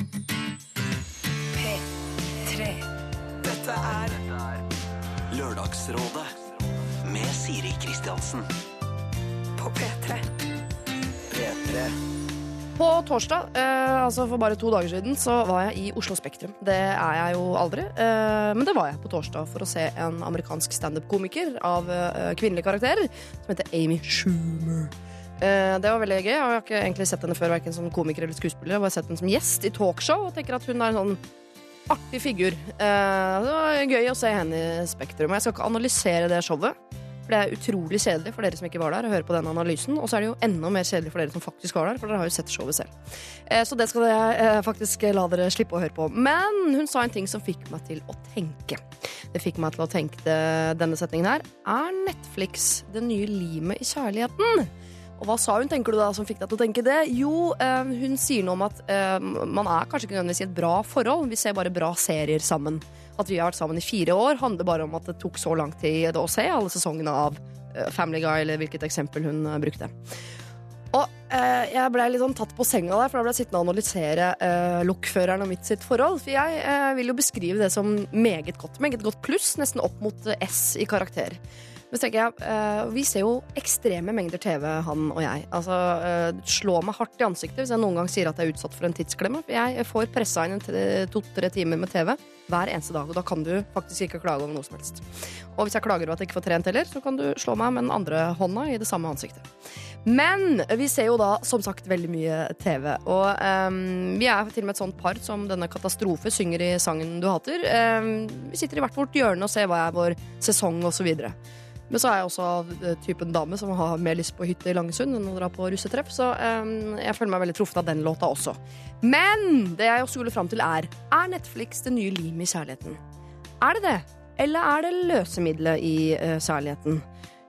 P3. Dette er Lørdagsrådet med Siri Kristiansen. på P3. P3. På torsdag, eh, altså for bare to dager siden, så var jeg i Oslo Spektrum. Det er jeg jo aldri, eh, men det var jeg på torsdag for å se en amerikansk standup-komiker av eh, kvinnelige karakterer som heter Amy Schumer. Eh, det var veldig gøy. Jeg har ikke egentlig sett henne før, hverken som komiker eller skuespiller. Jeg har bare sett henne som gjest i talkshow og tenker at hun er en sånn artig figur. Eh, det var gøy å se henne i Spektrum. Jeg skal ikke analysere det showet. For det er utrolig kjedelig for dere som ikke var der, å høre på den analysen. Og så er det jo enda mer kjedelig for dere som faktisk var der, for dere har jo sett showet selv. Eh, Så det skal jeg faktisk la dere slippe å høre på. Men hun sa en ting som fikk meg til å tenke. Det fikk meg til å tenke denne setningen her. Er Netflix det nye limet i kjærligheten? Og hva sa hun, tenker du da, som fikk deg til å tenke det? Jo, eh, hun sier noe om at eh, man er kanskje ikke nødvendigvis i et bra forhold. Vi ser bare bra serier sammen. At vi har vært sammen i fire år, handler bare om at det tok så lang tid å se alle sesongene av eh, Family Guy, eller hvilket eksempel hun eh, brukte. Og eh, jeg ble litt sånn tatt på senga der, for da ble jeg sittende og analysere eh, lokføreren og mitt sitt forhold. For jeg vil jo beskrive det som meget godt. Meget godt pluss, nesten opp mot S i karakter. Men jeg, uh, Vi ser jo ekstreme mengder TV, han og jeg. Altså, uh, det slår meg hardt i ansiktet hvis jeg noen gang sier at jeg er utsatt for en tidsklemme. Jeg får pressa inn to-tre timer med TV hver eneste dag. Og da kan du faktisk ikke klage over noe som helst. Og hvis jeg klager over at jeg ikke får trent heller, så kan du slå meg med den andre hånda i det samme ansiktet. Men vi ser jo da som sagt veldig mye TV. Og um, vi er til og med et sånt par som denne Katastrofe synger i sangen du hater. Um, vi sitter i hvert vårt hjørne og ser hva er vår sesong osv. Men så er jeg også eh, typen dame som har mer lyst på hytte i Langesund enn å dra på russetreff, så um, jeg føler meg veldig truffet av den låta også. Men det jeg også skulle fram til er Er Netflix det nye limet i kjærligheten? Er det det? Eller er det løsemiddelet i uh, kjærligheten?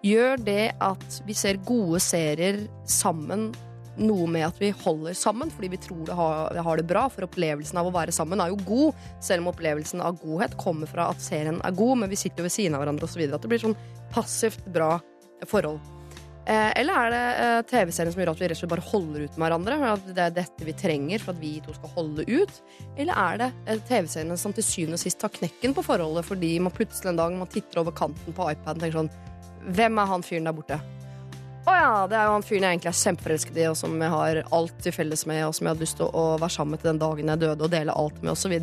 Gjør det at vi ser gode serier sammen noe med at vi holder sammen fordi vi tror det har, har det bra? For opplevelsen av å være sammen er jo god, selv om opplevelsen av godhet kommer fra at serien er god, men vi sitter jo ved siden av hverandre osv. At det blir sånn passivt bra forhold. Eh, eller er det eh, TV-serien som gjør at vi rett og slett bare holder ut med hverandre? At det er dette vi trenger for at vi to skal holde ut? Eller er det eh, TV-seriene som til syvende og sist tar knekken på forholdet fordi man plutselig en dag man titter over kanten på iPaden og tenker sånn Hvem er han fyren der borte? Å ja, det er jo han fyren jeg egentlig er kjempeforelsket i, og som jeg har alt til felles med, og som jeg hadde lyst til å være sammen med til den dagen jeg døde, og dele alt med, osv.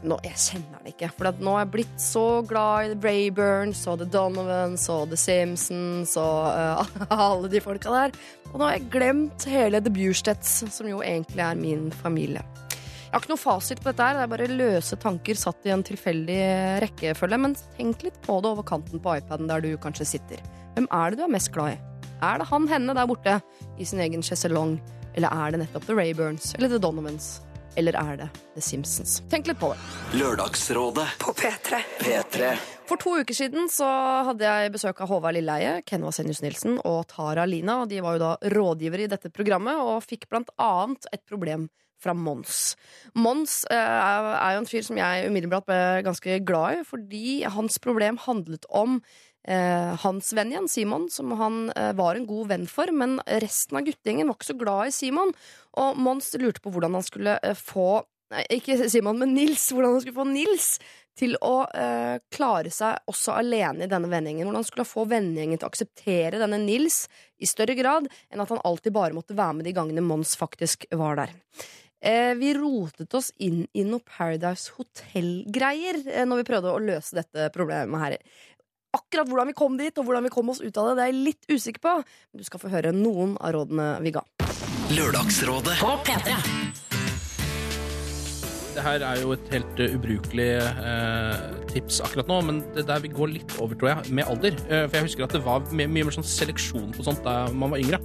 Nå, jeg kjenner det ikke, for nå er jeg blitt så glad i The Brayburns og The Donovans og The Simpsons og uh, alle de folka der. Og nå har jeg glemt hele The Bjurstedts, som jo egentlig er min familie. Jeg har ikke noe fasit på dette, her, det er bare løse tanker satt i en tilfeldig rekkefølge. Men tenk litt på det over kanten på iPaden der du kanskje sitter. Hvem er det du er mest glad i? Er det han henne der borte i sin egen sjeselong? Eller er det nettopp The Rayburns eller The Donovans? Eller er det The Simpsons? Tenk litt på det. Lørdagsrådet På P3. P3. For to uker siden så hadde jeg besøk av Håvard Lilleheie, Kenva Senjus Nilsen og Tara Lina. og De var jo da rådgivere i dette programmet og fikk blant annet et problem fra Mons. Mons eh, er jo en fyr som jeg umiddelbart ble ganske glad i, fordi hans problem handlet om hans venn igjen, Simon, som han eh, var en god venn for, men resten av guttegjengen var ikke så glad i Simon. Og Mons lurte på hvordan han skulle eh, få Nei, ikke Simon, men Nils. Hvordan han skulle få Nils til å eh, klare seg også alene i denne vennegjengen. Hvordan han skulle få vennegjengen til å akseptere denne Nils i større grad enn at han alltid bare måtte være med de gangene Mons faktisk var der. Eh, vi rotet oss inn i noe Paradise Hotel-greier eh, når vi prøvde å løse dette problemet her. Akkurat hvordan vi kom dit, og hvordan vi kom oss ut av det, det er jeg litt usikker på. Men du skal få høre noen av rådene vi ga. Lørdagsrådet På P3. Det her er jo et helt uh, ubrukelig uh, tips akkurat nå, men det der vi går litt over, tror jeg, med alder. Uh, for jeg husker at det var mye, mye mer sånn seleksjon på sånt da man var yngre.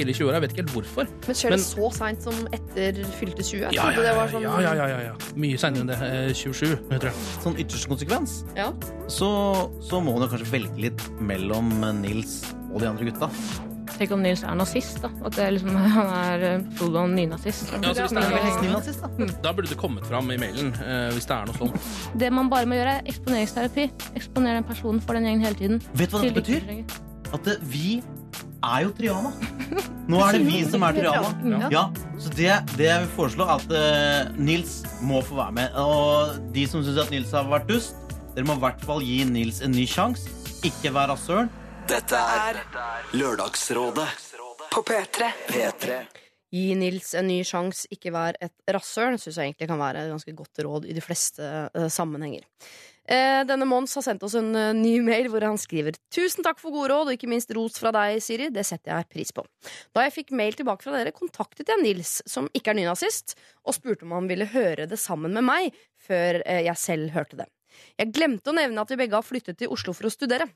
Tidlig i 20-åra. Jeg vet ikke helt hvorfor. Men skjer det så seint som etter fylte 20? Jeg Ja, ja, det ja, var sånn- ja, ja, ja, ja, ja. Mye seinere enn det. Eh, 27, tror jeg. sånn ytterste konsekvens, Ja. så, så må hun jo kanskje velge litt mellom Nils og de andre gutta. Tenk om Nils er nazist, da. At det er liksom, han er eh, full-on nynazist. Ja, altså, hvis det er Veldig noe- nazist, da. Da burde det kommet fram i mailen, eh, hvis det er noe sånt. Det man bare må gjøre, er eksponeringsterapi. Eksponere den personen for den gjengen hele tiden. Vet du hva det betyr? At eh, vi er jo Triana. Nå er det vi som er Triana. Ja. Så det, det jeg vil foreslå, er at uh, Nils må få være med. Og de som syns at Nils har vært dust, dere må i hvert fall gi Nils en ny sjanse. Ikke vær rasshøl. Dette er Lørdagsrådet På P3. P3. Gi Nils en ny sjanse, ikke vær et rasshøl, syns jeg egentlig kan være et ganske godt råd i de fleste uh, sammenhenger. Eh, denne Mons har sendt oss en eh, ny mail hvor han skriver Tusen takk for gode råd, og ikke minst ros fra deg, Siri. Det setter jeg pris på. Da jeg fikk mail tilbake fra dere, kontaktet jeg Nils, som ikke er nynazist, og spurte om han ville høre det sammen med meg, før eh, jeg selv hørte det. Jeg glemte å nevne at vi begge har flyttet til Oslo for å studere.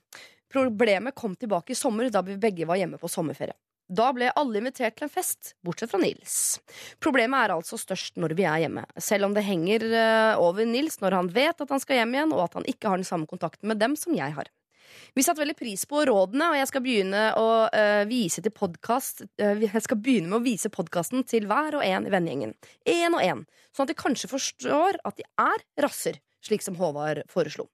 Problemet kom tilbake i sommer, da vi begge var hjemme på sommerferie. Da ble alle invitert til en fest, bortsett fra Nils. Problemet er altså størst når vi er hjemme, selv om det henger eh, over Nils når han vet at han skal hjem igjen, og at han ikke har den samme kontakten med dem som jeg har. Vi satte veldig pris på rådene, og jeg skal begynne å uh, vise til podcast, uh, Jeg skal begynne med å vise podkasten til hver og en i vennegjengen. Én og én. Sånn at de kanskje forstår at de er rasser, slik som Håvard foreslo.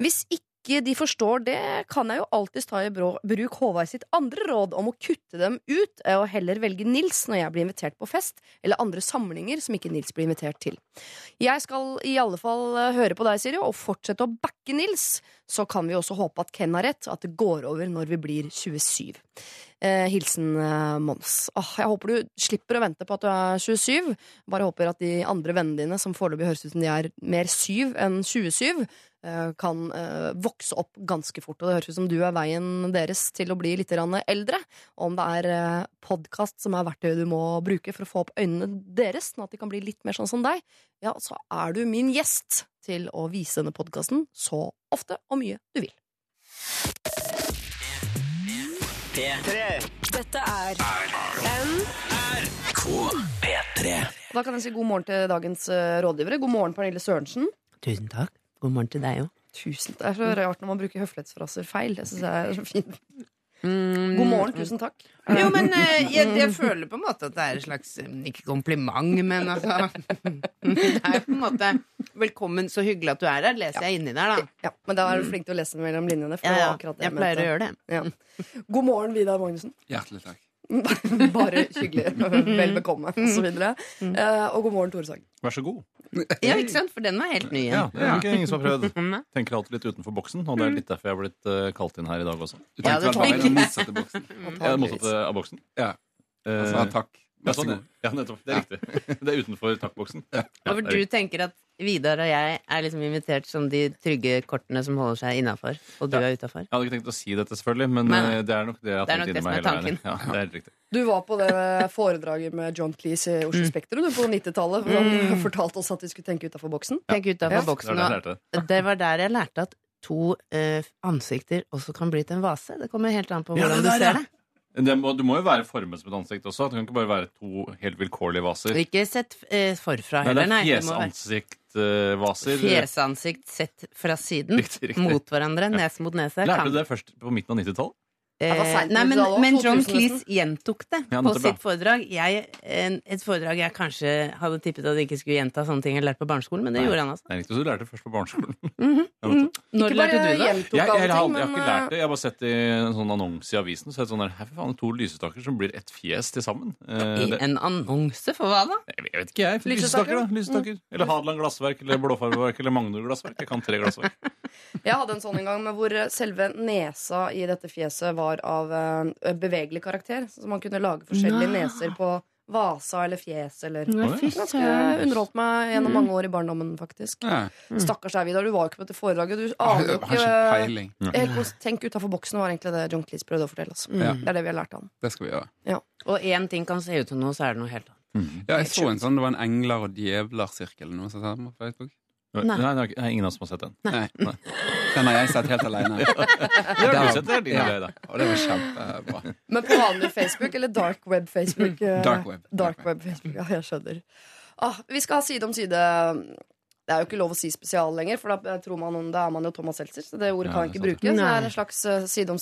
Hvis ikke de forstår det, kan jeg jo alltids ta i bruk Håvard sitt andre råd om å kutte dem ut, eh, og heller velge Nils når jeg blir invitert på fest, eller andre samlinger som ikke Nils blir invitert til. Jeg skal i alle fall eh, høre på deg, Siri, og fortsette å backe Nils. Så kan vi også håpe at Ken har rett, at det går over når vi blir 27. Eh, hilsen eh, Mons. Åh, jeg håper du slipper å vente på at du er 27. Bare håper at de andre vennene dine, som foreløpig høres ut som de er mer 7 enn 27, eh, kan vokse opp ganske fort. Og det høres ut som du er veien deres til å bli litt eldre. Og om det er podkast som er verktøyet du må bruke for å få opp øynene deres, sånn at de kan bli litt mer sånn som deg, ja, så er du min gjest til å vise denne podkasten så ofte og mye du vil. Dette er NRK P3. Da kan jeg si god morgen til dagens eh, rådgivere. God morgen, Pernille Sørensen. Tusen takk. God morgen til deg òg. Tusen, Det er så rart når man bruker høflighetsfraser feil. Det synes jeg er så fint. God morgen, tusen takk. Jo, men eh, jeg, jeg føler på en måte at det er et slags eh, Ikke kompliment, men altså Det er på en måte Velkommen, så hyggelig at du er her. Leser jeg inni der, da. Ja, men da er du flink til å lese mellom linjene. For Ja, ja. akkurat det Jeg pleier å gjøre det. Ja. God morgen, Vidar Magnussen. Hjertelig takk. Bare hyggelig. Vel bekomme, og så videre. Mm. Eh, og god morgen, Tore Sagen. Vær så god. Ja, ikke sant? For den var helt ny Ja, det er ikke ingen som har prøvd. Nei. Tenker alltid litt utenfor boksen, og det er litt derfor jeg har blitt eh, kalt inn her i dag også. Du Ja, tenkte det vel bare tenker jeg. motsatte boksen. Jeg motsatt av boksen. Ja. Eh, Altså, takk. Ja, sånn, ja, nettopp. Det er riktig. Det er utenfor takkboksen. Ja, Og for er du tenker at Vidar og jeg er liksom invitert som de trygge kortene som holder seg innafor, og du er utafor? Jeg hadde ikke tenkt å si dette, selvfølgelig, men Nei. eh, det er nok det jeg har Det tenkt inni meg hele veien. Ja, det er helt riktig. Du var på det foredraget med John Cleese i Oslo Mm. Spektrum på 90-tallet. hvor Han fortalte oss at vi skulle tenke utafor boksen. Tenk utafor Ja. Det boksen. var Og det. det var der jeg lærte at to eh, ansikter også kan bli til en vase. Det kommer helt an på Ja, hvordan det du ser det. Må, du må jo være formet som et ansikt også. Det kan ikke bare være to helt vilkårlige vaser. Ikke sett eh, forfra heller. er Nei, det er fjesansiktvaser. fjesansikt sett fra siden Riktig, riktig. mot hverandre, nese mot nese. Lærte kan- du det først på midten av 90-tallet? Eh, nei, men, men John Cleese gjentok det Ja, på sitt foredrag. Jeg, en, et foredrag jeg kanskje hadde tippet at jeg ikke skulle gjenta sånne ting jeg lærte på barneskolen, men det Nei. gjorde han altså. Det er riktig, så du lærte først på barneskolen. Mhm, Ja, nettopp. Når Ikke lærte bare du det? Jeg, jeg, jeg, har, jeg har men ikke lært eh, det. Jeg har bare sett i en sånn annonse i avisen. Så sånn der, her, for faen, to lysestaker som blir ett fjes til sammen. Eh, I det, en annonse for hva da? jeg vet- ikke, jeg. Lysestaker, Lysestaker, da. Lysestaker. Mm. Eller Hadeland glassverk, eller Blåfarveverk, eller Magnor glassverk. Jeg kan tre glassverk. Jeg hadde en sånn en gang med hvor selve nesa i dette fjeset var av uh, bevegelig karakter. Så man kunne lage forskjellige Nei. neser på vasa eller fjes eller Ganske underholdt meg gjennom mange år i barndommen, faktisk. Ja. Stakkars deg, Vidar. Du var jo ikke på dette foredraget. Du aner jo ikke. Helt Tenk utafor boksen var egentlig det John Cleese prøvde å fortelle oss. Ja. Det er det vi har lært av han. Det skal vi gjøre. Og én ting kan se ut som noe, så er det noe helt annet. Ja, jeg så en sånn, Det var en engler og djevler-sirkel eller noe sånt på Facebook. Nei, Nei. nei, det er ingen av oss som har sett den. Nei. Den har jeg sett helt alene. Det har du sett, det din Ja. da. Og det var kjempebra. Men på vanlig Facebook eller dark web Facebook? eh, Dark web. Dark web Facebook, ja, jeg skjønner. Ah, vi skal ha side om side. Det er jo ikke lov å si spesial lenger, for da tror man, da er man jo Thomas Seltzer. Så det ordet kan jeg ikke bruke. Så det er en slags eh, side om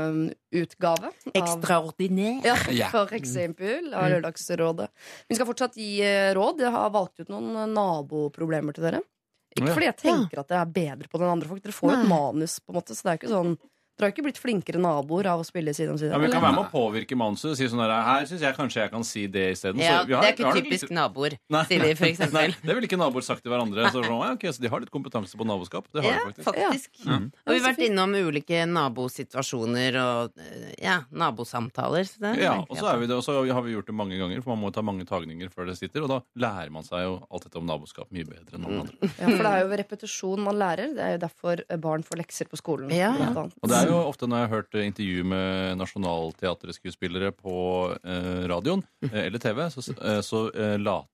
side-utgave. Ekstraordinær. ja, Ja. for eksempel av Lørdagsrådet. Vi skal fortsatt gi eh, råd. Jeg har valgt ut noen eh, naboproblemer til dere. Ikke fordi jeg tenker at jeg er bedre på den andre folk. Dere får jo et manus, på en måte, så det er ikke sånn Dere har ikke blitt flinkere naboer av å spille side om side? Ja, vi kan være med å påvirke manuset og si sånn her Her syns jeg kanskje jeg kan si det isteden. Ja, det er ikke har litt- typisk naboer, Nei. sier de, for Nei, det ville ikke naboer sagt til hverandre. Så sånn, ja, ok, så de har litt kompetanse på naboskap. Det har Ja, de faktisk. faktisk. Mm. Og vi har vært innom ulike nabosituasjoner og eh, ja, nabosamtaler. Så det Ja, og så, er vi det, og så har vi gjort det mange ganger, for man må ta mange tagninger før det sitter. Og da lærer man seg jo alt dette om naboskap mye bedre enn noen andre. Ja, for det er jo ved repetisjon man lærer. Det er jo derfor barn får lekser på skolen. Ja. Og det er jo ofte når jeg har hørt intervju med nasjonalteaterskuespillere på eh, radioen eh, eller TV, så, eh, så eh, later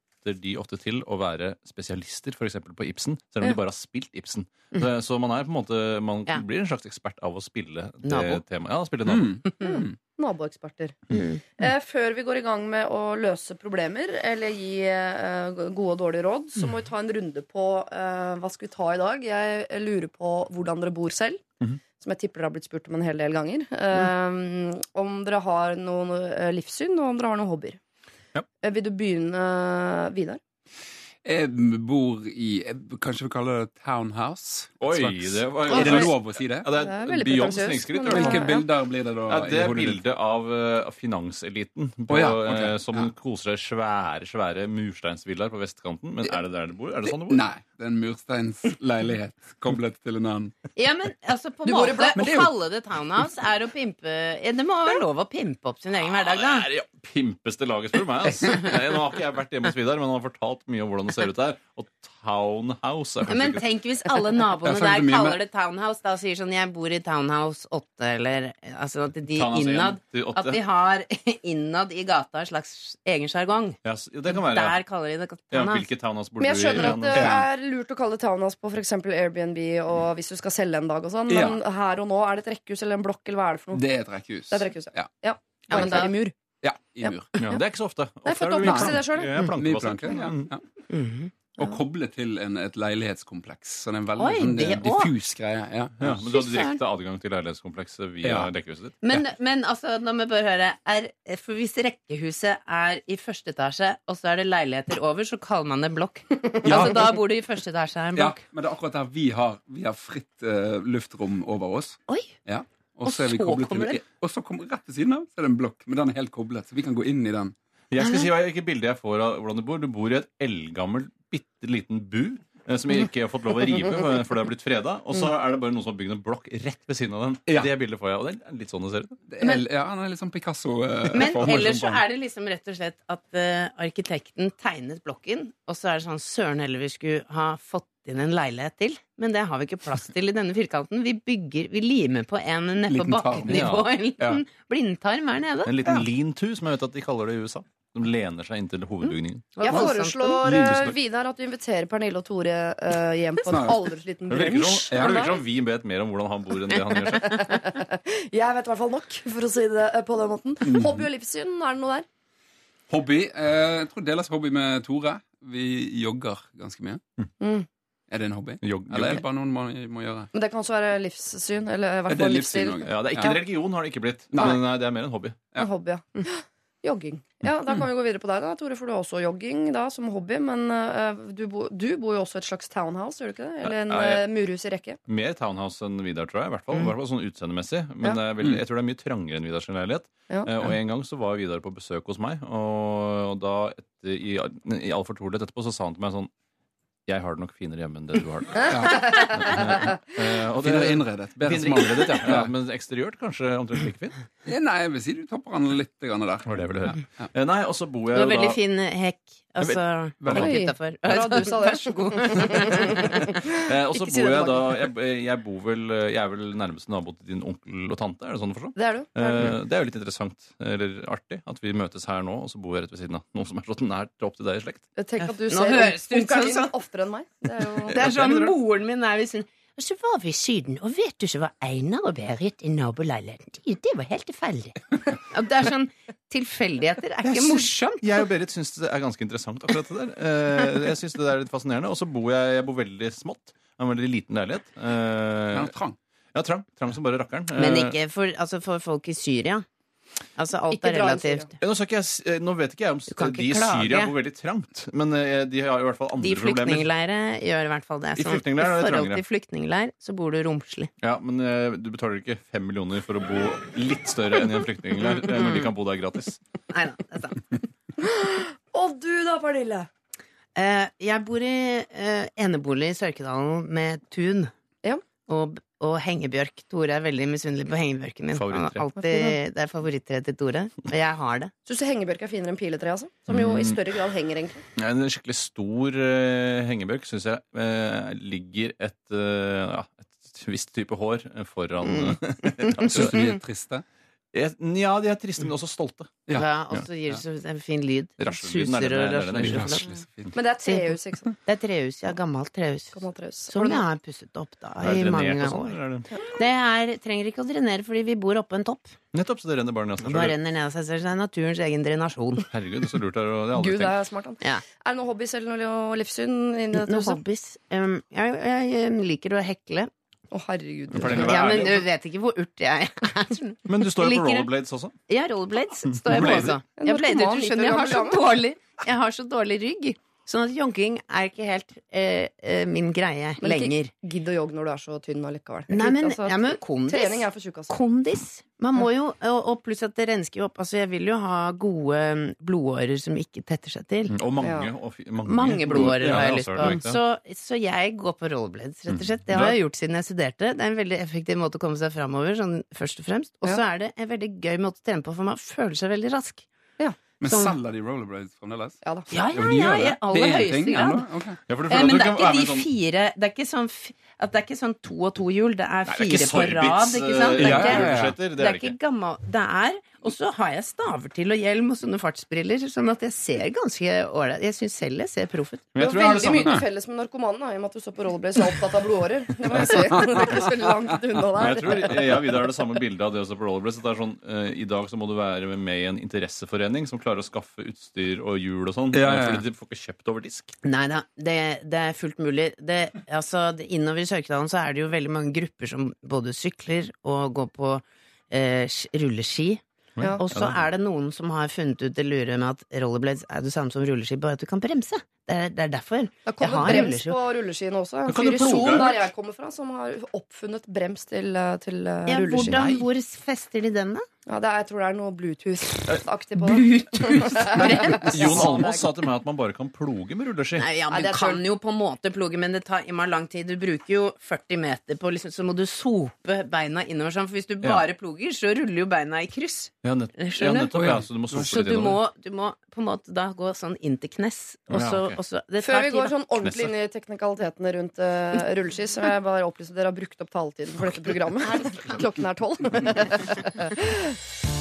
de ofte til å være spesialister f.eks. på Ibsen, selv om Ja. de bare har spilt Ibsen. Så, så man er på en måte Man Ja. blir en slags ekspert av å spille det Nabo. temaet. Ja, spille nabo. Naboeksperter. Mm. Eh, før vi går i gang med å løse problemer eller gi eh, gode og dårlige råd, så må vi ta en runde på eh, hva skal vi ta i dag. Jeg lurer på hvordan dere bor selv. Mhm. Som jeg tipper dere har blitt spurt om en hel del ganger. Um, om dere har noen eh, livssyn, og om dere har noen hobbyer. Ja. Eh, vil du begynne, Vidar? Jeg bor i Kanskje vi kaller det townhouse? Oi, Slags- det var Er det lov å si det? Ja, det Det er er veldig Beyoncé snikskryt. men- i hvert fall. Hvilke bilder blir det da? Ja, det er bildet av uh, finanseliten på, oh, ja, okay. eh, som Ja. koser seg svære svære mursteinsvillaer på vestkanten. Men er det der du bor? Er det sånn du bor? Nei. Det er en mursteinsleilighet koblet til en annen. Ja, men altså på en måte men Å det er kalle det townhouse er å pimpe ja, Det må være lov å pimpe opp sin egen hverdag, da. Det er ja, pimpeste laget, spør du meg. Altså. Nei, Nå har ikke jeg vært hjemme hos Vidar, men han har fortalt mye om hvordan det ser ut der. Og townhouse er kanskje Men tenk hvis alle naboene der mye kaller med- det townhouse, da sier sånn 'jeg bor i townhouse 8', eller altså at de Townhouse innad 1 At de har innad i gata en slags egen sjargong. Ja, det kan være. Ja. Der kaller de det Ja, townhouse. hvilket townhouse bor Men jeg skjønner at det er lurt å kalle det townhouse på f.eks. Airbnb og hvis du skal selge en dag og sånn, men her og nå er det et rekkehus eller en blokk, eller hva er det for noe? Det er et rekkehus. Det er et rekkehus, ja. Ja. Ja, men Bare da-. Ja, i mur. Ja, det er ikke så ofte. Nei, Ofte det er det jeg. plank- ja, Mye plankebasert. planker, ja. Mm. ja. Mhm. Og koble til en, et leilighetskompleks. Så det er en veldig Oi, sånn, det eh, også. diffus greie. Ja. Ja, men du hadde direkte adgang til leilighetskomplekset via Ja. dekkehuset ditt. Men, men altså, nå må vi bare høre er, For hvis rekkehuset er i første etasje, og så er det leiligheter over, så kaller man det blokk. Altså, da bor du i første etasje av en Ja, blokk. men det er akkurat der vi har, vi har fritt eh, luftrom over oss. Oi! Ja. Og Og så er vi så koblet kommer til det- Og så kommer rett ved siden av så er det en blokk, men den er helt koblet, så vi kan gå inn i den. Jeg skal si hva- ikke bildet jeg får av hvordan du bor. Du bor i et eldgammelt, bitte liten bu. Eh, Som jeg ikke har fått lov å rive, for for det har blitt freda. Og så er det bare noen som har bygd en blokk rett ved siden av den. Ja. Det bildet får jeg, og det er litt sånn det ser ut. det er, ja, han er litt sånn Picasso. eh, Men ellers så er det liksom rett og slett at uh, arkitekten tegnet blokken, og så er det sånn søren heller vi skulle ha fått inn en leilighet til. Men det har vi ikke plass til i denne firkanten. Vi bygger, vi limer på en nede på Liten bakkenivå. En liten Ja. blindtarm her nede. En liten lean to, som jeg vet at de kaller det i USA. De lener seg inntil hovedbygningen. Jeg foreslår eh, Vidar at du inviterer Pernille og Tore eh, hjem på en Snart. aldrsliten Det virker brunsj. som, ja, det virker som vi vet mer om hvordan han bor, enn det han gjør selv. Jeg vet i hvert fall nok, for å si det eh, på den måten. Mm. Hobby og livssyn, er det noe der? Hobby. Eh, jeg tror deles hobby med Tore. Vi jogger ganske mye. Mm. Er det en hobby? Jog- Eller er det bare noe man må gjøre? Men det kan også være livssyn. Eller i Er hvert det fall livssyn livsstil. Ja, det er ikke Ja. en religion, har det ikke blitt. Nei. Men nei, det er mer en hobby. Ja. En hobby, ja. Jogging. Ja, Da kan vi gå videre på deg, da, Tore, for du har også jogging da, som hobby. Men uh, du, bo, du bor jo også et slags townhouse, gjør du ikke det? Eller en Ja, eh, murhus i rekke. Mer townhouse enn Vidar, tror jeg. I hvert fall, Mm. Hvert fall sånn utseendemessig. Men Ja. jeg, vil, jeg tror det er mye trangere enn Vidars leilighet. Ja. uh, Og en gang så var Vidar på besøk hos meg, og, og da etter, i, i all fortrolighet etterpå så sa han til meg sånn Jeg har det nok finere hjemme enn det du har det. Ja. og Finere innredet. Bedre Finere smak. innredet, ja. ja. Men eksteriørt kanskje omtrent like fint. Ja, nei, jeg vil si du topper han litt der. Det var det jeg ville høre. Ja. Eh, Nei, og så bor jeg Det da var har veldig da fin hekk. Altså, Oi. utafor. Bra du sa det. Vær så god. Eh, og så bor jeg da jeg, jeg bor vel Jeg er vel nærmeste nabo til din onkel og tante, er det sånn å forstå? Det er du. Eh, Det er jo litt interessant, eller artig, at vi møtes her nå, og så bor jeg rett ved siden av noen som er så nært opp til deg i slekt. Tenk at du ser onkelen din oftere enn meg. Det er jo Det er sånn moren min er ved siden Og så var vi i Syden, og vet du så var Einar og Berit i naboleiligheten? Det, det var helt tilfeldig. Og det er sånn Tilfeldigheter er ikke morsomt. Jeg og Berit syns det er ganske interessant, akkurat det der. Eh, Jeg synes det er litt fascinerende. Og så bor jeg, jeg bor veldig smått. Jeg har En veldig liten leilighet. Eh, trang. Ja, trang. Trang som bare rakkeren. Men Eh, ikke for, altså for folk i Syria. Altså, alt Ikke er dra relativt. Ja, Nå, skal ikke jeg, eh, nå vet ikke jeg om kan de ikke i klage. Syria bor veldig trangt, men eh, de har i hvert fall andre De problemer. flyktningleire gjør i hvert fall det. I flyktningleir er det I forhold trangere. til flyktningleir så bor du romslig. Ja, Men eh, du betaler ikke fem millioner for å bo litt større enn i en flyktningleir eh, når de kan bo der gratis. Nei da, det er sant. Og du da, Pernille? Eh, jeg bor i eh, enebolig i Sørkedalen med tun. Ja. Og, og hengebjørk. Tore er veldig misunnelig på hengebjørken min. Han. Alltid, det er favorittreet til Tore. Og jeg har det. Syns du hengebjørk er finere enn piletre? Altså? Som jo i større grad henger, egentlig. Ja, En skikkelig stor uh, hengebjørk syns jeg uh, ligger et, uh, ja, et visst type hår foran Mm. Syns du de er triste? Ja, de er triste, men også stolte. Ja. Ja, og så gir det så en fin lyd. Er Suser og er rasler. er fint. Men det er trehus, ikke sant? Det er trehus, ja. Gammelt trehus. Gammelt trehus. Som jeg har pusset opp da i mange sånn? år. det- er, trenger ikke å drenere fordi vi bor oppå en topp. Nettopp, så det renner bare ned av Det selv. bare renner ned av seg selv. Så det er naturens egen drenasjon. Herregud, så lurt det er. Det Gud, det er smart, han. Ja. Er det noen hobbies eller noe livssyn inni dette Noen huset? hobbies. Um, jeg, jeg, jeg liker å hekle. Å, herregud. Ja, men du vet ikke hvor urt jeg er. Men du står jo på rollerblades også. Ja, rollerblades står jeg på også. Jeg blader, du skjønner, jeg har så dårlig, jeg har så dårlig rygg. Sånn at jonking er ikke helt eh, eh, min greie Men ikke. Gidd å jogge når du er så tynn allikevel. Nei, men, Altså, ja, men kondis. Trening er for tjukk, altså. Kondis. Man må jo, og, og pluss at det rensker jo opp. Altså, jeg vil jo ha gode mm, blodårer som ikke tetter seg til. Og mange. Ja. Og mange, Mange blodårer Ja, har jeg lyst på. Så, så jeg går på rollerblades, rett og slett. Det har jeg gjort siden jeg studerte. Det er en veldig effektiv måte å komme seg framover, sånn først og fremst. Og så er det en veldig gøy måte å trene på, for man føler seg veldig rask. Men som, selger de rollerblades fremdeles? Ja da. Ja, Ja, ja, ja, i aller Det er høyeste ting grad. Okay. Ja, Eh, Men det er ikke de sånn fire Det er ikke sånn, at det er ikke sånn to og to hjul, det er fire det er ikke på rad. Sorbits, Det ja, er ja, ikke, ja. det Det ikke ikke. gammel Det er Og så har jeg staver til og hjelm og sånne fartsbriller, sånn at jeg ser ganske ålreit Jeg syns selv jeg ser proff ut. Du har veldig mye til felles med narkomanen, da, i og med at du så på rollerblades og er opptatt av blodårer. Det må jeg si. Det er ikke så langt unna Men jeg tror jeg og Vidar har det samme bildet av det å se på rollerblades. at Det er sånn, eh, I dag så må du være med i en interesseforening som klarer å skaffe utstyr og hjul og sånn. Ja, ja, ja. Fordi de får ikke kjøpt over disk. Nei da, det, det er fullt mulig. Det, altså, det, innover i Sørkedalen så er det jo veldig mange grupper som både sykler og går på eh, rulleski. Ja. Og så er det noen som har funnet ut det lure med at rollerblades er det samme som rulleski, bare at du kan bremse. Det er, det er derfor. Det har Jeg kommet har brems rulleski. på rulleskiene også. En fyr i Son, der jeg kommer fra, som har oppfunnet brems til, eh, til eh, Ja, rulleski. hvordan, hvor fester de den, da? Ja, det er, jeg tror det er noe Bluetooth-aktig på det. Bluetooth Jon Almaas sa til meg at man bare kan ploge med rulleski. Nei, ja, Du det kan jo på en måte ploge, men det tar immer lang tid. Du bruker jo 40 meter på liksom, Så må du sope beina innover sånn, for hvis du bare ploger, så ruller jo beina i kryss. Ja, nett, ja, nettopp. Ja, så du må sope Så litt du må, du må på en måte da gå sånn inn til knes. Og Ja, så, ok. Og så Det Før vi går sånn ordentlig inn i teknikalitetene rundt uh, rulleski, så vil jeg bare opplyse at dere har brukt opp taletiden for dette programmet. Klokken er tolv.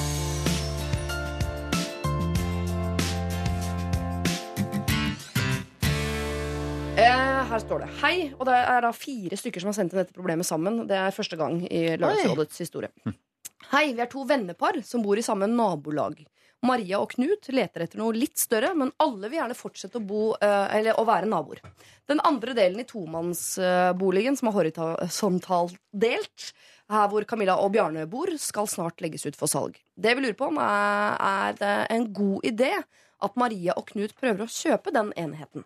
Eh, her står det 'Hei', og det er da fire stykker som har sendt inn dette problemet sammen. Det er første gang i Lørdagsrådets historie. Hei, vi er to vennepar som bor i samme nabolag. Maria og Knut leter etter noe litt større, men alle vil gjerne fortsette å, bo, eh, eller, å være naboer. Den andre delen i tomannsboligen, som er horisontalt delt, her hvor Camilla og Bjarne bor, skal snart legges ut for salg. Det vi lurer på om er, er det en god idé at Maria og Knut prøver å kjøpe den enheten.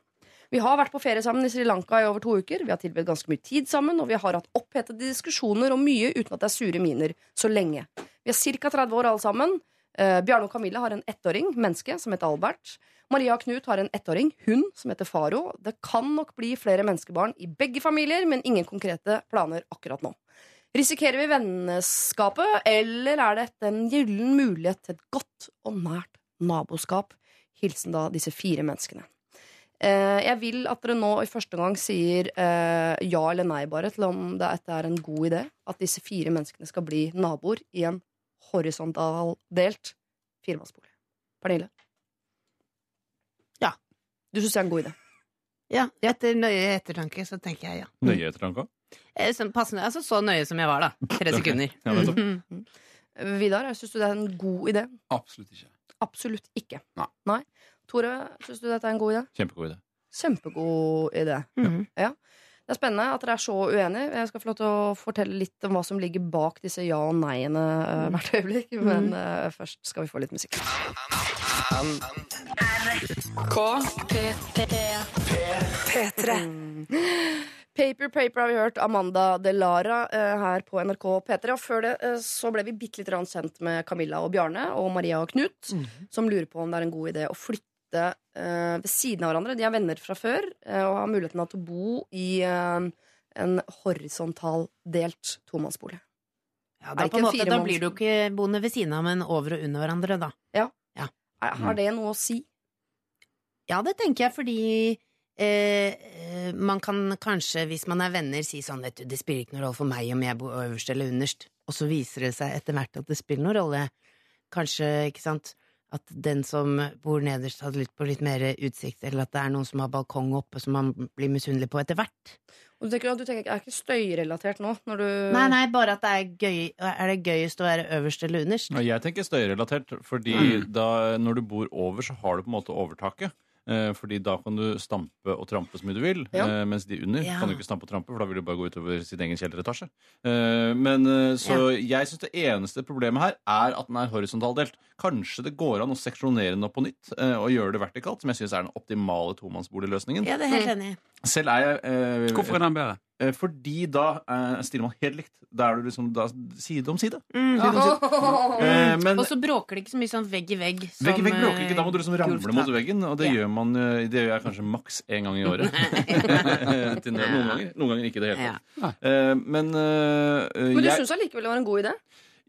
Vi har vært på ferie sammen i Sri Lanka i over to uker. Vi har tilbudt ganske mye tid sammen, og vi har hatt opphetede diskusjoner om mye uten at det er sure miner så lenge. Vi er ca. 30 år alle sammen. Eh, Bjarne og Camilla har en ettåring, menneske, som heter Albert. Maria og Knut har en ettåring, hund, som heter Faro. Det kan nok bli flere menneskebarn i begge familier, men ingen konkrete planer akkurat nå. Risikerer vi vennskapet, eller er dette en gyllen mulighet til et godt og nært naboskap? Hilsen da disse fire menneskene. Eh, jeg vil at dere nå i første gang sier eh, ja eller nei bare til om dette er en god idé. At disse fire menneskene skal bli naboer i en horisontaldelt firemannsbolig. Pernille? Ja. Du syns det er en god idé? Ja, etter nøye ettertanke så tenker jeg ja. Nøye ettertanke. Eh, Sånn passende, altså Så nøye som jeg var, da. Tre sekunder. Ja, nettopp. Mhm. Vidar, syns du det er en god idé? Absolutt ikke. Absolutt ikke. Nei. Tore, syns du dette er en god idé? Kjempegod idé. Kjempegod idé. Mhm. Det Det er spennende at dere er så uenige. Jeg skal få lov til å fortelle litt om hva som ligger bak disse ja- og nei-ene eh, hvert øyeblikk. Men uh, først skal vi få litt musikk. P3. Paper Paper har vi hørt Amanda Delara eh, her på NRK P3. Og før det eh, så ble vi bitte litt kjent med Camilla og Bjarne og Maria og Knut, som lurer på om det er en god idé å flytte eh, ved siden av hverandre. De er venner fra før eh, og har muligheten til å bo i eh, en horisontal delt tomannsbolig. Ja, Er da, på en måte, da blir du ikke boende ved siden av, men over og under hverandre, da. Er- Har det noe å si? Ja, det tenker jeg fordi eh, eh, man kan kanskje, hvis man er venner, si sånn vet du, det spiller ikke noen rolle for meg om jeg bor øverst eller underst. Og så viser det seg etter hvert at det spiller noen rolle. Kanskje, ikke sant, at den som bor nederst hadde lyst på litt mer utsikt, eller at det er noen som har balkong oppe som man blir misunnelig på etter hvert. Og du tenker, du tenker er ikke støyrelatert nå? Når du Nei, nei, bare at det er gøy. Er det gøyest å være øverst eller underst? Ja, Jeg tenker støyrelatert, fordi da, når du bor over, så har du på en måte overtaket. Eh, fordi da kan du stampe og trampe så mye du vil, Ja. eh, mens de under Ja. kan du ikke stampe og trampe, for da vil du bare gå utover sin egen kjelleretasje. Eh, men Så ja. jeg syns det eneste problemet her er at den er horisontaldelt. Kanskje det går an å seksjonere den opp på nytt og gjøre det vertikalt, som jeg syns er den optimale tomannsboligløsningen. Ja, det er helt enig. Selv er jeg eh, Hvorfor er den bedre? Eh, Fordi da eh, stiller man helt likt. Da er du liksom da, side om side. Mm. Eh, men Og så bråker det ikke så mye sånn vegg i vegg. som, Vegg i vegg bråker ikke, da må du eh, liksom ramle mot veggen. Og det Ja. gjør man eh, Det gjør jeg kanskje maks én gang i året. Noen, ganger, noen ganger ikke i det hele tatt. Eh, men eh, Men du syns allikevel det var en god idé?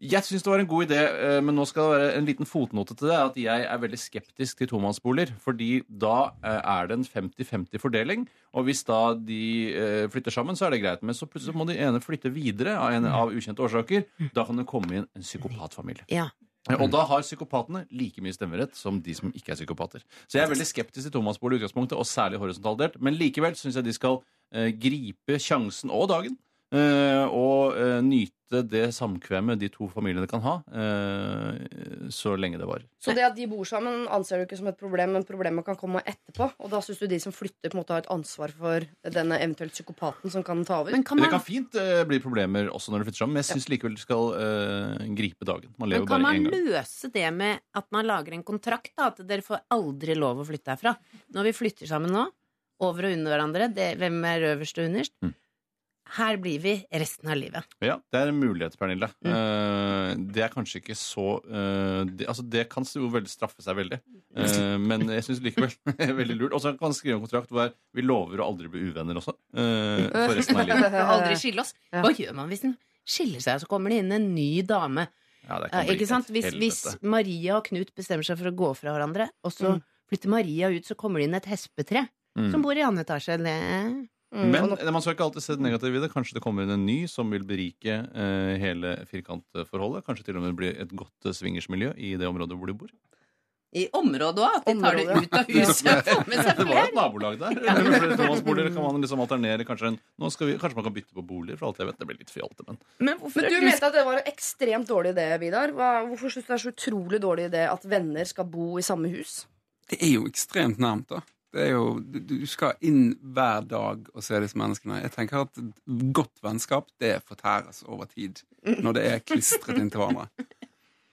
Jeg syns det var en god idé, eh, men nå skal det være en liten fotnote til det. At jeg er veldig skeptisk til tomannsboliger. Fordi da eh, er det en 50-50-fordeling. Og hvis da de eh, flytter sammen, så er det greit. Men så plutselig må de ene flytte videre av, en, av ukjente årsaker. Da kan det komme inn en psykopatfamilie. Ja. Og da har psykopatene like mye stemmerett som de som ikke er psykopater. Så jeg er veldig skeptisk til tomannsbolig i utgangspunktet, og særlig horisontalt delt. Men likevel syns jeg de skal gripe sjansen og dagen. Eh, og eh, nyte det samkvemmet de to familiene kan ha, eh, så lenge det varer. Så det at de bor sammen, anser du ikke som et problem, men problemet kan komme etterpå. Og da syns du de som flytter, på en måte har et ansvar for denne eventuelt psykopaten som kan ta over. Men kan Det kan fint eh, bli problemer også når de flytter sammen, men jeg syns likevel de skal eh, gripe dagen. Man lever men kan bare man én gang. løse det med at man lager en kontrakt? da At dere får aldri lov å flytte herfra? Når vi flytter sammen nå, over og under hverandre, det, hvem er øverst og underst? Mm. Her blir vi resten av livet. Ja, det er en mulighet, Pernille. Mm. Uh, det er kanskje ikke så uh, det, Altså, det kan jo veldig straffe seg veldig. uh, men jeg syns likevel er veldig lurt. Og så kan man skrive en kontrakt hvor vi lover å aldri bli uvenner også. eh, for resten av livet. Aldri skille oss. Hva gjør man hvis den skiller seg, og så kommer det inn en ny dame? Ja, ikke sant? Hvis, hvis Maria og Knut bestemmer seg for å gå fra hverandre, og så Mm. flytter Maria ut, så kommer det inn et hespetre Mm. som bor i annen etasje. Mm, Men man skal ikke alltid se det negative i det. Kanskje det kommer inn en ny som vil berike eh, hele firkantforholdet. Kanskje til og med det blir et godt eh, swingersmiljø i det området hvor du bor. I området òg, at de tar det ut av huset. Får med seg Det var jo et flere. nabolag der. Eller flere kan man liksom alternere. Kanskje, en, nå skal vi, kanskje man kan bytte på boliger, for alt jeg vet. Det blir litt fjolte, men Men hvorfor Men er du mente at det var en ekstremt dårlig idé, Vidar. Hva, hvorfor syns du det er så utrolig dårlig idé at venner skal bo i samme hus? Det er jo ekstremt nærmt, da. Det er jo, du, du skal inn hver dag og se disse menneskene. Jeg tenker at godt vennskap det fortæres over tid. Når det er klistret inntil hverandre.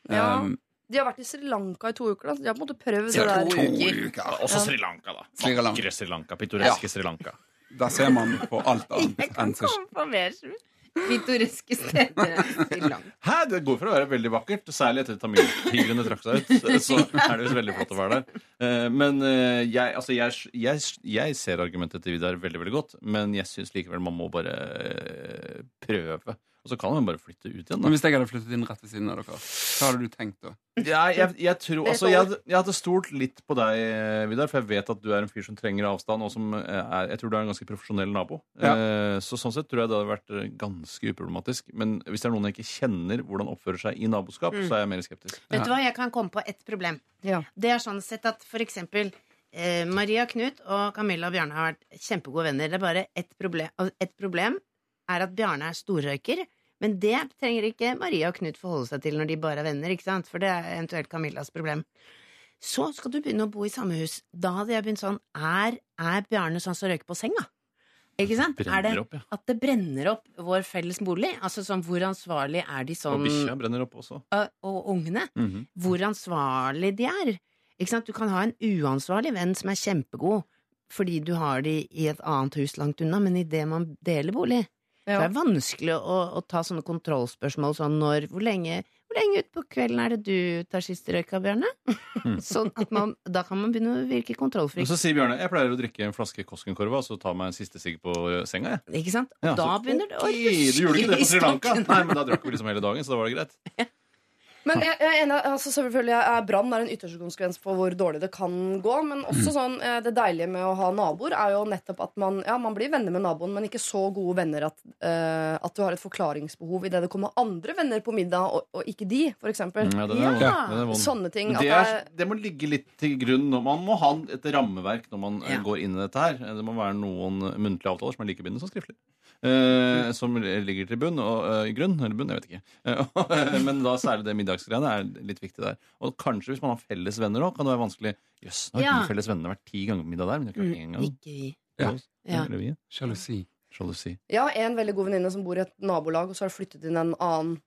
Ja. Um, De har vært i Sri Lanka i to uker. Da. De har på en måte prøvd det der. Lanka. Også Sri Lanka, da. Sri Lanka. Vakre Sri Lanka. Pittoreske Sri Lanka. Der ser man på alt annet Jeg kan komme på mer pittoreske steder Sri Lanka. Hæ? Det går for å være veldig vakkert. Særlig etter tamiltigrene trakk seg ut. Så er det jo veldig flott å være der. Eh, Men eh, jeg, altså jeg, jeg, jeg ser argumentet til Vidar veldig veldig godt, men jeg syns likevel man må bare eh, prøve. Og så kan man bare flytte ut igjen. Men hvis jeg hadde flyttet inn rett ved siden av dere, hva hadde du tenkt da? Ja, jeg, jeg, tror, altså, jeg, hadde, jeg hadde stolt litt på deg, Vidar, for jeg vet at du er en fyr som trenger avstand, og som eh, er, jeg tror du er en ganske profesjonell nabo. Ja. Eh, Så sånn sett tror jeg det hadde vært eh, ganske uproblematisk. Men hvis det er noen jeg ikke kjenner hvordan oppfører seg i naboskap, så er jeg mer skeptisk. Vet du hva, jeg kan komme på ett problem. Ja. Det er sånn sett at for eksempel eh, Maria Knut og Camilla og Bjarne har vært kjempegode venner. Det er bare ett problem. Et problem er at Bjarne er storrøyker. Men det trenger ikke Maria og Knut forholde seg til når de bare er venner. ikke sant? For det er eventuelt Camillas problem. Så skal du begynne å bo i samme hus. Da hadde jeg begynt sånn Er, er Bjarne sånn som røyker på senga? Ikke sant? Er det opp, ja. at det brenner opp vår felles bolig? Altså sånn, Hvor ansvarlig er de sånn Og bikkja brenner opp også. og, og ungene? Mhm. Hvor ansvarlig de er. Ikke sant? Du kan ha en uansvarlig venn som er kjempegod fordi du har de i et annet hus langt unna, men idet man deler bolig, så Det er vanskelig å, å ta sånne kontrollspørsmål sånn når Hvor lenge, hvor lenge utpå kvelden er det du tar siste røyka, Bjørne? sånn at man, da kan man begynne å virke Men kontrollfri. så sier Bjørne jeg pleier å drikke en flaske Koskenkorva og så ta meg en siste sigg på senga. Jeg. Ikke sant? Ja, da så, begynner det å ok, Du gjorde ikke det på Sri Lanka? stokken. Nei, men da drakk vi liksom hele dagen, så da var det greit. Men jeg, jeg er enig, altså selvfølgelig er brann er en ytterste konsekvens på hvor dårlig det kan gå. Men også sånn, eh, det deilige med å ha naboer er jo nettopp at man, ja, man blir venner med naboen, men ikke så gode venner at, uh, at du har et forklaringsbehov idet det kommer andre venner på middag, og, og ikke de, for eksempel. Ja, er. Ja. Sånne ting. Det, det er, er, det må ligge litt til grunn. når Man må ha et rammeverk når man eh, Ja. går inn i dette her. Det må være noen muntlige avtaler som er like bindende som skriftlige. Eh, som ligger til bunn og eh, grunn. Eller bunn, jeg vet ikke. Eh, men da særlig det middagsgreiene er litt viktig der. Og kanskje hvis man har felles venner òg, kan det være vanskelig. Jøss, nå har Ja. de felles vennene vært ti ganger på middag der, men de har ikke vært én Mm, gang. ikke vi. Ja. Ja. ja. Sjalusi. Sjalusi. Ja, en veldig god venninne som bor i et nabolag, og så har det flyttet inn en annen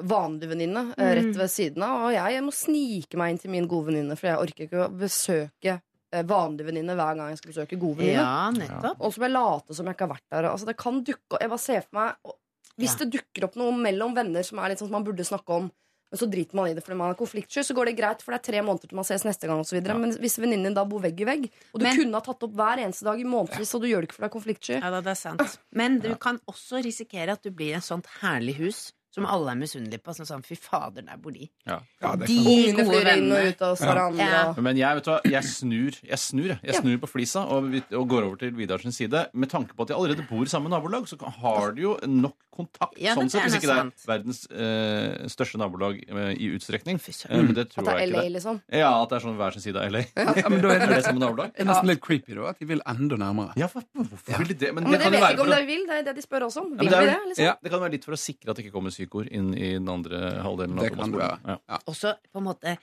vanlig venninne mm. rett ved siden av. Og jeg, jeg må snike meg inn til min gode venninne, for jeg orker ikke å besøke eh, vanlig venninne hver gang jeg skal besøke gode venninne. Ja. Og så må jeg late som jeg ikke har vært der. Altså, det kan dukke Jeg bare ser for meg Hvis det dukker opp noe mellom venner som er litt sånn som man burde snakke om, men så driter man i det fordi man er konfliktsky, så går det greit, for det er tre måneder til man ses neste gang osv. Ja. Men hvis venninnen din da bor vegg i vegg, og du Men- kunne ha tatt opp hver eneste dag i månedsvis, og du gjør det ikke fordi du er konfliktsky Ja, det er sant. Men du kan også risikere at du blir et sånt herlig hus som alle er misunnelige på. Sånn sånn, fy fader, der bor de. Ja. Ja, De gode vennene. ut av hverandre. Ja. og- Men jeg vet du hva, jeg snur jeg snur, jeg. Ja. snur på flisa og, og går over til Vidarsens side. Med tanke på at de allerede bor i samme nabolag, så har de jo nok kontakt. Ja, sånn sett, Hvis ikke det er verdens eh, største nabolag eh, i utstrekning. Eh, men det At det er jeg LA, ikke det. liksom. Ja, at det er sånn hver sin side av LA. Ja, men da er det det, samme nabolag? det er nesten litt creepy, da. At de vil enda nærmere. Ja, for, hvorfor vil de det? Men Men det det kan vet være ikke om de vil. Det er det de spør også om. Vil ja, det er vi det? liksom? Ja, det kan være litt for å sikre at det ikke kommer psykoer inn i den andre halvdelen av det kan det. Ja. Også på en måte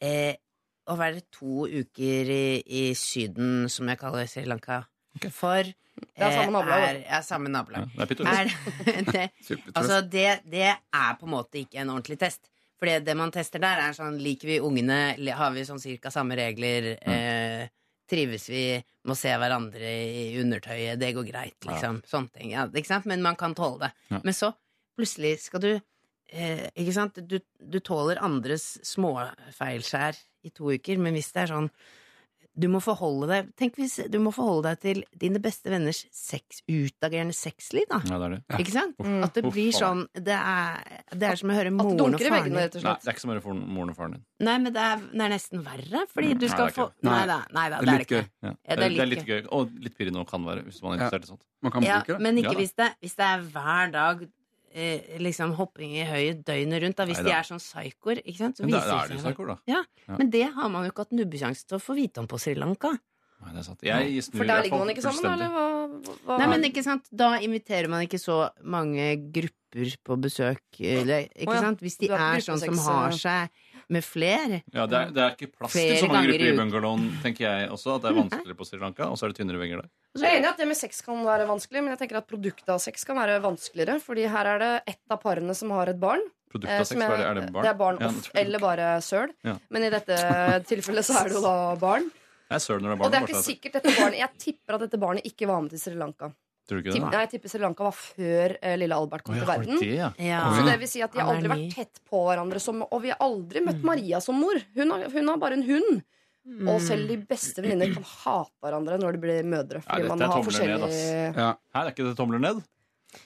eh, å være to uker i, i Syden, som jeg kaller Sri Lanka. For Det er samme nabolag, er, er samme Ja, det er. Er, det, altså det, det er på en måte ikke en ordentlig test. For det man tester der, er sånn liker vi ungene, har vi sånn cirka samme regler, eh, trives vi, må se hverandre i undertøyet, det går greit, liksom. Sånne ting. Ja, ikke sant? Men man kan tåle det. Ja. Men så plutselig skal du eh, Ikke sant? Du, du tåler andres småfeilskjær i to uker, men hvis det er sånn du må forholde deg Tenk hvis du må forholde deg til dine beste venners sex, utagerende sexliv, da. Ja, det er det. Ikke sant? Mm. At det blir sånn Det er, det er som å høre moren og faren din. Nei, det er ikke som å høre moren og faren din. Nei, men det er, det er nesten verre, fordi du Nei, skal er få Nei da, nei da, Det er det er litt ikke. gøy. Ja. Ja, det er det er litt litt gøy. Og litt pirrende kan være, hvis man er interessert i sånt. Man kan Ja, bruke det. men ikke hvis det, hvis det er hver dag eh, liksom hopping i høyet døgnet rundt. Da. Hvis Neida. de er sånn psykoer, ikke sant. Så Men da, da det er de psykoer, da. Ja, Ja. Men det har man jo ikke hatt nubbesjanse til å få vite om på Sri Lanka. Nei, det er sant. Jeg snur For der ligger man ikke sammen, da? Eller hva, hva? Nei, men ikke sant, Da inviterer man ikke så mange grupper på besøk. Eller, ikke oh, ja, sant? Hvis de er sånn som har seg med flere. Ja, det er, det er ikke plass til så mange grupper i bungalowen, tenker jeg også. At det er vanskeligere på Sri Lanka, og så er det tynnere vegger der. Jeg er enig i at det med sex kan være vanskelig, men jeg tenker at produktet av sex kan være vanskeligere. Fordi her er det ett av parene som har et barn. Produktet eh, av sex, er det? Er det barn? Det er barn Ja, off, eller bare søl. Ja. Men i dette tilfellet så er det jo da barn. Det er søl når det er barn. Og det er ikke sikkert dette barnet Jeg tipper at dette barnet ikke var med til Sri Lanka. Tror du ikke det? nei, jeg tipper Sri Lanka var før eh, lille Albert kom Å, ja, til var det verden. det, ja? Ja. Så det vil si at de har Han er aldri ny. vært tett på hverandre som, Og vi har aldri møtt Maria som mor. Hun har, hun har bare en hund. Og selv de beste venninner kan hate hverandre når de blir mødre. Fordi dette man er har tomler ned, forskjellige Ja. Her er ikke det tomler ned?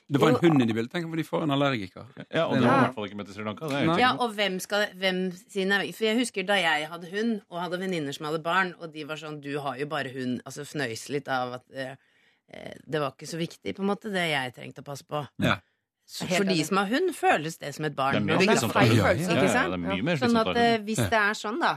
Det var en hund i bildet. Tenk om de får en allergiker. Ja, Og Det var i hvert fall ikke med til Sri Lanka. Det er jeg Ja, og hvem skal hvem sine For jeg husker da jeg hadde hund, og hadde venninner som hadde barn, og de var sånn Du har jo bare hund. Altså fnøys litt av at eh, det var ikke så viktig, på en måte, det jeg trengte å passe på. Ja. Så for de som har hund, føles det som et barn. Det er mer Og det slitsomt er feil følelse, ikke sant? Sånn at eh, hvis det er sånn, da,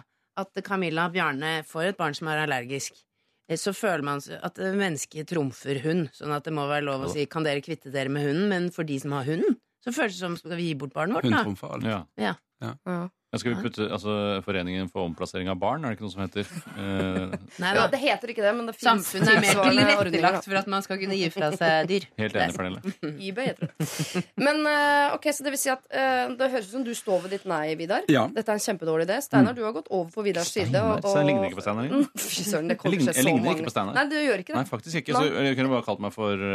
at Camilla og Bjarne får et barn som er allergisk, eh, så føler man at eh, mennesket trumfer hund. Sånn at det må være lov å si 'kan dere kvitte dere med hunden', men for de som har hunden, så føles det som skal vi gi bort barnet vårt, Hun da. trumfer alt. Ja. ja. Ja, Ja, Skal vi putte altså, Foreningen for omplassering av barn, er det ikke noe som heter? Eh, Nei, Ja, det heter ikke det, men det finnes Samfunnet er mer tilrettelagt for at man skal kunne gi fra seg dyr. helt enig, Pernille. eBay heter det. Men uh, ok, så det vil si at uh, det høres ut som du står ved ditt nei, Vidar. Ja. Dette er en kjempedårlig idé. Steinar, du har gått over på Vidars side. Og, Så jeg ligner ikke på Steinar? Mm, Fy søren, det kommer jeg så ligner mange ikke på Steinar. Nei, du gjør ikke det. Nei, faktisk ikke. Så jeg kunne bare kalt meg for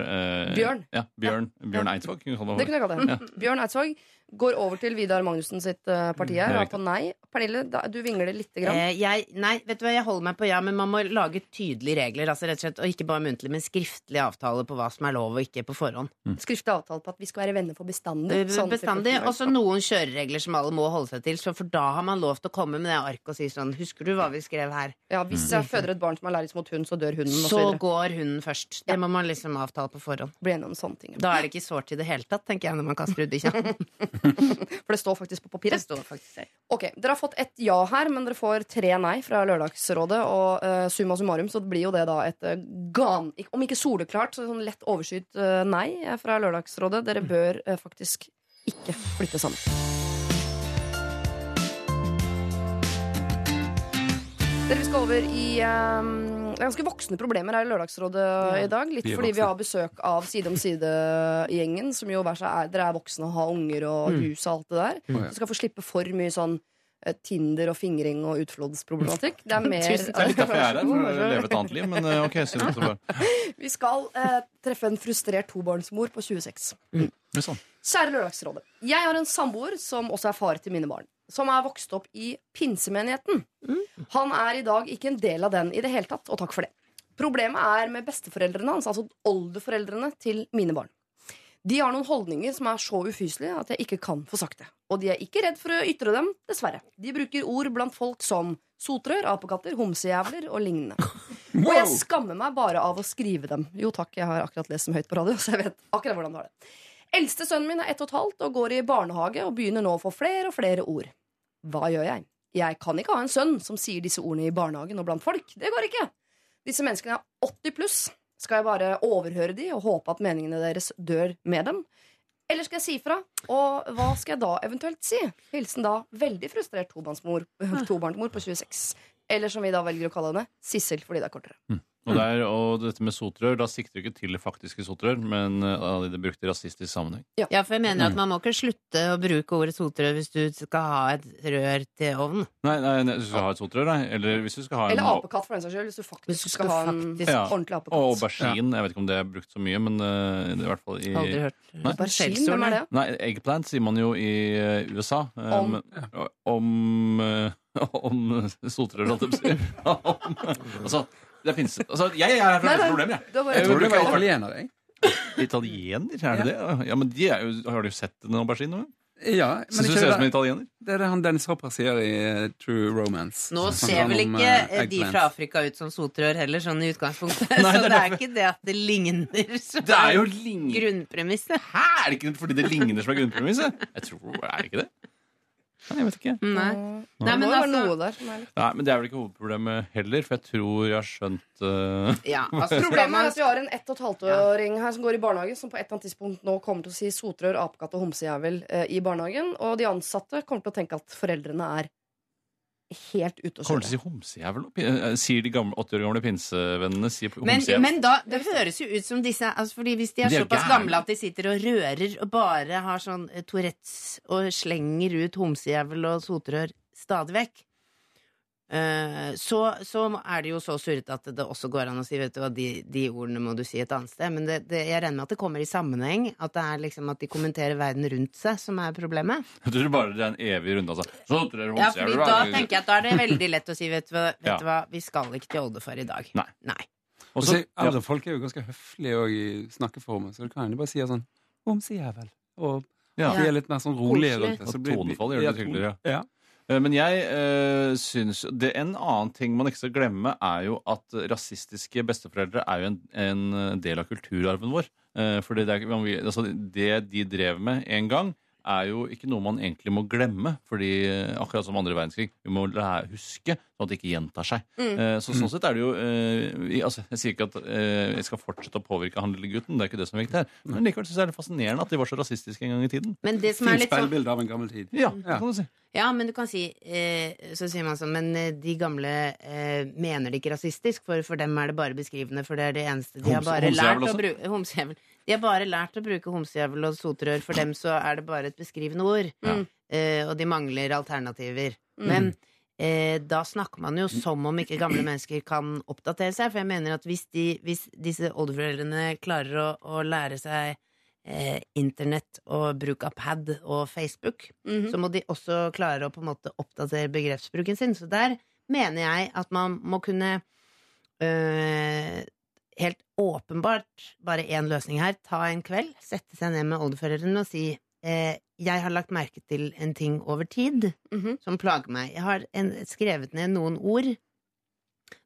Bjørn. Ja, Bjørn, Bjørn Eidsvåg. Kunne Det kunne jeg kalt det. Bjørn Eidsvåg går over til Vidar Magnussen sitt eh, parti her. er er på nei. Pernille, da, du vingler lite grann. Eh, jeg, nei, vet du hva, jeg holder meg på ja, men man må lage tydelige regler. Altså rett og slett, Og ikke bare muntlig, men skriftlig avtale på hva som er lov og ikke på forhånd. Skriftlig avtale på at vi skal være venner for bestandig. Eh, Sånn Bestandig. Og så noen kjøreregler som alle må holde seg til. Så for da har man lov til å komme med det arket og si sånn Husker du hva vi skrev her? Ja, Hvis jeg føder et barn som er allergisk mot hund, så dør hunden. Så Så går hunden først. Det må man liksom avtale på forhånd. Bli enig om sånne ting. Da er det ikke sårt i det hele tatt, tenker jeg, når man kaster ut bikkja. For det står faktisk på Det papiret. står faktisk her. Ok, Dere har fått ett ja her, men dere får tre nei fra Lørdagsrådet. Og uh, summa summarum så blir jo det da et uh, gan... Om ikke soleklart, så sånn lett overskyet uh, nei eh, fra Lørdagsrådet. Dere bør uh, faktisk ikke flytte sammen. Dere vi skal over i eh, det er ganske voksne problemer her i Lørdagsrådet i dag. Litt vi fordi vi har besøk av Side om side-gjengen, som jo hver seg er, dere er voksne og har unger og hus og alt det der. Mm. Så skal få slippe for mye sånn eh, Tinder og fingring og utfloddsproblematikk. Det er mer Tusen takk. Derfor jeg er her, for å leve et annet liv. Men ok, så så bare. Vi skal eh, treffe en frustrert tobarnsmor på 26. Mm. sånn. Kjære Lørdagsrådet. Jeg har en samboer som også er far til mine barn. Som er vokst opp i pinsemenigheten. Han er i dag ikke en del av den i det hele tatt, og takk for det. Problemet er med besteforeldrene hans, altså oldeforeldrene til mine barn. De har noen holdninger som er så ufyselige at jeg ikke kan få sagt det. Og de er ikke redd for å ytre dem, dessverre. De bruker ord blant folk som sotrør, apekatter, homsejævler og lignende. Og jeg skammer meg bare av å skrive dem. Jo takk, jeg har akkurat lest dem høyt på radio, så jeg vet akkurat hvordan du har det. Eldste sønnen min er ett og et halvt og går i barnehage og begynner nå å få flere og flere ord. Hva gjør jeg? Jeg kan ikke ha en sønn som sier disse ordene i barnehagen og blant folk. Det går ikke. Disse menneskene er 80 pluss. Skal jeg bare overhøre de og håpe at meningene deres dør med dem? Eller skal jeg si fra? Og hva skal jeg da eventuelt si? Hilsen da veldig frustrert tobarnsmor, tobarnsmor på 26. Eller som vi da velger å kalle henne, Sissel fordi det er kortere. Og, der, og dette med sotrør, da sikter du ikke til faktiske sotrør, men uh, det brukte i rasistisk sammenheng. Ja, for jeg mener at man må ikke slutte å bruke ordet sotrør hvis du skal ha et rør til ovnen. Nei, nei, nei, hvis du skal ha et sotrør, nei. Eller hvis du skal ha en Eller apekatt, for den saks skyld. Hvis du faktisk Hvis du skal skal ha en faktisk- Ja. ordentlig Og apekatt. aubergine. Jeg vet ikke om det er brukt så mye, men uh, det er i hvert fall i Aldri hørt. Nei. Aubergine, hvem er det? Nei, eggplant sier man jo i uh, USA. Um, Om? om om sotrør, holdt jeg på å si. Altså, det finnes altså, Jeg er fra for å Nei, løse nei. problemer, jeg. Det var Jeg bare trodde det var italiener, jeg. Italiener, er det det? Ja, men de er jo, Har du sett en aubergine? nå? Ja, men Syns du ikke ser ut som en italiener? det er det han Dennis Hopper sier i eh, True Romance. Nå Han snakker ser vel om, ikke eh, eh, de eggplant. fra Afrika ut som sotrør heller, sånn i utgangspunktet. Nei, så det er det er derfor- ikke det at det ligner som Det er jo lignende grunnpremisset. Hæ, er det ikke fordi det ligner som er grunnpremisset? Jeg tror, Er det ikke det? Nei, jeg vet ikke. Nei. Nei, men altså- noe der som er Nei, Men det er vel ikke hovedproblemet heller, for jeg tror jeg har skjønt uh... Ja, altså, Problemet er at vi har en ett og et halvt-åring her som går i barnehagen, som på et eller annet tidspunkt nå kommer til å si sotrør, apekatt og homsejævel uh, i barnehagen. Og de ansatte kommer til å tenke at foreldrene er helt ute å Kommer du til å si homsejævel? Pin- eh, Sier de gamle, 80 år gamle pinsevennene sier Men, homsejævel? men da, det høres jo ut som disse altså fordi Hvis de er De er såpass gærne. gamle at de sitter og rører og bare har sånn eh, Tourettes og slenger ut homsejævel og sotrør stadig vekk, eh, så, så er det jo så surrete at det også går an å si vet du hva, de, de ordene må du si et annet sted. Men det, det, jeg regner med at det kommer i sammenheng. At det er liksom at de kommenterer verden rundt seg som er problemet. Jeg tror bare det er en evig runde. Altså. Så tror dere Ja, fordi da. Tenker jeg at da er det veldig lett å si vet du hva, vet Ja. hva vi skal ikke til oldefar i dag. Nei. Nei. Og Og så, så- eldre folk er jo ganske høflige også i snakkeformen, så du kan jo bare si sånn Homsejævel. Og Ja. de er litt mer sånn rolige rundt det. så Og blir- tonefall gjør det Ja, hyggeligere. Ja. Eh, Men jeg uh, syns det, En annen ting man ikke skal glemme, er jo at rasistiske besteforeldre er jo en, en del av kulturarven vår. Eh, fordi det, er, altså, det de drev med en gang, er jo ikke noe man egentlig må glemme. fordi eh, akkurat som andre verdenskrig, vi må lære, huske sånn at det ikke gjentar seg. Mm. Eh, Så sånn sett er det jo eh, altså, Jeg sier ikke at eh, jeg skal fortsette å påvirke han lille gutten, det er ikke det som er viktig her. Men likevel synes jeg det er det fascinerende at de var så rasistiske en gang i tiden. Men det som er litt sånn av en gammel tid. Ja, det kan du si. Ja, men du kan si eh, Så sier man sånn Men de gamle eh, mener det ikke rasistisk, for for dem er det bare beskrivende, for det er det eneste de har bare lært å bruke Homsejævel. De har bare lært å bruke homsejævel og sotrør. For dem så er det bare et beskrivende ord. Ja. Eh, og de mangler alternativer. Men eh, da snakker man jo som om ikke gamle mennesker kan oppdatere seg. For jeg mener at hvis, de, hvis disse oldeforeldrene klarer å, å lære seg eh, internett og bruk av pad og Facebook, Mhm. så må de også klare å på en måte oppdatere begrepsbruken sin. Så der mener jeg at man må kunne øh, helt åpenbart bare én løsning her. Ta en kveld, sette seg ned med oldeforeldrene og si eh, jeg har lagt merke til en ting over tid Mhm. som plager meg. Jeg har en, skrevet ned noen ord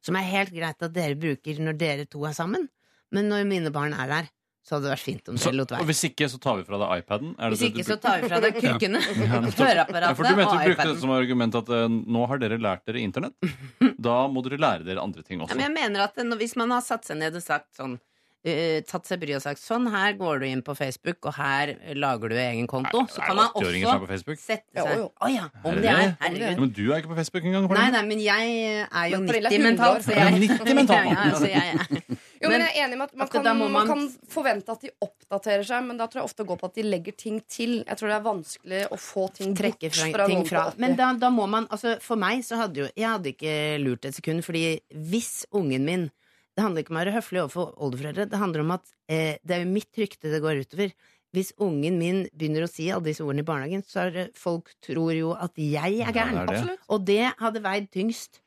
som er helt greit at dere bruker når dere to er sammen, men når mine barn er der, så hadde det vært fint om dere lot og hvis ikke, så tar vi fra deg iPaden? Er det Hvis det ikke, du- så tar vi fra deg kukkene, høreapparatet. Ja, for du mente og du brukte iPaden. det som argument at uh, nå har dere lært dere internett. Da må dere lære dere andre ting Ja, også. men jeg mener at når- Hvis man har satt seg ned og sagt sånn uh, Tatt seg bryet og sagt sånn, her går du inn på Facebook, og her lager du egen konto. Nei, Så kan man 80-åringer som på også sette seg Å oh, ja, om det er. Herregud. Ja, Men du er ikke på Facebook engang? Nei, nei, men jeg er jo Men er 90 mentalt, så jeg Ja, 90 mentalt. Ja, altså, så jeg, Jo, men Men jeg er enig med at man at kan, man... man- kan forvente at de oppdaterer seg, men da tror jeg ofte går på at de legger ting til. Jeg tror det er vanskelig å få ting trekker bort fra, fra ting fra. Men da, da må man altså For meg så hadde jo Jeg hadde ikke lurt et sekund, fordi hvis ungen min Det handler ikke om å være høflig overfor oldeforeldre, det handler om at eh, det er jo mitt rykte det går utover. Hvis ungen min begynner å si alle disse ordene i barnehagen, så er det folk tror jo at jeg er gæren. Ja, det er det. Og det hadde veid tyngst.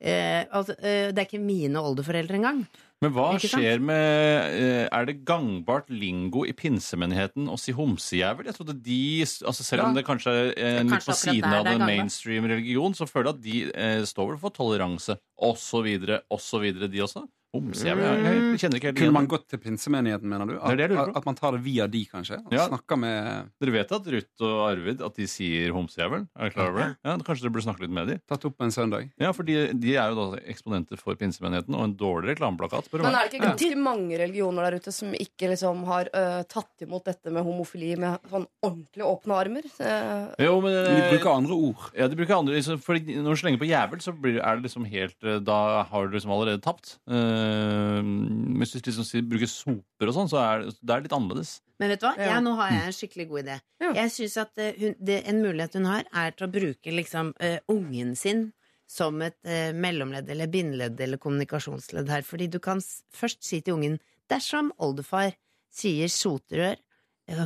Eh, altså, eh, det er ikke mine oldeforeldre engang. Men hva skjer med eh, Er det gangbart lingo i pinsemenigheten å si homsejævel? Jeg trodde de, altså Selv om det kanskje er eh, litt på siden av den mainstream religion, så føler jeg at de eh, står vel for toleranse osv., osv., de også? Homsejævel? Jeg, jeg kjenner ikke helt Kunne man gått til pinsemenigheten, mener du? Det er det du At, man tar det via de, kanskje? Og Ja. snakker med Dere vet at Ruth og Arvid at de sier homsejævelen? Er dere klar over det? Ja, Kanskje dere burde snakke litt med dem? Tatt opp en søndag? Ja, for de, de er jo da eksponenter for pinsemenigheten, og en dårlig reklameplakat, Men er det ikke ganske mange religioner der ute som ikke liksom har uh, tatt imot dette med homofili med sånn ordentlig åpne armer? Uh, Jo, men, Men de bruker andre ord. Ja, de bruker andre liksom, fordi Når du slenger på jævel, så blir, er det liksom helt Da har du liksom allerede tapt. Eh, hvis du liksom bruker soper og sånn, så er det, er litt annerledes. Men vet du hva? Ja. Ja, nå har jeg en skikkelig god idé. Ja. Jeg synes at eh, hun, det, En mulighet hun har, er til å bruke liksom uh, ungen sin som et uh, mellomledd eller bindeledd eller kommunikasjonsledd her. Fordi du kan s først si til ungen dersom oldefar sier soterør,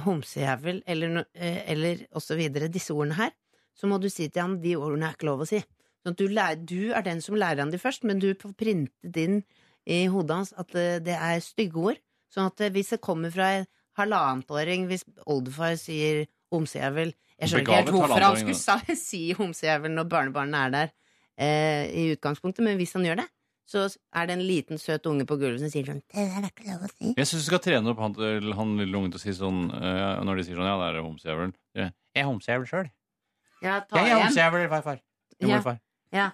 homsejævel eller, uh, eller osv. disse ordene her, så må du si til han de ordene er ikke lov å si. Sånn at du, lærer, du er den som lærer han de først, men du får printet inn i hodet hans at eh, det er stygge ord. Sånn at eh, hvis det kommer fra en halvannetåring, hvis oldefar sier homsejævel Jeg skjønner ikke helt hvorfor han skulle si homsejævel når barnebarnet er der eh, i utgangspunktet, men hvis han gjør det, så er det en liten, søt unge på gulvet som sier sånn Det er ikke lov å si. Jeg syns du skal trene opp han, han lille ungen til å si sånn uh, Når de sier sånn Ja, det er homsejævelen. Jeg er homsejævel sjøl. Ja, Jeg er homsejævel, farfar. Ja. Ja.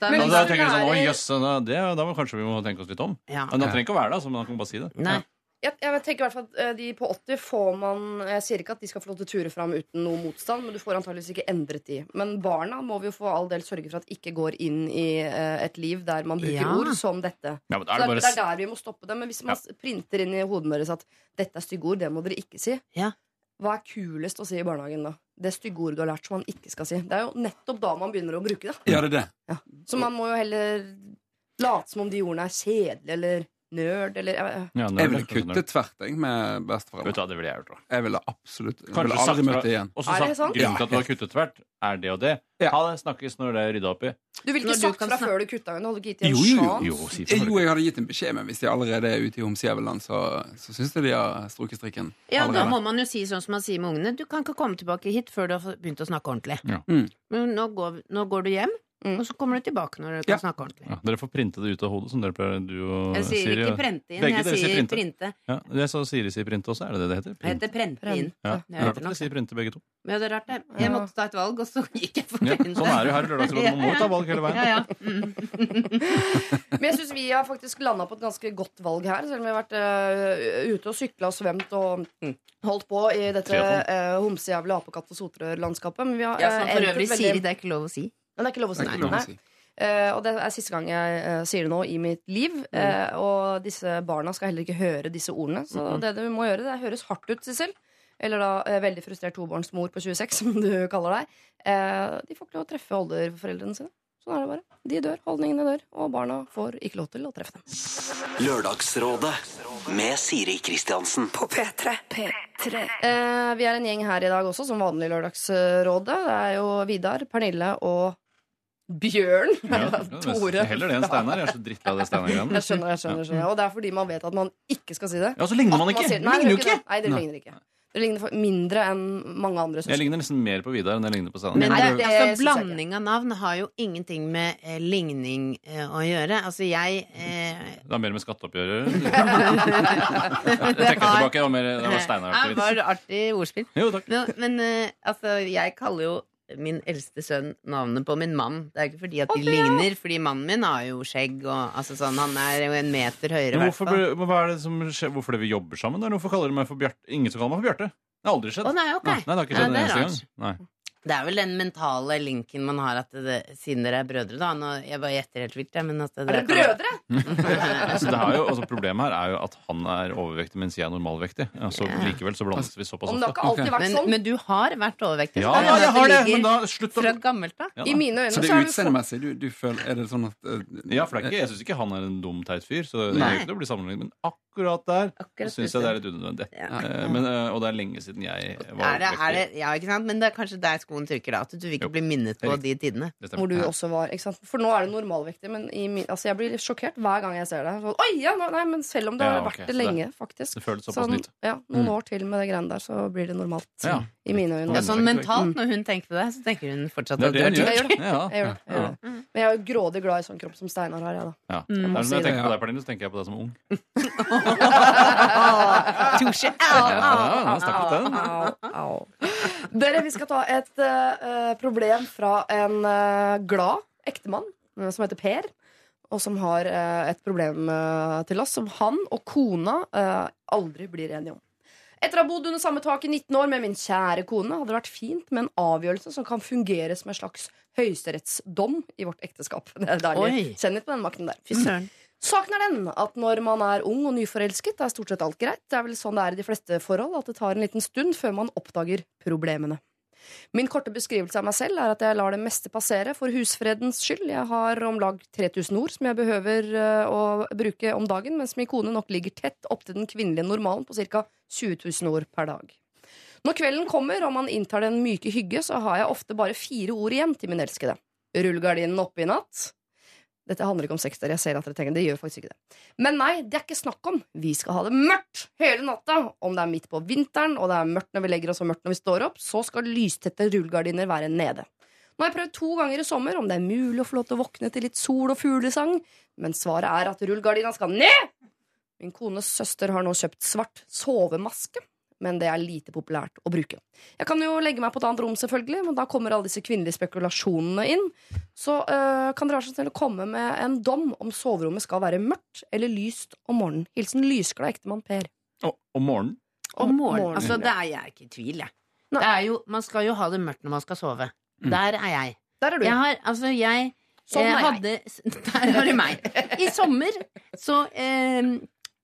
Men hvis da du tenker jeg sånn, Oi, lærer- jøss, da, det- da må kanskje vi må tenke oss litt om. ja. Men Han trenger ikke å være det, altså, men han kan bare si det. Nei. jeg, jeg tenker i hvert fall at eh, de på 80 får man Jeg sier ikke at de skal få lov til å ture fram uten noe motstand, men du får antageligvis ikke endret de. Men barna må vi jo for all del sørge for at ikke går inn i eh, et liv der man bruker Ja. ord som dette. Ja, men da er det det, bare det er der vi må stoppe det. Men hvis man s- printer inn i hodet deres at dette er stygge ord, det må dere ikke si, Ja. hva er kulest å si i barnehagen da? Det stygge ordet du har lært som man ikke skal si. Det er jo nettopp da man begynner å bruke det. Ja, det er det. Så man må jo heller late som om de ordene er kjedelige eller nerd eller jeg nerd. ja, Jeg ville kuttet tvert jeg, med Vet besteforeldre. du hva, det ville jeg gjort. da. Jeg ville absolutt Jeg ville aldri møtt igjen. Og så sagt sånn? grunnen til at du har kuttet tvert, er det og det. Ja. Ha det, snakkes når det er rydda opp i. Du ville ikke du sagt fra før du kutta henne. Hadde du ikke gitt dem en jo, jo. sjanse? Jo, si Eh, Jo, jeg hadde gitt en beskjed, men hvis de allerede er ute i homsejævelland, så, så syns jeg de har strukket strikken. Ja, da må man jo si sånn som man sier med ungene. Du kan ikke komme tilbake hit før du har begynt å snakke ordentlig. Ja. Mm. Men nå går, nå går du hjem, Og så kommer du tilbake når du kan Ja. snakke ordentlig. Ja, dere får printe det ut av hodet, som dere pleier, du og Jeg sier Siri. ikke printe inn, Begge jeg sier printe. printe. Ja, jeg sa Siri sier printe også, er det det det heter? Det heter prente inn. Ja, er er rart at de dere sier printe begge to. Ja, det er rart, det. Jeg måtte ta et valg, og så gikk jeg for Ja, printe. sånn er det jo her i Lørdagsrådet. Man må ta valg hele veien. Ja, ja. Mm. Men jeg syns vi har faktisk landa på et ganske godt valg her, selv om vi har vært uh, ute og sykla og svømt og holdt på i dette uh, homsejævla apekatt- og sotrørlandskapet. Men vi har Ja, eh, for øvrig sier det er ikke lov å si. Men det er ikke lov å si. Lov å Nei. si. Eh, og det er siste gang jeg uh, sier det nå i mitt liv. eh, og disse barna skal heller ikke høre disse ordene. Så det du må gjøre, det høres hardt ut, Sissel. Eller da veldig frustrert tobarnsmor på 26, som du kaller deg. Eh, de får ikke lov å treffe oldeforeldrene sine. Sånn er det bare. De dør, holdningene dør, og barna får ikke lov til å treffe dem. Lørdagsrådet med Siri Kristiansen. På P3. P3. Eh, vi er en gjeng her i dag også, som vanlig Lørdagsrådet. Det er jo Vidar, Pernille og Bjørn. Ja, Tore. Heller det enn Steinar. Jeg er så drittlei av det Steinar-greiene. Jeg skjønner, jeg skjønner, skjønner. Og det er fordi man vet at man ikke skal si det. Ja, så ligner man At ikke! sier- Nei, ligner ikke! det. Nei, det ligner ikke. Det ligner mindre enn mange andre Jeg ligner nesten mer på Vidar enn jeg ligner på Steinar. Men det, det altså, blanding av navn har jo ingenting med eh, ligning eh, å gjøre. Altså, jeg eh, Det har mer med skatteoppgjør å gjøre. Jeg trekker tilbake. Det var, mer, det var Steinar-aktig Det var artig ordspill. Jo, takk. Men, men eh, altså, jeg kaller jo min eldste sønn navnet på min mann. Det er ikke fordi at de ligner, fordi mannen min har jo skjegg og altså sånn, Han er jo en meter høyere, i hvert hvorfor, fall. ble- hva er det som skjer? Hvorfor det vi jobber sammen? Hvorfor kaller de meg for Bjarte? Ingen som kaller meg for Bjarte. Det har aldri skjedd. Å nei, ok. Nei, det har ikke Ja, skjedd en det er eneste gang. Nei. Det er vel den mentale linken man har, at det, siden dere er brødre, da. Nå, jeg bare gjetter helt vilt, jeg, men at det, Er dere brødre? Altså, det har jo, altså, problemet her er jo at han er overvektig mens jeg er normalvektig. Altså, Ja. Likevel så blandes vi såpass ofte. Okay. Sånn? Men, men du har vært overvektig. Ja, ja, jeg har det, men da slutt å Fra gammelt av. ja, I mine øyne Så det er er det utseendemessig. Du, du føler, er det sånn at uh, Ja, for det er ikke, Jeg syns ikke han er en dum, teit fyr, så det er ikke å bli sammenlignet. Men akkurat der Akkurat syns jeg det er litt unødvendig. Ja. Eh, Men, uh, og det er lenge siden jeg Er var det, er det, overvektig. ja, ikke sant? Men det er kanskje der skoen trykker, da. At du ikke Jo. blir minnet på de tidene. Hvor du også var. Ikke sant? For nå er det normalvektig, men i min, altså jeg blir sjokkert hver gang jeg ser det. Så, Oi, ja, nei, men selv om det Ja, har vært det det- lenge, faktisk. Det føles såpass Sånn, nytt. ja, noen Mm. år til med det greiene der, så blir det normalt. Ja. I mine øyne. Ja, sånn Mm. mentalt, når hun tenker på det, så tenker hun fortsatt at det du er. Jeg det. Gjør. Jeg gjør det. Men jeg er jo grådig glad i sånn kropp som Steinar har. Jeg, da. Ja. Mm. Det må Når jeg tenker på deg, Pernille, så tenker jeg på deg som ung. Touche. Au. Dere, vi skal ta et eh, problem fra en eh, glad ektemann eh, som heter Per. Og som har et problem til oss som han og kona aldri blir enige om. Etter å ha bodd under samme tak i 19 år med min kjære kone hadde det vært fint med en avgjørelse som kan fungere som en slags høyesterettsdom i vårt ekteskap. Det er deilig. Kjenn litt på den makten der. Fy søren. Saken er den at når man er ung og nyforelsket, er stort sett alt greit. Det er vel sånn det er i de fleste forhold, at det tar en liten stund før man oppdager problemene. Min korte beskrivelse av meg selv er at jeg lar det meste passere for husfredens skyld. Jeg har om lag 3000 ord som jeg behøver eh, å bruke om dagen, mens min kone nok ligger tett opptil den kvinnelige normalen på ca. 20 000 ord per dag. Når kvelden kommer og man inntar den myke hygge, så har jeg ofte bare fire ord igjen til min elskede. Rullegardinen oppe i natt. Dette handler ikke om sex, der, Jeg ser at dere tenker det. gjør faktisk ikke det. Men nei, det er ikke snakk om. Vi skal ha det mørkt hele natta. Om det er midt på vinteren, og det er mørkt når vi legger oss og mørkt når vi står opp, så skal lystette rullegardiner være nede. Nå har jeg prøvd to ganger i sommer om det er mulig å få lov til å våkne til litt sol og fuglesang, men svaret er at rullegardina skal ned! Min kones søster har nå kjøpt svart sovemaske, men det er lite populært å bruke. Jeg kan jo legge meg på et annet rom, selvfølgelig, men da kommer alle disse kvinnelige spekulasjonene inn. Så uh, kan dere være så snill å komme med en dom om soverommet skal være mørkt eller lyst om morgenen. Hilsen lysglad ektemann Per. Og om morgenen? Om morgenen. Altså, det er jeg ikke i tvil, jeg. Det er jo, man skal jo ha det mørkt når man skal sove. Der er jeg. Der er du. Jeg har, altså, jeg Sånn eh, er jeg. hadde Der har du meg. I sommer, så eh,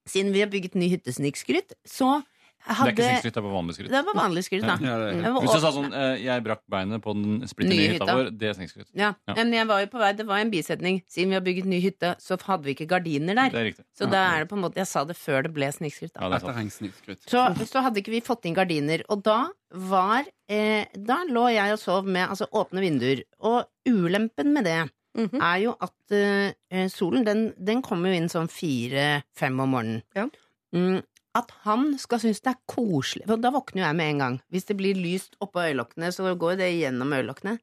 Siden vi har bygget ny hyttesnikskryt, så Det er ikke snikskryt, det er på vanlig skryt. Det er på vanlig skryt, da. Ja, det er- ja. Hvis du sa sånn eh, 'jeg brakk beinet på den splitter Nye hytta vår', det er snikskryt. Ja. Ja. Men jeg var jo på vei, det var en bisetning. Siden vi har bygget ny hytte, så hadde vi ikke gardiner der. Det er riktig. Så da er det på en måte Jeg sa det før det ble snikskryt. Ja, det. Så, så hadde ikke vi fått inn gardiner. Og da var eh, Da lå jeg og sov med altså, åpne vinduer. Og ulempen med det Mhm. er jo at eh, solen, den, den kommer jo inn sånn fire-fem om morgenen. Ja. Mm, at han skal synes det er koselig For da våkner jo jeg med en gang. Hvis det blir lyst oppå øyelokkene, så går det gjennom øyelokkene.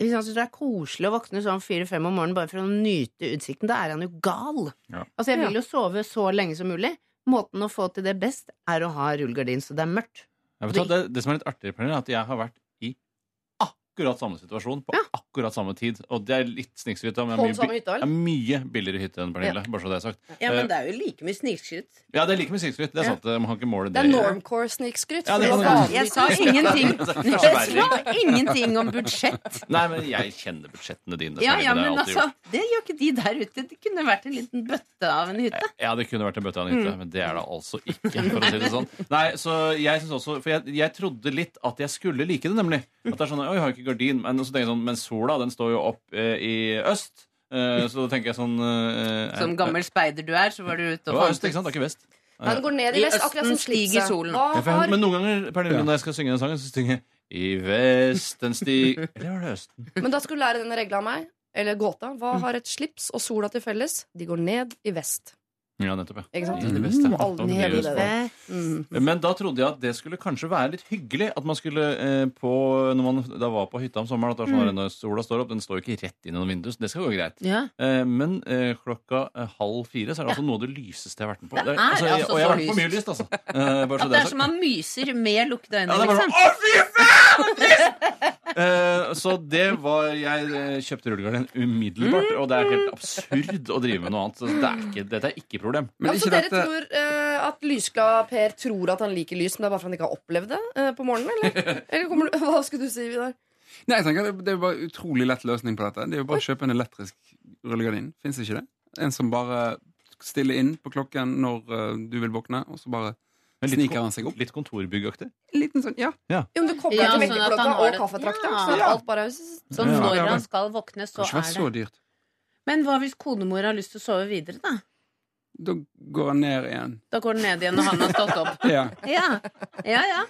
Hvis han syns det er koselig å våkne sånn fire-fem om morgenen bare for å nyte utsikten, da er han jo gal. Ja. Altså, jeg vil jo sove så lenge som mulig. Måten å få til det best, er å ha rullegardin så det er mørkt. Ja, det, det som er litt artigere, er at jeg har vært akkurat samme situasjon på akkurat samme tid. Og det er litt snikskryt. men det er mye, jeg er mye billigere hytte enn Pernille. Bare så det er sagt. Ja, Eh, men det er jo like mye snikskryt. Ja, det er like mye snikskryt. Det er sant. Man kan ikke måle Det det. er normcore snikskryt. Ja, si. Jeg sa ingenting, jeg sa ingenting om budsjett. Nei, men jeg kjenner budsjettene dine. Ja, ja, jeg men altså, det gjør ikke de der ute. Det kunne vært en liten bøtte av en hytte. Ja, det kunne vært en bøtte av en hytte, Mm. men det er det altså ikke. for å si det sånn. Nei, så jeg synes også, For jeg, jeg trodde litt at jeg skulle like det, nemlig. At det er sånn, Oi, jeg har ikke gardin. Men så jeg sånn, men sola den står jo opp eh, i øst. Eh, så da tenker jeg sånn eh, Som gammel speider du er, så var du ute og fant øst, ikke sant? Det er ikke vest. Han går ned i I vest, akkurat som stiger solen. Ja, jeg, men noen ganger Pernille, når jeg skal synge den sangen, så synger jeg I vesten stig Eller var det østen? men da skulle du lære denne regla av meg, eller gåta. Hva har et slips og sola til felles? De går ned i vest. Ja, nettopp, ja. Ikke sant? Mm. blir det det. Mm. Men da trodde jeg at det skulle kanskje være litt hyggelig at man skulle eh, på Når man da var på hytta om sommeren, at det var sånn Mm. når sola står opp, den står jo ikke rett inn gjennom vinduet, så det skal gå greit. Ja. Eh, men eh, klokka eh, halv fire så er det altså noe av det lyseste jeg har vært med på. Det er jeg, altså og jeg har vært på mye lyst. altså. Eh, bare så At det er som man myser med lukkede øyne, Ja, det er bare liksom. Å, fy faen! Eh, så det var Jeg eh, kjøpte rullegardin umiddelbart, Mm. og det er helt absurd å drive med noe annet. Så det er ikke, dette er ikke et problem. Ja, så dere tror eh, at lysglad Per tror at han liker lys, men det er bare for han ikke har opplevd det eh, på morgenen? Eller, eller kommer du, hva skulle du si, Vidar? Nei, jeg tenker det, det er jo bare utrolig lett løsning på dette. Det er jo bare å kjøpe en elektrisk rullegardin. Fins ikke det? En som bare stiller inn på klokken når eh, du vil våkne, og så bare Men litt sniker han seg opp. Litt kontorbyggaktig. Liten sånn, ja. Jo, men du kobler Ja, til sånn vekkerklokka og kaffetrakteren. Ja. Så Ja. alt bare sånn Ja, når ja, han skal våkne, så er så det dyrt. Men hva hvis konemor har lyst til å sove videre, da? Da går han ned igjen. Da går han ned igjen når han har stått opp. Ja. Ja, ja. ja.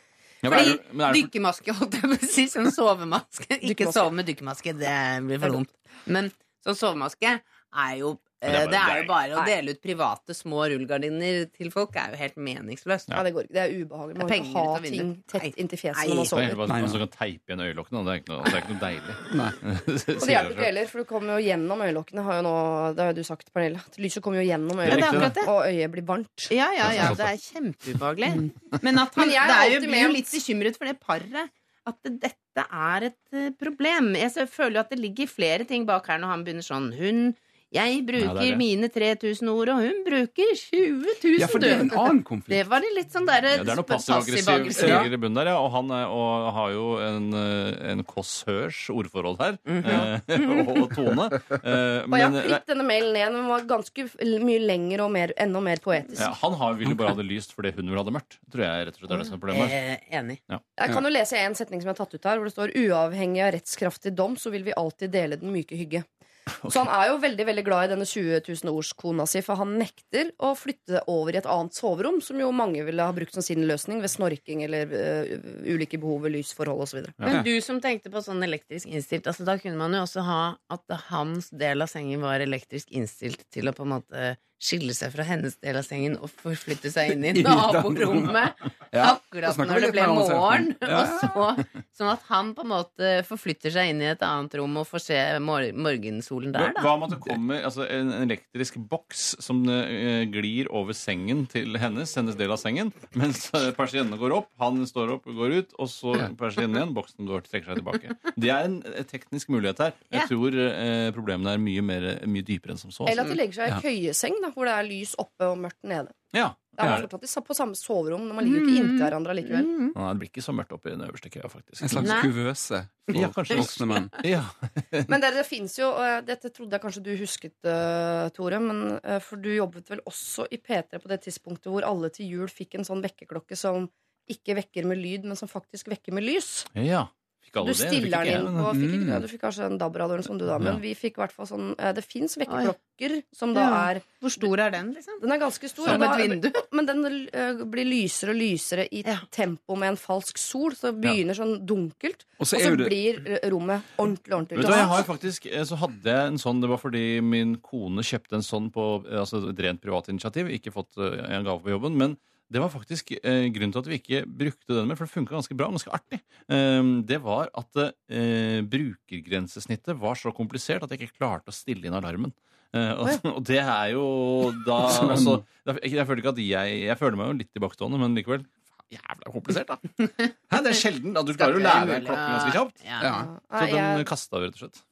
Ja, men Fordi er dykkermaske, holdt jeg på å si, sånn sovemaske Ikke sove med dykkermaske, det blir for dumt. Men sånn sovemaske er jo det Det er bare- er jo bare å dele ut private små rullegardiner til folk er jo helt meningsløst. Ja, det går. Det er ubehagelig. Man Det må ikke ha ting tett inntil fjeset når man Det er sover. bare som kan teipe igjen øyelokkene. Det er ikke noe, det er ikke noe deilig. Nei. Og det hjelper ikke heller, for du kommer jo gjennom øyelokkene. Har jo nå, det har jo du sagt, Pernille. At Lyset kommer jo gjennom det det. og øyet blir varmt. Ja, ja, ja, Det det er kjempeubehagelig. Men at han, Men er er jo, blir jo litt bekymret for det paret. At dette er et eh, problem. Jeg føler jo at det ligger flere ting bak her når han begynner sånn Hun Jeg bruker Ja, mine 3000 ord, og hun bruker 20 000, ja, for det er en annen konflikt. Det var det litt sånn derre Ja, det er noe passiv-aggressiv. Ja. i bunnen der, ja. Og han er, og har jo en, eh, en kåssørs ordforråd her. -hmm. og tone. Eh, Og jeg har fritt denne mailen igjen. Den var ganske mye lengre og mer, enda mer poetisk. ja, han har, ville bare ha det lyst fordi hun ville ha det mørkt. Tror jeg rett og slett er det som er problemet. Eh, enig. Jeg kan jo lese en setning som jeg har tatt ut her, hvor det står uavhengig av rettskraftig dom, så vil vi alltid dele den myke hygge. Så han er jo veldig veldig glad i denne 20 000-ordskona si, for han nekter å flytte over i et annet soverom, som jo mange ville ha brukt som sin løsning ved snorking eller uh, ulike behov ved lysforhold osv. Men du som tenkte på sånn elektrisk innstilt, altså da kunne man jo også ha at hans del av sengen var elektrisk innstilt til å på en måte skille seg fra hennes del av sengen og forflytte seg inn i naborommet. Ja, Akkurat når det ble morgen. Ja. Og så, sånn at han på en måte forflytter seg inn i et annet rom og får se mor morgensolen der, da. hva om at det kommer altså, en elektrisk boks som uh, glir over sengen til hennes, hennes del av sengen, mens eh, persiennene går opp, han står opp, går ut, og så persiennen igjen, boksen går, trekker seg tilbake. Det er en eh, teknisk mulighet her. Jeg Ja. tror uh, problemene er mye, mer, mye dypere enn som så. Eller at de legger seg i køyeseng, da, hvor det er lys oppe og mørkt nede. Ja, er det er det. fortsatt på samme soverom, men man ligger jo ikke inntil hverandre likevel. Nei, det blir ikke så mørkt oppe i den øverste køya, faktisk. En slags Nei. kuvøse for Ja, kanskje. voksne menn. Ja. Men det, det fins jo, og dette trodde jeg kanskje du husket, eh, Tore, men, eh, for du jobbet vel også i P3 på det tidspunktet hvor alle til jul fikk en sånn vekkerklokke som ikke vekker med lyd, men som faktisk vekker med lys. ja. Fikk alle Du det? Stiller ikke den inn på fikk ikke, Mm. Du fikk kanskje en DAB-radioen eller sånn, du da, men Ja. vi fikk i hvert fall sånn eh, Det fins vekkerklokker som da Ja. er Hvor stor er den, liksom? Den er ganske stor. Som et vindu? Men den uh, blir lysere og lysere i Ja. tempo med en falsk sol, så det begynner sånn dunkelt. Og Og så så er det blir eh, rommet ordentlig, ordentlig Vet du hva, jeg har faktisk, så hadde jeg en sånn, Det var fordi min kone kjøpte en sånn på altså et rent privat initiativ. Ikke fått en gave på jobben. Men det var faktisk eh, grunnen til at vi ikke brukte den mer, for det funka ganske bra og ganske artig. Eh, det var at eh, brukergrensesnittet var så komplisert at jeg ikke klarte å stille inn alarmen. Eh, og, og det er jo da altså, er- Jeg føler ikke at jeg Jeg føler meg jo litt tilbakestående, men likevel Jævla komplisert, da. Hæ, det er sjelden. at Du klarer å lære klokken ganske kjapt. Ja. Ja. Så den jeg, kasta vi, rett og slett.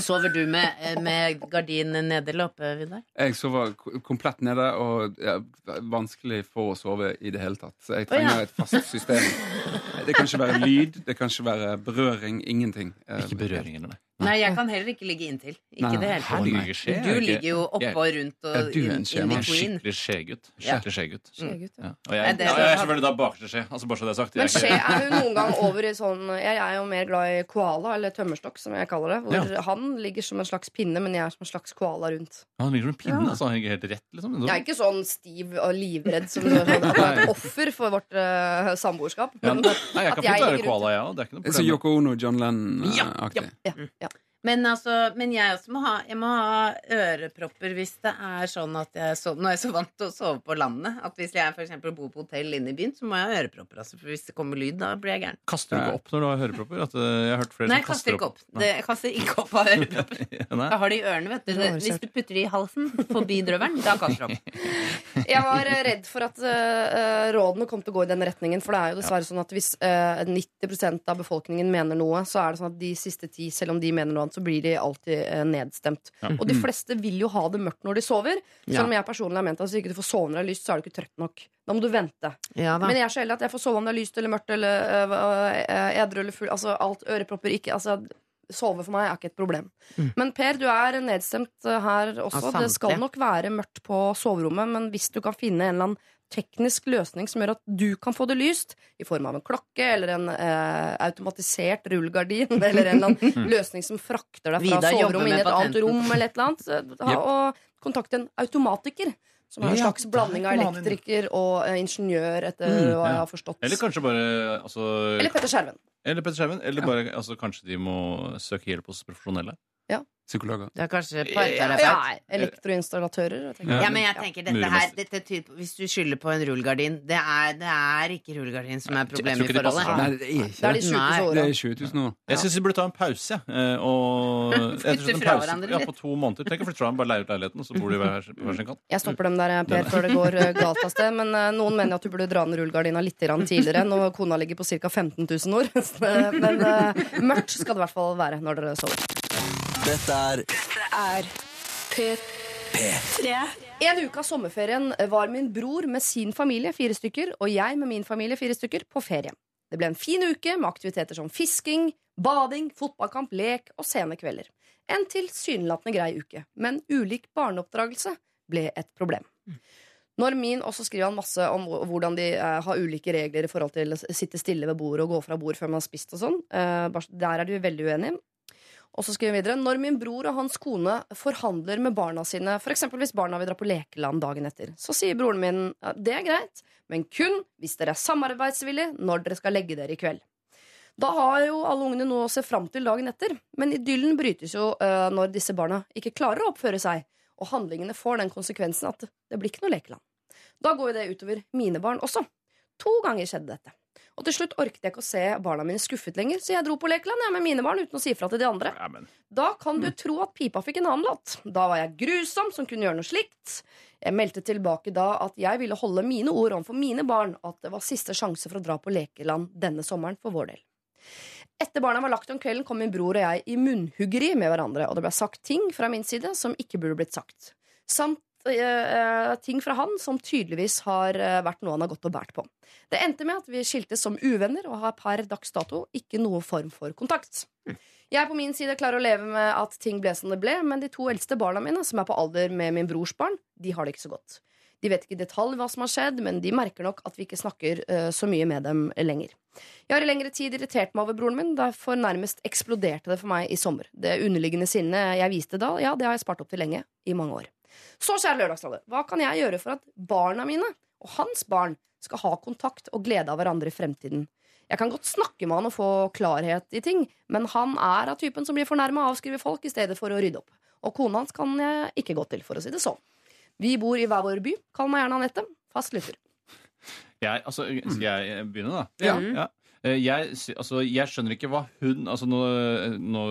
Sover du med, eh, med gardinen nede eller oppe, Vidar? Jeg sover komplett nede, og ja, vanskelig for å sove i det hele tatt. Så jeg Å, ja. trenger et fast system. Det kan ikke være lyd, det kan ikke være berøring. Ingenting. Ikke berøring eller nei. Jeg kan heller ikke ligge inntil. Ikke Nei, det hele tatt. Du ligger Du er ligger jo oppå og rundt og du er en in, skje, in Skikkelig skjegutt. Skikkelig skjegutt. Ja. Mm. Ja. Og jeg, ja, jeg er selvfølgelig da bakerste skje. Altså bare så det er sagt. Men Jeg skje er jo noen gang over i sånn Jeg er jo mer glad i koala, eller tømmerstokk, som jeg kaller det. Hvor han ligger som en slags pinne, men jeg er som en slags koala rundt. Han ligger som en pinne, altså. Han ligger helt rett, liksom. Jeg er ikke sånn stiv og livredd som du er, et offer for vårt uh, samboerskap. Ja, Men nei, jeg kan fint være koala, jeg òg. Det er ikke noe er så. Yoko Ono, John Lennon-aktig. ja, ja. Men, altså, men jeg også må ha, jeg må ha ørepropper hvis det er sånn at jeg sover Nå er jeg så vant til å sove på landet at hvis jeg for eksempel bor på hotell inne i byen, så må jeg ha ørepropper. Altså, for hvis det kommer lyd, da blir jeg gæren. Kaster du ikke opp når du har hørepropper? At, eh, jeg har hørt flere Nei, jeg kaster ikke opp. opp. Det, jeg kaster ikke opp av ørepropper. Jeg har det i ørene, vet du. Det, hvis du putter det i halsen forbi drøvelen, da kaster du opp. Jeg var eh, redd for at uh, rådene kom til å gå i den retningen. For det er jo dessverre sånn at hvis uh, 90% av befolkningen mener noe, så er det sånn at de siste ti, selv om de mener noe annet, så blir de alltid eh, nedstemt. Og de fleste vil jo ha det mørkt når de sover. Ja. Selv om jeg personlig har ment at hvis ikke du får sove når det er lyst, så er du ikke trøtt nok. Da må du vente. Ja. Men jeg er så heldig at jeg får sove om det er lyst eller mørkt eller øh, edru eller full. Altså alt ørepropper ikke altså, Sove for meg er ikke et problem. Men Per, du er nedstemt her også. Av det skal nok være mørkt på soverommet, men hvis du kan finne en eller annen teknisk løsning som gjør at du kan få det lyst, i form av en klokke eller en eh, automatisert rullegardin, eller en eller annen løsning som frakter deg fra soverommet inn i et annet rom, eller et eller annet, ha, og kontakte en automatiker. Som er en Ja, slags blanding av elektriker og eh, ingeniør, etter Mm, hva jeg har forstått. Eller kanskje bare altså, Eller Petter Skjerven. Eller Petter Skjerven. Eller bare, altså, kanskje de må søke hjelp hos profesjonelle. Psykologer. Det er kanskje Ja, parterapeut. elektroinstallatører. jeg. Ja, men jeg tenker dette her dette tyder på, Hvis du skylder på en rullegardin det er, det er ikke rullegardin som er problemet i det forholdet. Nei, det er Det er de sjukeste Nei. Det åra. er 20 000 år. Jeg syns vi burde ta en pause. eh, Og en fra hverandre litt? ja, på to måneder. Tenk å flytte fra hverandre, bare leie ut leiligheten, og så bor de hver, på hver sin kant. Jeg stopper dem der, Per, før det går eh, galt av sted. Men eh, noen mener at du burde dra ned rullegardina litt tidligere, når kona ligger på ca. 15 000 år. Eh, Men eh, mørkt skal det i hvert fall være når dere sover. Dette er Er P3. En uke av sommerferien var min bror med sin familie, fire stykker, og jeg med min familie, fire stykker, på ferie. Det ble en fin uke med aktiviteter som fisking, bading, fotballkamp, lek og sene kvelder. En tilsynelatende grei uke, men ulik barneoppdragelse ble et problem. Når min, Og så skriver han masse om hvordan de eh, har ulike regler i forhold til å sitte stille ved bordet og gå fra bord før man har spist og sånn. Eh, der er de veldig uenige. Og så skriver hun videre Når min bror og hans kone forhandler med barna sine, f.eks. hvis barna vil dra på lekeland dagen etter, så sier broren min ja, det er greit, men kun hvis dere er samarbeidsvillige når dere skal legge dere i kveld. Da har jo alle ungene noe å se fram til dagen etter, men idyllen brytes jo eh, når disse barna ikke klarer å oppføre seg, og handlingene får den konsekvensen at det blir ikke noe lekeland. Da går jo det utover mine barn også. To ganger skjedde dette. Og til slutt orket jeg ikke å se barna mine skuffet lenger, så jeg dro på lekeland jeg, med mine barn uten å si fra til de andre. Amen. Da kan du tro at pipa fikk en annen låt. Da var jeg grusom som kunne gjøre noe slikt. Jeg meldte tilbake da at jeg ville holde mine ord overfor mine barn, at det var siste sjanse for å dra på lekeland denne sommeren for vår del. Etter barna var lagt om kvelden, kom min bror og jeg i munnhuggeri med hverandre, og det ble sagt ting fra min side som ikke burde blitt sagt. Samt ting fra han som tydeligvis har eh, vært noe han har gått og båret på. Det endte med at vi skiltes som uvenner og har per dags dato ikke noe form for kontakt. Jeg på min side klarer å leve med at ting ble som det ble, men de to eldste barna mine, som er på alder med min brors barn, de har det ikke så godt. De vet ikke i detalj hva som har skjedd, men de merker nok at vi ikke snakker uh, så mye med dem lenger. Jeg har i lengre tid irritert meg over broren min, derfor nærmest eksploderte det for meg i sommer. Det underliggende sinnet jeg viste da, ja, det har jeg spart opp til lenge. I mange år. Så, kjære Lørdagsrådet, hva kan jeg gjøre for at barna mine og hans barn skal ha kontakt og glede av hverandre i fremtiden? Jeg kan godt snakke med han og få klarhet i ting, men han er av typen som blir fornærma og avskriver folk i stedet for å rydde opp. Og kona hans kan jeg ikke gå til, for å si det sånn. Vi bor i hver vår by. Kall meg gjerne Anette. Fast lytter. Jeg, altså, skal jeg begynne, da? Ja. Ja. Eh, Jeg, altså, jeg skjønner ikke hva hun altså nå, nå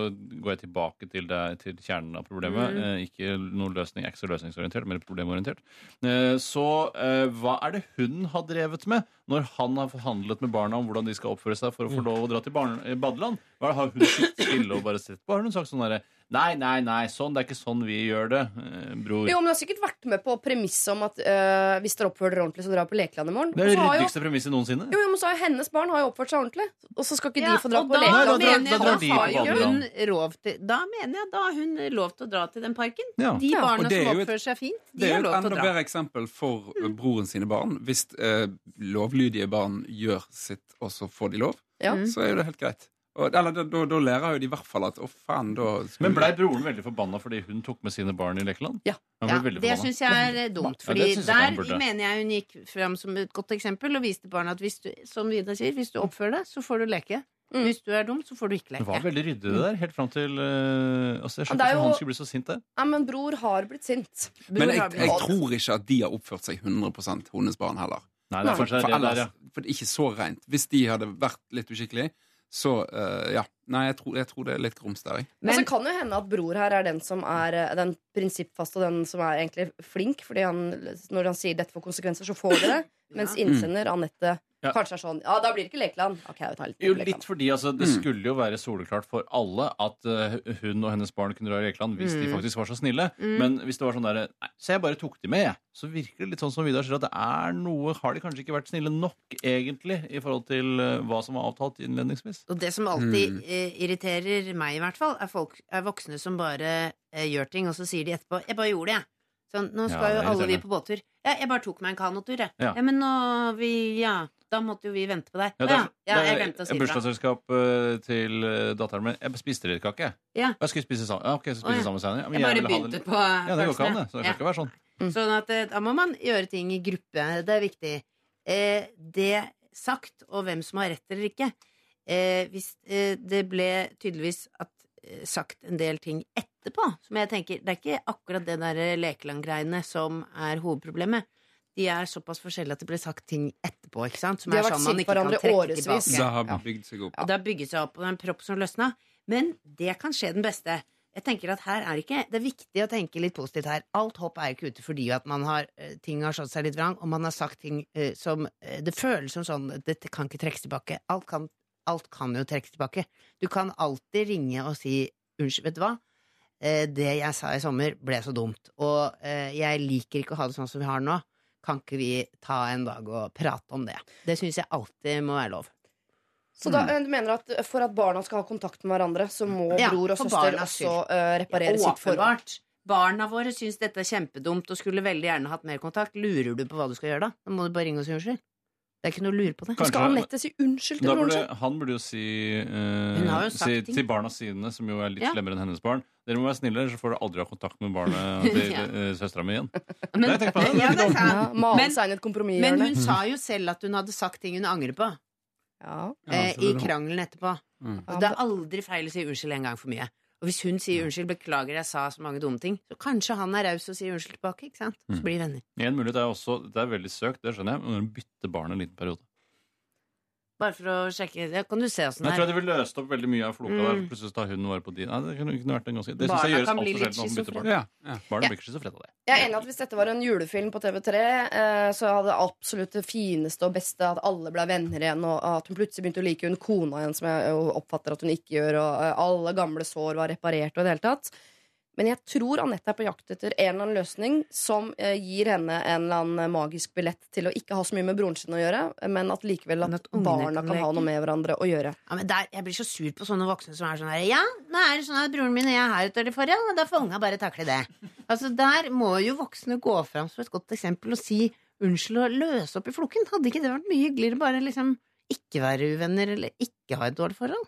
går jeg tilbake til, det, til kjernen av problemet. Mm. Ikke noe løsning, jeg er ikke så løsningsorientert, men problemorientert. Eh, Så eh, hva er det hun har drevet med når han har forhandlet med barna om hvordan de skal oppføre seg for å få lov å dra til eh, badeland? Hva har hun sittet stille og bare sett på? Har hun sagt sånn derre Nei, nei, nei, sånn, det er ikke sånn vi gjør det, eh, bror. Jo, men Du har sikkert vært med på premisset om at øh, hvis dere oppfører dere ordentlig, så drar dere på lekeland i morgen. Det er Og det så har jo, ryddigste premisset noensinne. jo, jo, men så har jo hennes barn har jo oppført seg ordentlig, og så skal ikke Ja, de få dra på Nei, da lekeland. drar- mener jeg, da drar har jo hun lov til Da mener jeg da har hun lov til å dra til den parken. Ja. De Ja, og barna det er som jo et- oppfører seg fint, de Det er har jo lov et til å enda dra. bedre eksempel for eh, broren sine barn. Hvis eh, lovlydige barn gjør sitt, og så får de lov, Ja. så er jo det helt greit. Og, eller da, da, da lærer jo de i hvert fall at å, faen, da skulle Men blei broren veldig forbanna fordi hun tok med sine barn i lekeland? Ja. Ja, det syns jeg er dumt. Ja, Fordi det synes jeg der mener jeg hun gikk fram som et godt eksempel og viste barna at hvis du, som Vidar sier, hvis du oppfører deg, så får du leke. Mm. Hvis du er dum, så får du ikke leke. Det var veldig ryddig det der, helt fram til uh, altså, Jeg Ja, skjønte det er ikke jo- han skulle bli så sint der. Ja, men bror har blitt sint. Men jeg, blitt jeg tror ikke at de har oppført seg 100% hennes barn heller. Nei, det er Nei. For, ellers, for ikke så rent. Hvis de hadde vært litt uskikkelige, så uh, ja. Nei, jeg tror, jeg tror det er litt grums der, jeg. Men så kan det jo hende at bror her er den som er eh, den prinsippfaste og den som er egentlig flink. Fordi han, når han sier 'dette får konsekvenser', så får det det. Mens innsender Anette Ja. kanskje er sånn 'ja, da blir det ikke lekeland'. Okay, jeg tar litt Jo, lekeland. litt fordi altså, Det skulle jo være soleklart for alle at uh, hun og hennes barn kunne dra i lekeland hvis de Mm. faktisk var så snille. Men hvis det var sånn der, nei, så jeg bare tok de med, jeg. Så virker det litt sånn som Vidar sier, at det er noe Har de kanskje ikke vært snille nok, egentlig, i forhold til uh, hva som var avtalt innledningsvis? Og det som alltid eh, irriterer meg, i hvert fall, er, folk, er voksne som bare gjør ting, og så sier de etterpå 'Jeg bare gjorde det', jeg. Sånn, nå skal er jo alle vi på båttur. Ja, jeg bare tok meg en kanotur, jeg. Ja. Ja. men nå vi Ja, da måtte jo vi vente på deg. Ja, det ja, ja, jeg glemte å si det. bursdagsselskap eh, til eh, datteren min. Jeg spiste litt kake. Ja. Jeg skulle spise sammen. Ja, ok, spise ja. sammen senere. Men Jeg bare jeg begynte det- på Ja, det går ikke an, det. Så det Ja. kan ikke være sånn. Sånn at eh, da må man gjøre ting i gruppe. Det er viktig. Eh, det sagt, og hvem som har rett eller ikke eh, Hvis eh, det ble tydeligvis at, sagt en del ting etterpå, som jeg tenker Det er ikke akkurat det der lekelandgreiene som er hovedproblemet. De er såpass forskjellige at det ble sagt ting etterpå, ikke sant? Som De har vært sånn man ikke kan hverandre årevis. Det har Ja. bygd seg opp. Og det har bygget seg opp, og det er en propp som løsna. Men det kan skje den beste. Jeg tenker at her er det ikke Det er viktig å tenke litt positivt her. Alt håp er ikke ute fordi at man har eh, ting har slått seg litt vrang, og man har sagt ting eh, som eh, Det føles som sånn Dette kan ikke trekkes tilbake. Alt kan, alt kan jo trekkes tilbake. Du kan alltid ringe og si Unnskyld, vet du hva? Eh, det jeg sa i sommer, ble så dumt. Og eh, jeg liker ikke å ha det sånn som vi har det nå. Kan ikke vi ta en dag og prate om det? Det syns jeg alltid må være lov. Så da, eh, du mener at for at barna skal ha kontakt med hverandre, så må Ja, bror og søster også uh, reparere sitt forhold? Barna våre syns dette er kjempedumt og skulle veldig gjerne hatt mer kontakt. Lurer du på hva du skal gjøre da? Da må du bare ringe og si unnskyld. Det er ikke noe å lure på det. Kanskje- Skal Anette si unnskyld til broren sin? han burde jo si, uh, jo si til barna sine, som jo er litt Ja. slemmere enn hennes barn Dere må være snille, så får du aldri ha kontakt med barnet til Ja. ja. søstera mi igjen. Men, Nei, tenk på det. ja, det er Ja. Men, men hun sa jo selv at hun hadde sagt ting hun angrer på ja. Eh, i krangelen etterpå. Mm. Og det er aldri feil å si unnskyld en gang for mye. Og hvis hun sier unnskyld, beklager jeg sa så mange dumme ting, så kanskje han er raus og sier unnskyld tilbake. ikke sant? Så Mm. blir de venner. En mulighet er også, det er veldig søkt, det skjønner jeg, men hun bytter barn en liten periode. Bare for å sjekke ja, Kan du se åssen det jeg tror er? jeg det ville løst opp veldig mye av floka Mm. der. Plutselig tar hun vare på din. Nei, det kunne, kunne vært en ganske Det syns Barna jeg gjøres kan bli altfor litt sjelden når man bytter barn. Ja, ja. Barna Ja. blir ikke schizofrene av det. Jeg er enig at Hvis dette var en julefilm på TV3, eh, så hadde det absolutt det fineste og beste at alle ble venner igjen, og at hun plutselig begynte å like hun kona igjen, som jeg jo oppfatter at hun ikke gjør, og eh, alle gamle sår var reparert og i det hele tatt. Men jeg tror Anette er på jakt etter en eller annen løsning som eh, gir henne en eller annen magisk billett til å ikke ha så mye med broren sin å gjøre, men at likevel at at barna kan kan ha noe med hverandre å gjøre. Ja, men der, Jeg blir så sur på sånne voksne som er sånn her Ja, nå er det sånn at broren min og jeg har et dårlig forhold, og da får unga bare takle det. Altså, Der må jo voksne gå fram som et godt eksempel og si unnskyld og løse opp i floken. Hadde ikke det vært mye hyggeligere bare liksom ikke være uvenner eller ikke ha et dårlig forhold?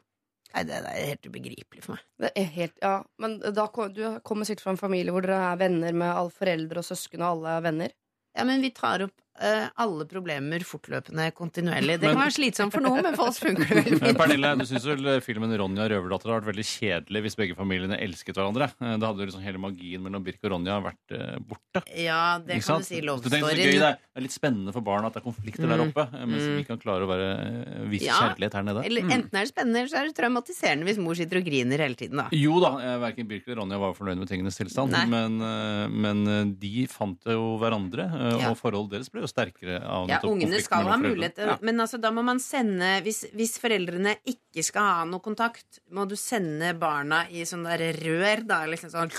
Nei, det, det er helt ubegripelig for meg. Det er helt, ja, Men da, du kommer sikkert fra en familie hvor dere er venner med alle foreldre og søsken, og alle er venner. Ja, men vi tar opp alle problemer fortløpende, kontinuerlig. Det kan være slitsomt for noen, men for oss funker det veldig fint. Pernille, du syns vel filmen 'Ronja røverdatter' hadde vært veldig kjedelig hvis begge familiene elsket hverandre? Eh, Da hadde jo liksom hele magien mellom Birk og Ronja vært eh, borte. Ja, det kan du si. Love så gøy, det er litt spennende for barna at det er konflikter der Mm. oppe, eh, mens Mm. vi kan klare å være, eh, vise Ja. kjærlighet her nede. Eller enten er det spennende, eller så er det traumatiserende hvis mor sitter og griner hele tiden, da. Jo da, eh, verken Birk eller Ronja var fornøyd med tingenes tilstand, men, eh, men eh, de fant jo hverandre, og Ja. og forholdet deres ble jo sterkere av Ja, nettopp ungene konflikten skal ha muligheter, Ja. Men altså, da må man sende hvis, hvis foreldrene ikke skal ha noe kontakt, må du sende barna i sånn der rør, da, liksom sånn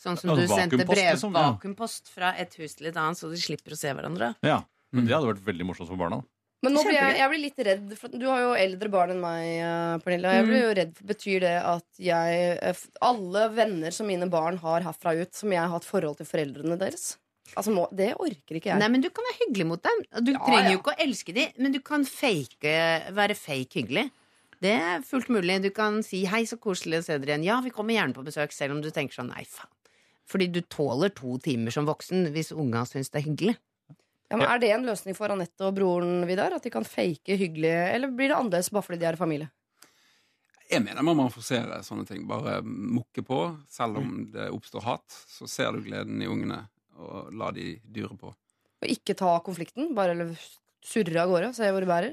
Sånn som Ja, du sendte vakuumpost, brev, liksom, ja. vakuumpost fra et hus til et annet, så de slipper å se hverandre. Ja, men det hadde vært veldig morsomt for barna. Men nå blir jeg, jeg blir litt redd, for du har jo eldre barn enn meg, eh, Pernille. Jeg blir jo redd for, Betyr det at jeg eh, Alle venner som mine barn har herfra ut, som jeg har hatt forhold til foreldrene deres Altså, må, Det orker ikke jeg. Nei, men du kan være hyggelig mot dem. Du Ja, trenger ja. jo ikke å elske dem, men du kan fake, være fake hyggelig. Det er fullt mulig. Du kan si 'hei, så koselig å se dere igjen'. Ja, vi kommer gjerne på besøk, selv om du tenker sånn 'nei, faen'. Fordi du tåler to timer som voksen hvis unga syns det er hyggelig. Ja, men Er det en løsning for Anette og broren Vidar? At de kan fake hyggelig? Eller blir det annerledes bare fordi de er i familie? Jeg mener man må forsere sånne ting. Bare mukke på. Selv om det oppstår hat, så ser du gleden i ungene, og la de dure på. Og ikke ta konflikten? Bare eller surre av gårde? Se hvor det bærer?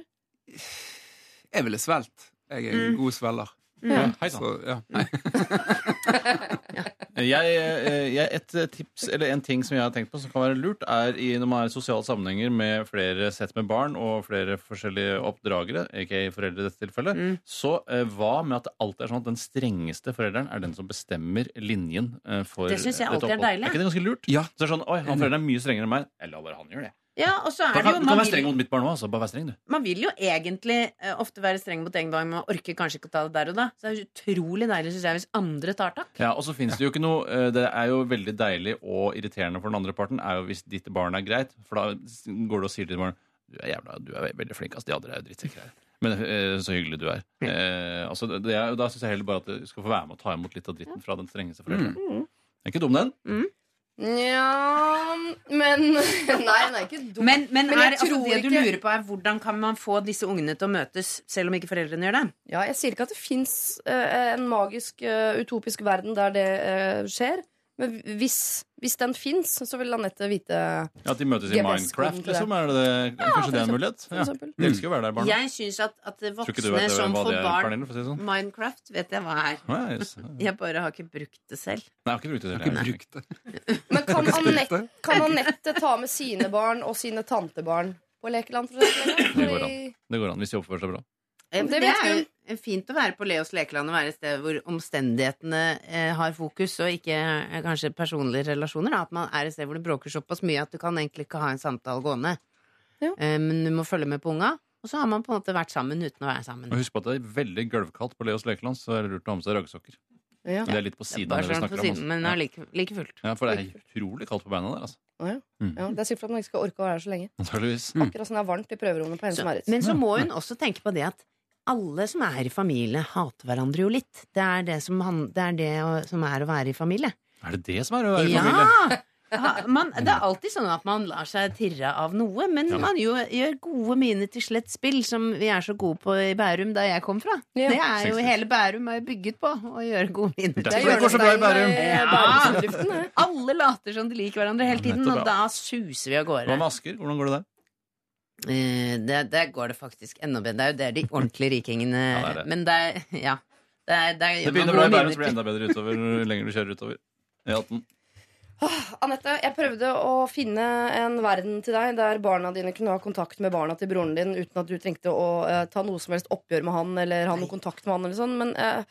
Jeg ville svelt. Jeg er en god svelger. Ja, hei sann. Ja. Jeg, eh, jeg, et tips, eller En ting som jeg har tenkt på som kan være lurt, er i, når man er i sosiale sammenhenger med flere sett med barn og flere forskjellige oppdragere, ikke foreldre i dette tilfellet, Mm. så eh, hva med at det alltid er sånn at den strengeste forelderen er den som bestemmer linjen eh, for Det synes jeg alltid er deilig. Er ikke det ganske lurt? Ja. Så det er sånn, Oi, han forelderen er mye strengere enn meg. Jeg lar bare han gjøre det. Ja, og så er det jo du kan være streng mot mitt barn òg. Altså. Bare vær streng, du. man vil jo egentlig uh, ofte være streng mot egen barn, men man orker kanskje ikke å ta det der og da. Så det er utrolig deilig, synes jeg, hvis andre tar tak. Ja, og så finnes det jo ikke noe uh, Det er jo veldig deilig og irriterende for den andre parten er jo hvis ditt barn er greit, for da går du og sier til ditt barn du er, jævla, du er veldig flink, ass. De andre er jo drittsekker her. Men eh, så hyggelig du er. Eh, altså, det er da syns jeg heller bare at du skal få være med og ta imot litt av dritten fra den strengeste forelderen. Er ikke dum, den? Nja Men Nei, hun er ikke dum. Men, men, Men er, altså, det du lurer på, er hvordan kan man få disse ungene til å møtes, selv om ikke foreldrene gjør det? Ja, jeg sier ikke at det fins en magisk, uh, utopisk verden der det uh, skjer. Men hvis, hvis den fins, så vil Anette vite Ja, At de møtes i Minecraft, liksom? Er det, kanskje det er en mulighet? Ja. De elsker å være der, barna. Jeg syns at, at voksne som får er, barn Pernille? For å si sånn. Minecraft vet jeg hva er. Jeg bare har ikke brukt det selv. Nei, jeg har ikke brukt det Jeg har selv. ikke brukt det. Men kan Anette, kan Anette ta med sine barn og sine tantebarn på lekeland? For? Det Det går an hvis de oppfører seg bra. Eh, Det Det, er jo fint å være på Leos lekeland og være et sted hvor omstendighetene eh, har fokus, og ikke eh, kanskje personlige relasjoner. Da. At man er et sted hvor det bråker såpass mye at du kan egentlig ikke ha en samtale gående. Ja. Eh, men du må følge med på unga. Og så har man på en måte vært sammen uten å være sammen. Og husk på at det er veldig gulvkaldt på Leos lekeland, så er det lurt å ha med seg raggsokker. Ja. Men Det er litt på Det er siden det sånn på siden, men Altså. like, like fullt. Ja. for det er utrolig kaldt på beina der, altså. Ja. Mm. Ja, det er sikkert for at man ikke skal orke å være her så lenge. Akkurat som det er varmt i prøverommet på Hennes Marit. Men så må hun også tenke på det at alle som er i familie, hater hverandre jo litt. Det er det som, han, det er det å- som er å være i familie. Er det det som er å være i familie? Ja! Man, det er alltid sånn at man lar seg tirre av noe, men Ja. man jo, gjør gode miner til slett spill, som vi er så gode på i Bærum, der jeg kom fra. Ja. Det er jo Hele Bærum er bygget på å gjøre gode miner. Det er det går så bra i Bærum. Ja. Alle later som de liker hverandre hele tiden, og da suser vi av Hva gårde. med Asker? Hvordan går det der? Eh, det, der går det faktisk enda bedre. Det er jo der de ordentlige rikingene Ja, det er det. Men det er Ja. Det, er, det, er, Det begynner bra i Bærum, så blir det enda bedre utover jo lenger du kjører utover. E18. Anette, jeg prøvde å finne en verden til deg der barna dine kunne ha kontakt med barna til broren din uten at du trengte å uh, ta noe som helst oppgjør med han eller ha noe kontakt med han. Eller sånn. Men, uh,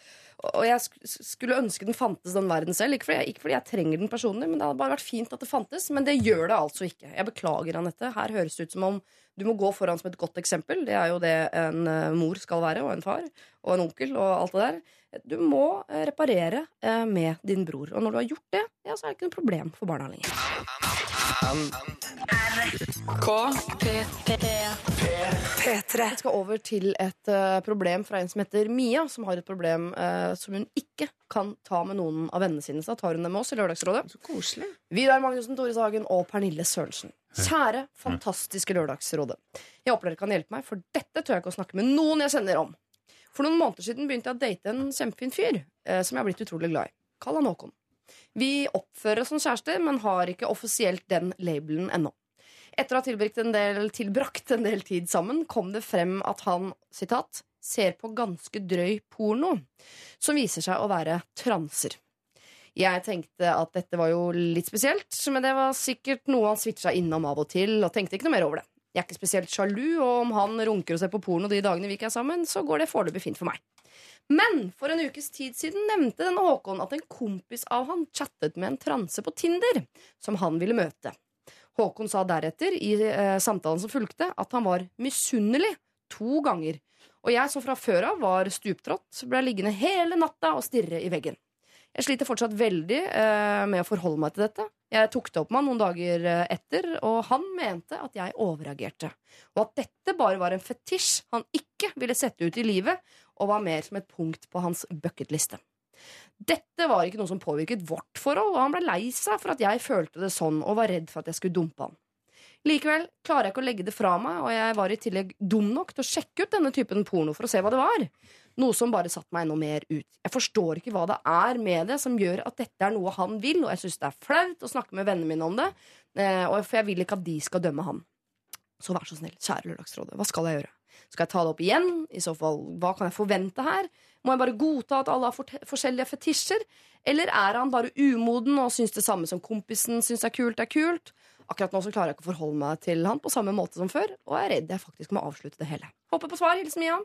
og jeg sk skulle ønske den fantes, den verden selv. Ikke fordi, jeg, ikke fordi jeg trenger den personlig, men det hadde bare vært fint at det fantes. Men det gjør det altså ikke. Jeg beklager, Anette. Her høres det ut som om du må gå foran som et godt eksempel. Det er jo det en eh, mor skal være, og en far, og en onkel, og alt det der. Du må eh, reparere eh, med din bror. Og når du har gjort det, ja, så er det ikke noe problem for barna lenger. Jeg skal over til et uh, problem fra en som heter Mia, som har et problem uh, som hun ikke kan ta med noen av vennene sine. Så da tar hun det med oss i Lørdagsrådet. Så koselig. Vidar Magnussen, Tore Sagen og Pernille Sørensen. Kjære, fantastiske Lørdagsrådet. Jeg håper dere kan hjelpe meg, for dette tør jeg ikke å snakke med noen jeg kjenner om. For noen måneder siden begynte jeg å date en kjempefin fyr uh, som jeg har blitt utrolig glad i. Kall han Håkon. Vi oppfører oss som kjærester, men har ikke offisielt den labelen ennå. Etter å ha tilbrakt en, del, tilbrakt en del tid sammen, kom det frem at han sitat, ser på ganske drøy porno, som viser seg å være transer. Jeg tenkte at dette var jo litt spesielt, men det var sikkert noe han switcha innom av og til, og tenkte ikke noe mer over det. Jeg er ikke spesielt sjalu, og om han runker og ser på porno de dagene vi ikke er sammen, så går det foreløpig fint for meg. Men for en ukes tid siden nevnte denne Håkon at en kompis av han chattet med en transe på Tinder, som han ville møte. Håkon sa deretter i eh, samtalen som fulgte, at han var misunnelig to ganger. Og jeg som fra før av var stuptrått, ble liggende hele natta og stirre i veggen. Jeg sliter fortsatt veldig eh, med å forholde meg til dette. Jeg tok det opp med han noen dager eh, etter, og han mente at jeg overreagerte. Og at dette bare var en fetisj han ikke ville sette ut i livet, og var mer som et punkt på hans bucketliste. Dette var ikke noe som påvirket vårt forhold, og han ble lei seg for at jeg følte det sånn og var redd for at jeg skulle dumpe han. Likevel klarer jeg ikke å legge det fra meg, og jeg var i tillegg dum nok til å sjekke ut denne typen porno for å se hva det var. Noe som bare satte meg enda mer ut. Jeg forstår ikke hva det er med det som gjør at dette er noe han vil, og jeg syns det er flaut å snakke med vennene mine om det, eh, for jeg vil ikke at de skal dømme han. Så vær så snill, kjære Lørdagsrådet, hva skal jeg gjøre? Skal jeg ta det opp igjen? I så fall, hva kan jeg forvente her? Må jeg bare godta at alle har forskjellige fetisjer? Eller er han bare umoden og syns det samme som kompisen syns er kult, er kult? Akkurat nå så klarer jeg ikke å forholde meg til han på samme måte som før, og jeg er redd jeg faktisk må avslutte det hele. Håper på svar. Hilsen Mia.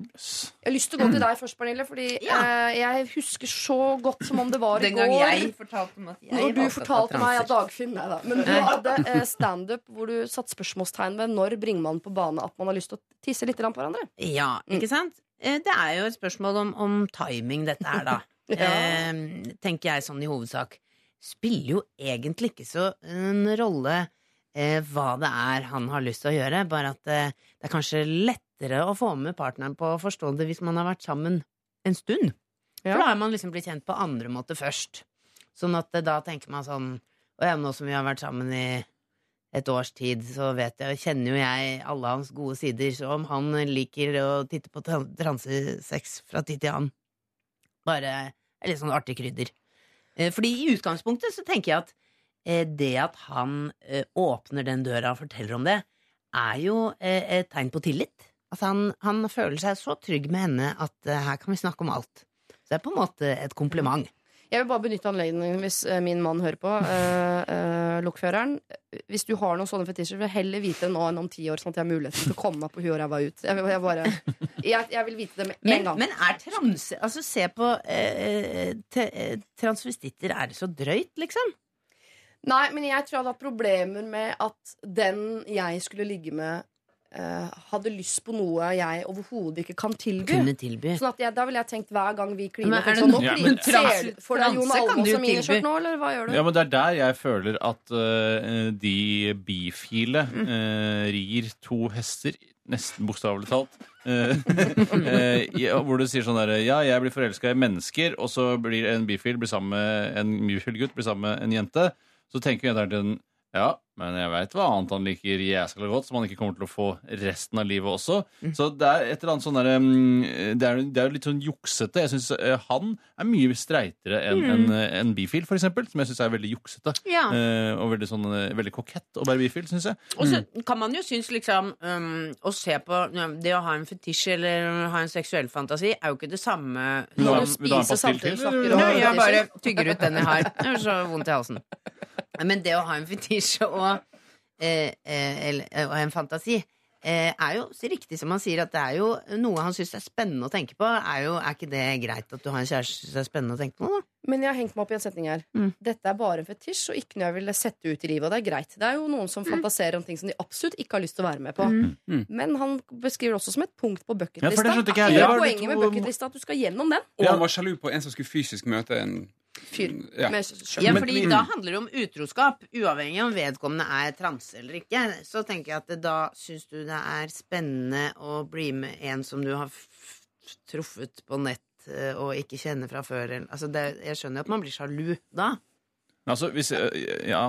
Jeg har lyst til å gå til deg først, Pernille, Fordi eh, jeg husker så godt som om det var i Den gang går. jeg fortalte om at jeg Når du fortalte meg at. Dagfinn Nei da. Men du hadde eh, standup hvor du satte spørsmålstegn ved når bringer man på bane at man har lyst til å tisse litt grann på hverandre. Ja, ikke sant? Eh, Det er jo et spørsmål om, om timing, dette her, da. Ja. eh, tenker jeg sånn i hovedsak. Spiller jo egentlig ikke så en rolle eh, hva det er han har lyst til å gjøre, bare at eh, det er kanskje lettere å få med partneren på å forstå det hvis man har vært sammen en stund. Ja. For da er man liksom blitt kjent på andre måter først. Sånn at eh, da tenker man sånn Å ja, nå som vi har vært sammen i et års tid, så vet jeg, kjenner jo jeg alle hans gode sider. Så om han liker å titte på tran- transesex fra tid til annen, bare er litt sånn artig krydder. Eh, Fordi i utgangspunktet så tenker jeg at eh, det at han eh, åpner den døra og forteller om det, er jo et tegn på tillit. At han, han føler seg så trygg med henne at her kan vi snakke om alt. Så det er på en måte et kompliment. Jeg vil bare benytte anledningen hvis eh, min mann hører på. Uh, Lokføreren. Hvis du har noen sånne fetisjer, vil jeg heller vite det nå enn om ti år, sånn at jeg har muligheten til å komme meg på huet og ræva ut. Jeg, vil- jeg, bare, jeg, jeg vil vite det med en gang. men er transe Altså, se på eh, te, transvestitter. Er det så drøyt, liksom? Nei, men jeg tror jeg hadde hatt problemer med at den jeg skulle ligge med, hadde lyst på noe jeg overhodet ikke kan tilby. Kunne tilby. Sånn at jeg, Da ville jeg tenkt hver gang vi kliner Men er det sånn, Ja, men ser transe- du for Jon kan Almaas og miniskjørt nå, eller hva gjør du? Ja, men Det er der jeg føler at uh, de bifile uh, rir to hester, nesten bokstavelig talt. Eh, eh, hvor du sier sånn derre Ja, jeg blir forelska i mennesker, og så blir en bifil blir sammen med en bifil gutt blir sammen med en jente. Så tenker jeg der til den ja, men jeg veit hva annet han liker jæskla godt, som han ikke kommer til å få resten av livet også. Så det er et eller annet sånn derre mm, Det er det er jo litt sånn juksete. Jeg syns han er mye streitere enn en, en bifil, for eksempel, som jeg syns er veldig juksete. Ja. Eh, og veldig sånn eh, Veldig kokett å være bifil, syns jeg. Og så kan man jo synes liksom um, Å se på Det å ha en fetisj eller ha en seksuell fantasi er jo ikke det samme som å spise samtidig snakker om jeg bare tygger ut den jeg har. Jeg har så vondt i halsen. Men det å ha en fetisj og, eh, eh, og en fantasi eh, er jo så riktig som han sier, at det er jo noe han syns er spennende å tenke på. Er, jo, er ikke det greit at du har en kjæreste som syns det er spennende å tenke på? Da? Men jeg har hengt meg opp i en setning her. Mm. Dette er bare en fetisj, og ikke noe jeg ville sette ut i livet. Og det er greit. Det er jo noen som fantaserer om ting som de absolutt ikke har lyst til å være med på. Mm. Men han beskriver det også som et punkt på Ja, bucketlista. det skjønte ikke jeg. Hele Det var litt poenget med bucketlista er at du skal gjennom den. Og han var sjalu på en som skulle fysisk møte en fyr Ja. Ja, Men- fordi da handler det om utroskap, uavhengig om vedkommende er transe eller ikke. Så tenker jeg at da syns du det er spennende å bli med en som du har truffet på nett eh, og ikke kjenner fra før. Altså det, jeg skjønner jo at man blir sjalu da. Altså, hvis, eh, ja.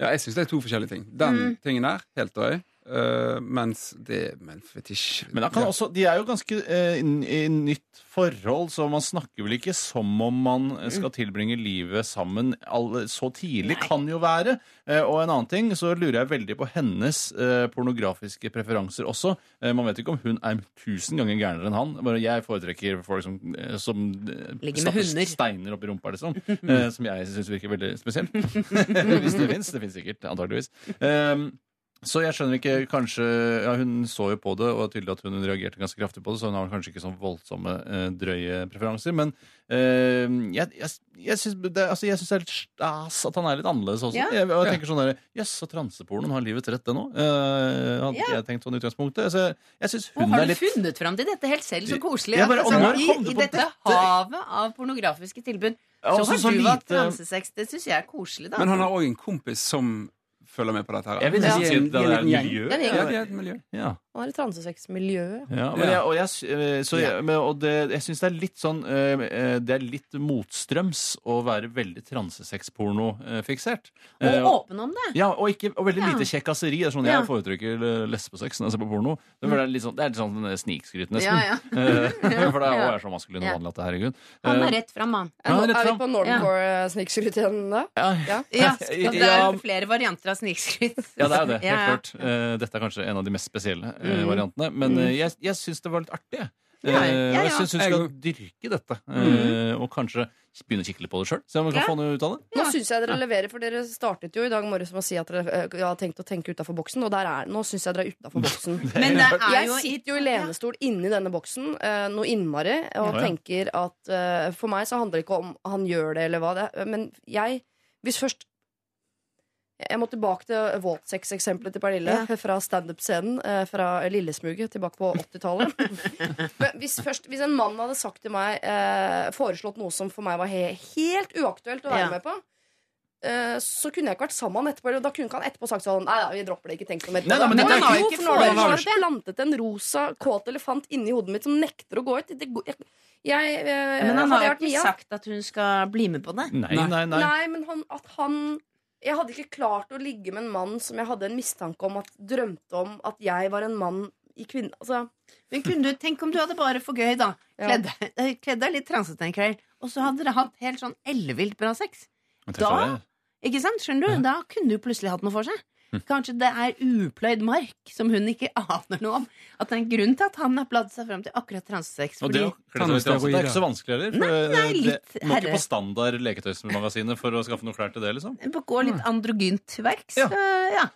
Ja, jeg syns det er to forskjellige ting. Den Mm. tingen der, helt drøy. Eh, mens det Men fetisj Men kan også, de er jo ganske uh, i nytt forhold, så man snakker vel ikke som om man skal tilbringe livet sammen alle, så tidlig. Nei. Kan jo være. Uh, og en annen ting, så lurer jeg veldig på hennes pornografiske preferanser også. Man vet ikke om hun er tusen ganger gærnere enn han. Bare jeg foretrekker folk som, som Ligger med stapper steiner oppi rumpa, liksom. som jeg syns virker veldig spesielt. Hvis det fins. Det fins sikkert, antageligvis. Um, så jeg skjønner ikke kanskje ja, Hun så jo på det, og det er tydelig at hun reagerte ganske kraftig på det, så hun har kanskje ikke sånn voldsomme eh, drøye preferanser. Men eh, jeg, jeg, jeg syns det, altså, synes det er litt stas at han er litt annerledes også. Ja. Jeg, og jeg tenker sånn Jøss, så transepornoen har livets rett, det nå. Eh, hadde Ja. jeg tenkt sånn i utgangspunktet. Så jeg, jeg hun Og har er du funnet fram til dette helt selv? Så koselig. Bare- og sånn, I, I dette dette? havet av pornografiske tilbud så har du hatt lite- transesex. Det syns jeg er koselig, da. Men han har òg en kompis som følger med på dette. her Jeg vil nesten er si en- at det er et gjeng. miljø. Det er en gjeng. Ja, det er et miljø. Ja. det er transesexmiljøet. Ja, men jeg, og jeg, eh, så jeg, men, og det, jeg syns det er litt sånn eh, eh, Det er litt motstrøms å være veldig transesexpornofiksert. Og åpen om det. ja, og, ikke, og veldig Ja. lite kjekkaseri. Det er sånn Ja. Jeg foretrekker eh, lesbesex når jeg ser på porno. Det er litt sånn, det er litt sånn eh, snikskryt, nesten. Ja, ja. Eh, For det er, er så maskulin og Ja. vanlig at det herregud. Han Eh, er rett fram, han. Ja, Er, rett er vi fram. på Nordencore snikskryt igjen da? ja. Ja. Ja, og det er flere varianter av snikskryt. Ja, det er det. Helt Ja, ja. klart. Uh, Dette er kanskje en av de mest spesielle uh, Mm. variantene. Men uh, jeg, jeg syns det var litt artig. jeg. Ja, ja, Eh, ja. jeg syns hun skal dyrke dette. eh, Og kanskje begynne å kikke litt på det sjøl. Se om vi kan Ja. få noe ut av det. Nå syns jeg dere leverer, for dere startet jo i dag morges med å si at dere har tenkt å tenke utafor boksen, og der er, nå syns jeg dere er utafor boksen. Men det er Jeg sitter jo i lenestol inni denne boksen eh, noe innmari og tenker at for meg så handler det ikke om han gjør det eller hva det er, men jeg Hvis først Jeg må tilbake til våtsex-eksempelet til Pernille fra standup-scenen eh, fra Lillesmuget tilbake på 80-tallet. Hvis, hvis en mann hadde sagt til meg eh, foreslått noe som for meg var he helt uaktuelt å være Ja. med på, eh, så kunne jeg ikke vært sammen med han etterpå. Da kunne ikke han etterpå sagt sånn Nei, da, vi dropper det. Ikke tenk noe mer på det. er Jo, for nå har det plantet en rosa, kåt elefant inni hodet mitt som nekter å gå ut. Det, går- jeg, jeg, eh, Men han har jo ikke sagt at hun skal bli med på det. Nei, nei, nei. Nei, men han, at han Jeg hadde ikke klart å ligge med en mann som jeg hadde en mistanke om at drømte om at jeg var en mann i kvinne... Altså, Men kunne du, Tenk om du hadde bare for gøy, da. Ja. Kledd deg- eh, kledd litt transete en kveld, og så hadde dere hatt helt sånn ellevilt bra sex. Da- Ikke sant? Skjønner du? Da kunne du plutselig hatt noe for seg. Kanskje det er upløyd mark som hun ikke aner noe om. At det er en grunn til at han har bladd seg fram til akkurat transsex. Og det, det, er ikke så vanskelig heller. For Nei, nei, det- litt det må ikke herre. på standard leketøysmagasinet for å skaffe noe klær til det, liksom. det gå litt androgynt til verks. Ja. Eh, ja.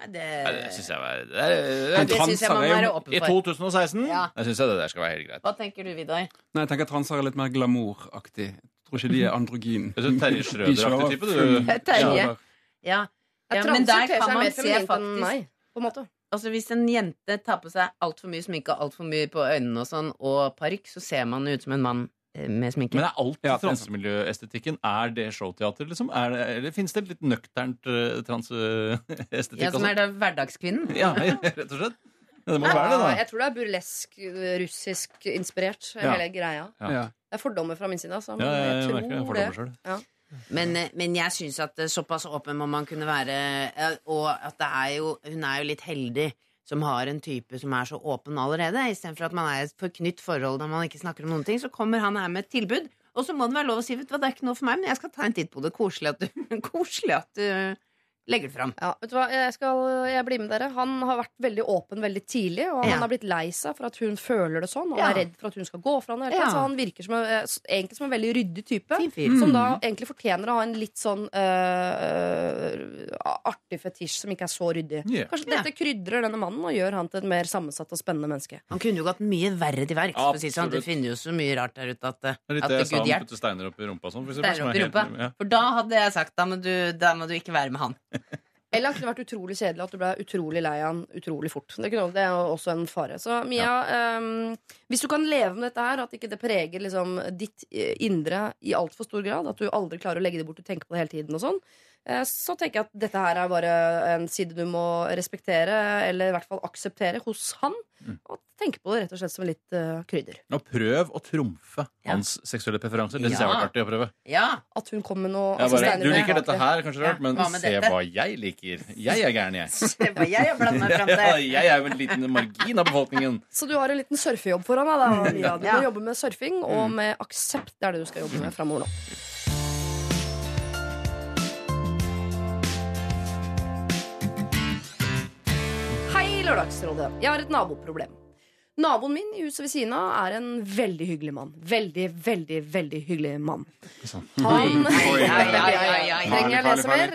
Det, Nei, det syns jeg var det er, Nei, det synes jeg man må er være åpen for. I 2016 Ja. Jeg syns det der skal være helt greit. Hva tenker du, Vidar? Nei, jeg tenker at transer er litt mer glamouraktig. Tror ikke de er androgyn. Er Terje Schrøder-aktig type, du? Terje. Ja. Ja. ja, men der kan man se faktisk meg, på en måte. Altså Hvis en jente tar på seg altfor mye sminke og altfor mye på øynene og sånn, og parykk, så ser man ut som en mann eh, med sminke. Men er alt Ja, transemiljøestetikken Er det showteater, liksom? Er det, eller fins det litt nøkternt uh, transestetikk ja, som er da hverdagskvinnen. Ja, rett og slett. Ja, det må være det, da. jeg tror det er burlesk, eh, russisk inspirert, Ja. hele greia. Ja. Ja. Det er fordommer fra min side, altså. Men Ja, jeg, jeg merker det. tror Fordommer det. Men, eh, men jeg syns at eh, såpass åpen må man kunne være, eh, og at er jo Hun er jo litt heldig som har en type som er så åpen allerede. Istedenfor at man er i et forknytt forhold der man ikke snakker om noen ting, så kommer han her med et tilbud. Og så må det være lov å si vet det er ikke noe for meg, men jeg skal ta en titt på det. Koselig at du, koselig at du legger det fram. Ja, vet du hva, jeg, skal, jeg blir med dere. Han har vært veldig åpen veldig tidlig, og Ja. han har blitt lei seg for at hun føler det sånn. Og Ja. er redd for at hun skal gå fra han. Ja. Så han virker som en, eh, egentlig som en veldig ryddig type. Fin. Som da egentlig fortjener å ha en litt sånn øh, artig fetisj som ikke er så ryddig. Yeah. Kanskje dette krydrer denne mannen og gjør han til et mer sammensatt og spennende menneske. Han kunne jo gått mye verre til verks. sånn. Det finner jo så mye rart der ute at, Det er litt at det Gud putte steiner opp i rumpa sånn. for eksempel, i rumpa. For da hadde jeg sagt da må du, da må du ikke være med han. Eller han kunne vært utrolig kjedelig, at du ble utrolig lei av han utrolig fort. Det, kunne, det er også en fare. Så Mia, ehm, hvis du kan leve med dette her, at ikke det preger liksom, ditt eh, indre i altfor stor grad, at du aldri klarer å legge det bort, du tenker på det hele tiden og sånn, så tenker jeg at dette her er bare en side du må respektere, eller i hvert fall akseptere hos han. Og tenke på det rett og slett som litt uh, krydder. Og prøv å trumfe Ja. hans seksuelle preferanser. Det syns jeg Ja. har vært artig å prøve. Ja. At hun kom med noe Jeg bare, du liker dette her, kanskje rart, men hva se dette? hva jeg liker. Jeg er gæren, jeg. Se hva jeg har blanda meg fram til. jeg er jo en liten margin av befolkningen. Så du har en liten surfejobb foran deg. Du må jobbe med surfing og med aksept. Det er det du skal jobbe med framover nå. Lørdagsrådet. Jeg har et naboproblem. Naboen min i huset ved siden av er en veldig hyggelig mann. Veldig, veldig, veldig hyggelig mann. Han. Trenger jeg lese mer?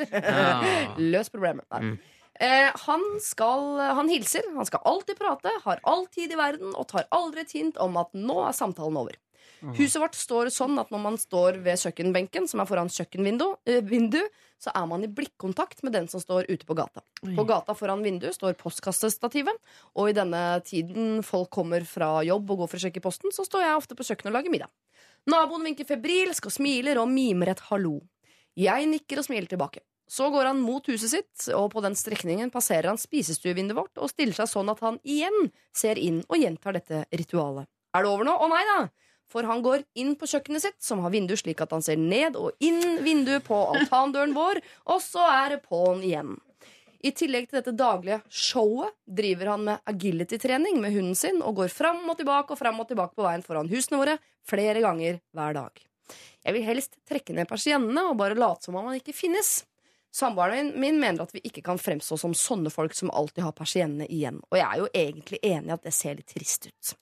Løs problemet. Nei. Eh, han, skal, han hilser, han skal alltid prate, har all tid i verden og tar aldri et hint om at nå er samtalen over. Huset vårt står sånn at når man står ved kjøkkenbenken, som er foran kjøkkenvindu, eh, vindu, så er man i blikkontakt med den som står ute på gata. På gata foran vinduet står postkassestativet, og i denne tiden folk kommer fra jobb og går for å sjekke posten, så står jeg ofte på kjøkkenet og lager middag. Naboen vinker febrilsk og smiler og mimer et hallo. Jeg nikker og smiler tilbake. Så går han mot huset sitt, og på den strekningen passerer han spisestuevinduet vårt og stiller seg sånn at han igjen ser inn og gjentar dette ritualet. Er det over nå? Å nei da! For han går inn på kjøkkenet sitt, som har vindu slik at han ser ned og inn vinduet på altandøren vår, og så er det på'n igjen. I tillegg til dette daglige showet driver han med agility-trening med hunden sin og går fram og tilbake og fram og tilbake på veien foran husene våre flere ganger hver dag. Jeg vil helst trekke ned persiennene og bare late som om han ikke finnes. Samboeren min, mener at vi ikke kan fremstå som sånne folk som alltid har persiennene igjen. Og jeg er jo egentlig enig i at det ser litt trist ut.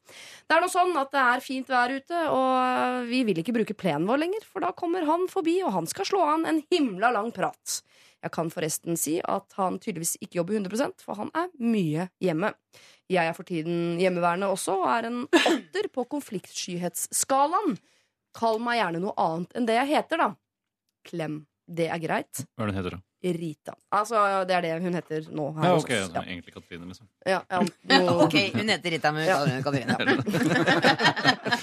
Det er nå sånn at det er fint vær ute, og vi vil ikke bruke plenen vår lenger, for da kommer han forbi, og han skal slå an en himla lang prat. Jeg kan forresten si at han tydeligvis ikke jobber 100% for han er mye hjemme. Jeg er for tiden hjemmeværende også, og er en åtter på konfliktskyhetsskalaen. Kall meg gjerne noe annet enn det jeg heter, da. Klem. Det er greit. Hva er det hun heter, da? Rita. Altså, det er det hun heter nå. Her Ja, ok, hos, ja. Egentlig Katrine, liksom. Ja, ja, Ok, hun heter Rita, men hun kaller henne Katrine.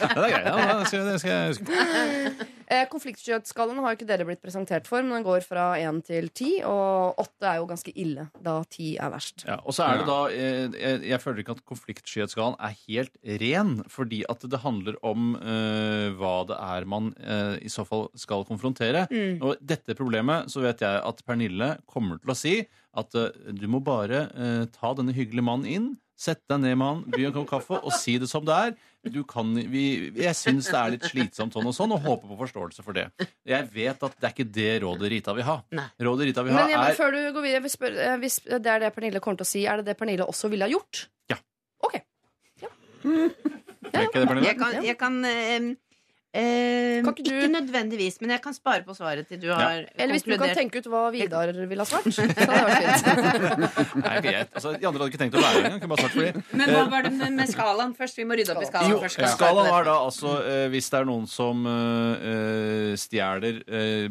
Ja, det er greit. Ja, det skal, det skal jeg huske. Eh, Konfliktskyhetsskalaen har jo ikke dere blitt presentert for, men den går fra én til ti, og åtte er jo ganske ille, da ti er verst. Ja, og så er det da eh, jeg, jeg føler ikke at konfliktskyhetsskalaen er helt ren, fordi at det handler om eh, hva det er man eh, i så fall skal konfrontere. Og dette problemet så vet jeg at Pernille kommer til å si at eh, du må bare eh, ta denne hyggelige mannen inn. Sett deg ned med han, by en kopp kaffe og si det som det er. Du kan, vi, jeg syns det er litt slitsomt sånn og sånn, og håper på forståelse for det. Jeg vet at det er ikke det rådet Rita vil ha. Rådet Rita vil ha, Men jeg, er før du går videre, hvis, eh, hvis det er det Pernille kommer til å si, er det det Pernille også ville ha gjort? Ja. Ok. Ja. Mm. Jeg kan, jeg kan eh, eh, Kan ikke ikke, nødvendigvis, men jeg kan spare på svaret til du har Eller hvis du kan tenke ut hva Vidar ville ha svart. Så hadde det vært fint. Nei, jeg, altså, de andre hadde ikke tenkt å være her engang. Men hva var det med, med skalaen først? Vi må rydde opp i skalaen. Jo, først. Ja. skalaen var da altså eh, Hvis det er noen som eh, eh, stjeler eh,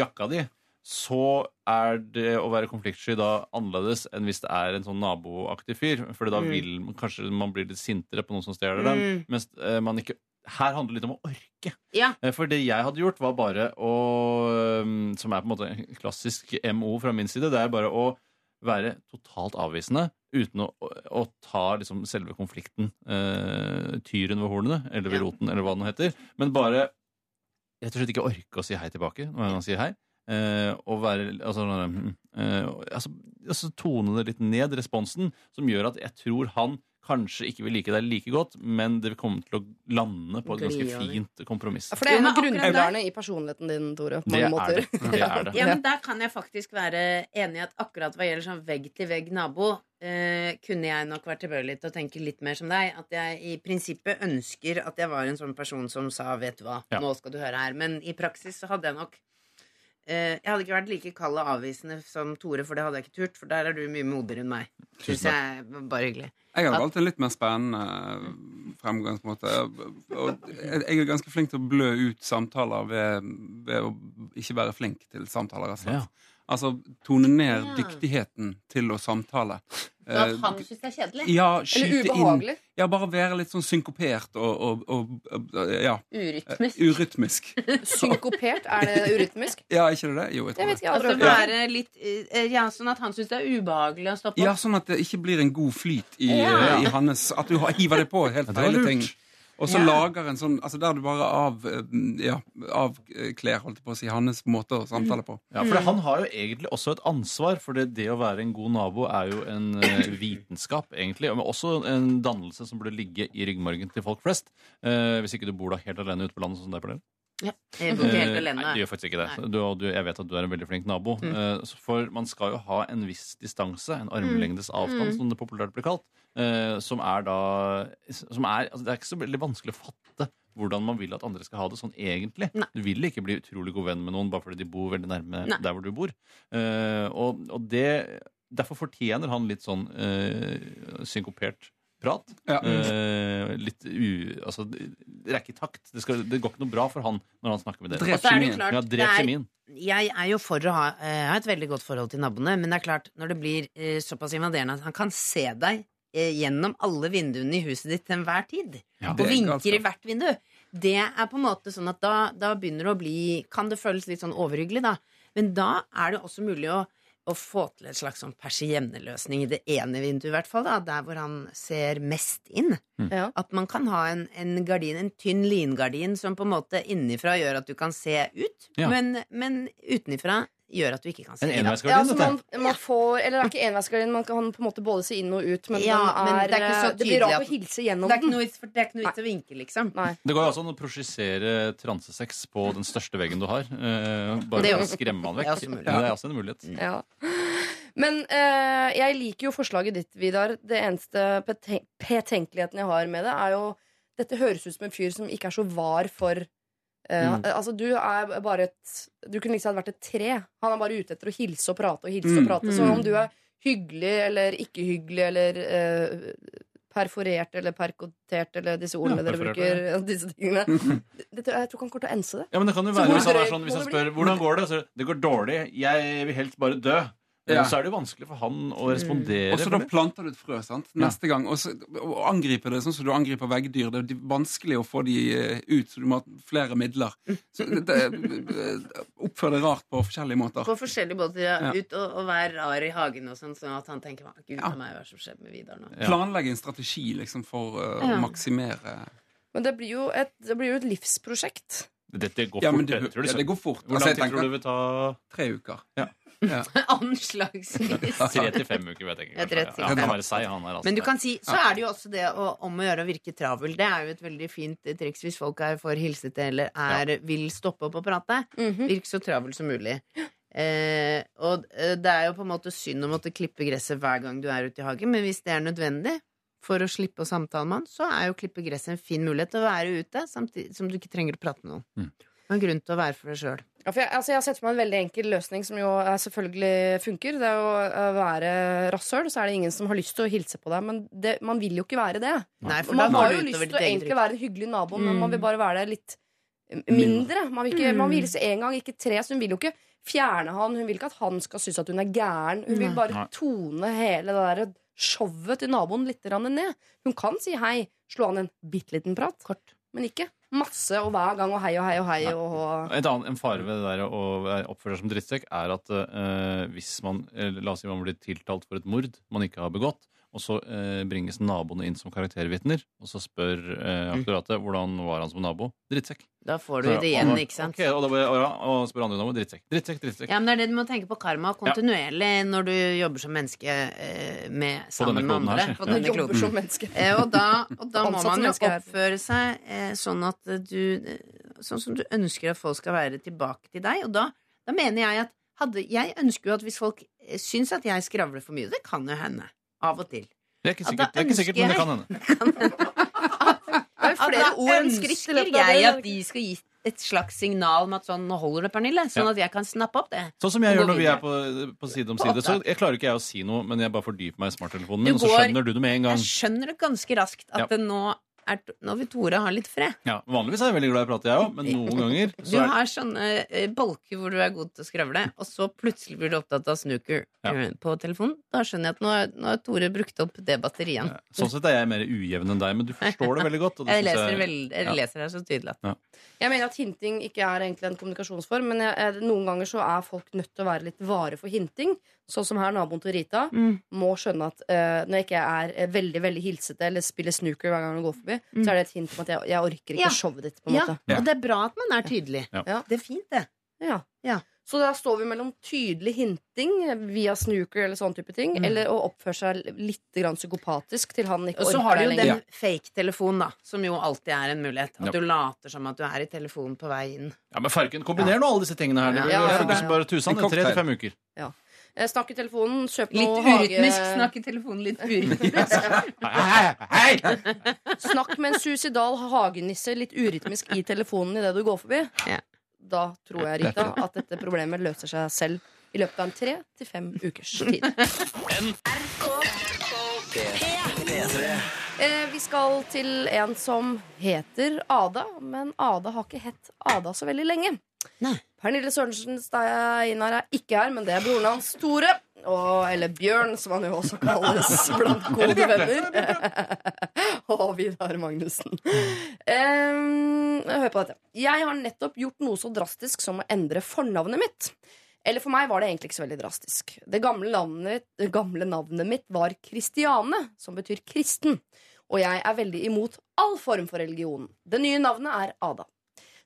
jakka di, så er det å være konfliktsky da annerledes enn hvis det er en sånn naboaktig fyr. For da vil man- kanskje man blir litt sintere på noen som stjeler den. Mens eh, man ikke her handler det litt om å orke. Ja. Eh, For det jeg hadde gjort, var bare å um, Som er på en måte klassisk MO fra min side. Det er bare å være totalt avvisende uten å, å, ta liksom selve konflikten, eh, tyren ved hornene, eller ved roten, eller hva den heter. Men bare rett og slett ikke orke å si hei tilbake når man sier hei. Eh, og være altså, mm, eh, altså, altså tone det litt ned, responsen, som gjør at jeg tror han kanskje ikke vil like deg like godt, men det vil komme til å lande på et ganske fint kompromiss. For det er en av akkurat i personligheten din, Tore. På Det mange er måter. det. Det er det. Ja, men Der kan jeg faktisk være enig i at akkurat hva gjelder sånn vegg-til-vegg-nabo, eh, kunne jeg nok vært tilbøyelig til å tenke litt mer som deg. At jeg i prinsippet ønsker at jeg var en sånn person som sa 'vet du hva, Ja. nå skal du høre her'. Men i praksis så hadde jeg nok Jeg hadde ikke vært like kald og avvisende som Tore, for det hadde jeg ikke turt. For der er du mye modigere enn meg. Syns jeg bare hyggelig. Jeg hadde valgt en litt mer spennende fremgangsmåte. Og jeg er ganske flink til å blø ut samtaler ved, ved å ikke være flink til samtaler. rett og slett. Ja. Altså tone ned Ja. dyktigheten til å samtale. Så at Eh, han syns det er kjedelig? ja, Eller ubehagelig? inn. Ja, bare være litt sånn synkopert og, og, og, ja. Urytmisk? Urytmisk. Synkopert, er det urytmisk? Ja, ikke det det? Jo, jeg Jeg tror vet ikke, jeg Altså det. være litt eh, Ja, sånn at han syns det er ubehagelig å stoppe Ja, sånn at det ikke blir en god flyt i, Ja. i hans At du hiver det på helt lurt. ting. Og så Ja. lager en sånn Altså der du bare av, eh, ja, avkler, holdt på å si, hans måte å samtale på. Ja, for Han har jo egentlig også et ansvar, for det, det å være en god nabo er jo en eh, vitenskap, egentlig. Men også en dannelse som burde ligge i ryggmargen til folk flest. Eh, hvis ikke du bor da helt alene ute på landet som deg, Pernille. Ja. Jeg helt Eh, gjør faktisk ikke det. Du, du, jeg vet at du er en veldig flink nabo. Mm. Eh, for man skal jo ha en viss distanse, en armlengdes avstand, Mm. som det populært blir kalt, eh, som er da som er, altså Det er ikke så veldig vanskelig å fatte hvordan man vil at andre skal ha det sånn egentlig. Nei. Du vil ikke bli utrolig god venn med noen bare fordi de bor veldig nærme Nei. der hvor du bor. Eh, og, og det Derfor fortjener han litt sånn eh, synkopert prat. Ja. Eh, litt u... Altså, det det er ikke i takt. Det, skal, det går ikke noe bra for han når han snakker med dere. Drep er kjemien. klart, Ja, det drep er- kjemien. Jeg er jo for å ha, uh, et veldig godt forhold til naboene, men det er klart, når det blir uh, såpass invaderende at han kan se deg uh, gjennom alle vinduene i huset ditt til enhver tid, Ja, og er vinker i hvert vindu, det er på en måte sånn at da, da begynner det å bli Kan det føles litt sånn overhyggelig, da. Men da er det også mulig å, å få til en slags sånn persienneløsning i det ene vinduet, i hvert fall, da, der hvor han ser mest inn. Ja. At man kan ha en, en gardin, en tynn lingardin som på en måte innifra gjør at du kan se ut, Ja. men, men utenifra gjør at du ikke kan se En inn. Ja, enveisgardin, altså vet du. man, man får, eller det er ikke enveisgardin, man kan på en måte både se inn og ut, men, Ja, den men er, det er ikke så det blir rart å hilse gjennom Det er ikke den. noe vits, for det er ikke noe vits å vinke, liksom. Nei. Det går jo altså an å prosjisere transesex på den største veggen du har. Uh, bare er for å skremme han vekk. det er også mulig. Ja, det er også en mulighet. Ja. Men uh, jeg liker jo forslaget ditt, Vidar. Det eneste beten- betenkeligheten jeg har med det, er jo Dette høres ut som en fyr som ikke er så var for eh, Mm. Altså, du er bare et Du kunne liksom vært et tre. Han er bare ute etter å hilse og prate og hilse og Mm. prate. Så om du er hyggelig eller ikke hyggelig eller uh, perforert eller perkotert eller disse ordene Ja, dere bruker, ja. disse tingene Dette, Jeg tror han kommer til å ense det. Ja, men det kan jo være hvis han, sånn, hvis han spør hvordan går det, så det går dårlig, jeg vil helst bare dø. Ja. Så er det vanskelig for han å respondere. Og så da planter du et frø sant? neste gang. Og, så, og angriper det sånn som du angriper veggdyr. Det er vanskelig å få de eh, ut, så du må ha flere midler. Så det, Oppfør det rart på forskjellige måter. På forskjellige måter ja, ut og, og være rar i hagen og sånn, sånn at han tenker Gud Ja. meg, hva som skjer med Vidar nå? Ja. Planlegge en strategi liksom, for uh, Ja. å maksimere Men det blir jo et, det blir jo et livsprosjekt. Dette går Ja, fort. men det, jeg tror ja, det, det går fort. Hvor Altså, lang tid tror du det vil ta? tre uker. Ja. Ja. Anslagsvis. Tre til fem uker, vet jeg ikke. Kanskje. Ja, han kan være seig, han her. Altså. Men du kan si, så er det jo også det å, om å gjøre å virke travel. Det er jo et veldig fint triks hvis folk er for hilsete eller er, vil stoppe opp og prate. Mhm. Virk så travel som mulig. Eh, og eh, det er jo på en måte synd å måtte klippe gresset hver gang du er ute i hagen, men hvis det er nødvendig for å slippe å samtale med han, så er jo klippe gresset en fin mulighet til å være ute, samtidig som du ikke trenger å prate med noen. Mm. Og en grunn til å være for deg sjøl. Ja, for jeg, altså jeg har sett for meg en veldig enkel løsning som jo er selvfølgelig funker. Det er å eh, være rasshøl, så er det ingen som har lyst til å hilse på deg. Men det, man vil jo ikke være det. Nei, for Og da man har jo lyst til å egentlig være en hyggelig nabo, men Mm. man vil bare være der litt eh, mindre. Man vil, ikke, man vil hilse én gang, ikke tre. Så hun vil jo ikke fjerne han. Hun vil ikke at han skal synes at hun er gæren. Hun vil bare tone hele det der showet til naboen litt grann ned. Hun kan si hei, slå an en bitte liten prat, men ikke masse og hver gang og hei og hei og hei. Og, Et annet, en fare ved det der å oppføre seg som drittsekk er at eh, hvis man eh, La oss si man blir tiltalt for et mord man ikke har begått, og så eh, bringes naboene inn som karaktervitner, og så spør eh, aktoratet hvordan var han som nabo. Drittsekk. Da får du det igjen, ikke sant? Ok, og, da, og, ja, og spør andre nabo. Drittsekk. Drittsekk, drittsekk. Ja, men det er det du må tenke på karma kontinuerlig når du jobber som menneske eh, med, sammen med andre. her, på Ja. denne jobber kloden. som menneske. Eh, og da, og da må man jo oppføre seg eh, sånn at du eh, Sånn som du ønsker at folk skal være tilbake til deg. Og da, da mener jeg at hadde, Jeg ønsker jo at hvis folk eh, syns at jeg skravler for mye, det kan jo hende. Av og til. Det er ikke sikkert, det er ikke sikkert men det kan hende. Det er flere ord enn skritt ønsker løpet jeg at de skal gi et slags signal om at sånn, nå holder det, Pernille. Sånn at jeg kan snappe opp det. Sånn som jeg gjør når vi er på, på side om side. Så jeg klarer ikke jeg å si noe, men jeg bare fordyper meg i smarttelefonen Du min, og så skjønner du det med en gang. Jeg skjønner det ganske raskt at Ja. det nå er, nå vil Tore ha litt fred. Ja, vanligvis er jeg veldig glad i å prate, jeg òg, men noen ganger Du er har sånne eh, bolker hvor du er god til å skravle, og så plutselig blir du opptatt av snooker Ja. eh, på telefonen. Da skjønner jeg at nå har, nå har Tore brukt opp det batteriet igjen. Sånn sett er jeg mer ujevn enn deg, men du forstår det veldig godt. Og det Jeg leser, jeg, Veld... jeg leser det så tydelig at Jeg mener at hinting ikke er egentlig en kommunikasjonsform, men jeg, jeg, noen ganger så er folk nødt til å være litt vare for hinting. Sånn som her, naboen til Rita Mm. må skjønne at uh, når jeg ikke er eh, veldig veldig hilsete eller spiller snooker hver gang hun går forbi, så er det et hint om at jeg, jeg orker ikke Ja. showet ditt. på en Ja, måte Ja. og det er bra at man er tydelig. Ja. Ja. Det er fint, det. Ja. Ja. Så da står vi mellom tydelig hinting via snooker eller sånn type ting, eller å oppføre seg litt grann psykopatisk til han ikke orker lenger. Og så har du jo den fake-telefonen, da, som jo alltid er en mulighet. At Ja. du later som at du er i telefonen på vei inn. Ja, men Farken, kombiner nå alle disse tingene her. Det Ja, ja, ja. ja. bare tusen. En Det er Tre til fem uker. Eh, Snakk i telefonen, kjøp Litt noe hage... urytmisk. Snakk i telefonen litt urytmisk. Hei! Snakk med en suicidal hagenisse litt urytmisk i telefonen idet du går forbi. Ja. Da tror jeg, Rita, at dette problemet løser seg selv i løpet av en tre til fem ukers tid. Eh, vi skal til en som heter Ada, men Ada har ikke hett Ada så veldig lenge. Nei. Pernille Sørensen Steinar er ikke her, men det er broren hans Tore. Og, eller Bjørn, som han jo også kalles blant gode venner. og Vidar Magnussen. Um, hør på dette. Jeg har nettopp gjort noe så drastisk som å endre fornavnet mitt. Eller for meg var det egentlig ikke så veldig drastisk. Det gamle navnet, det gamle navnet mitt var Kristiane, som betyr kristen. Og jeg er veldig imot all form for religion. Det nye navnet er Ada.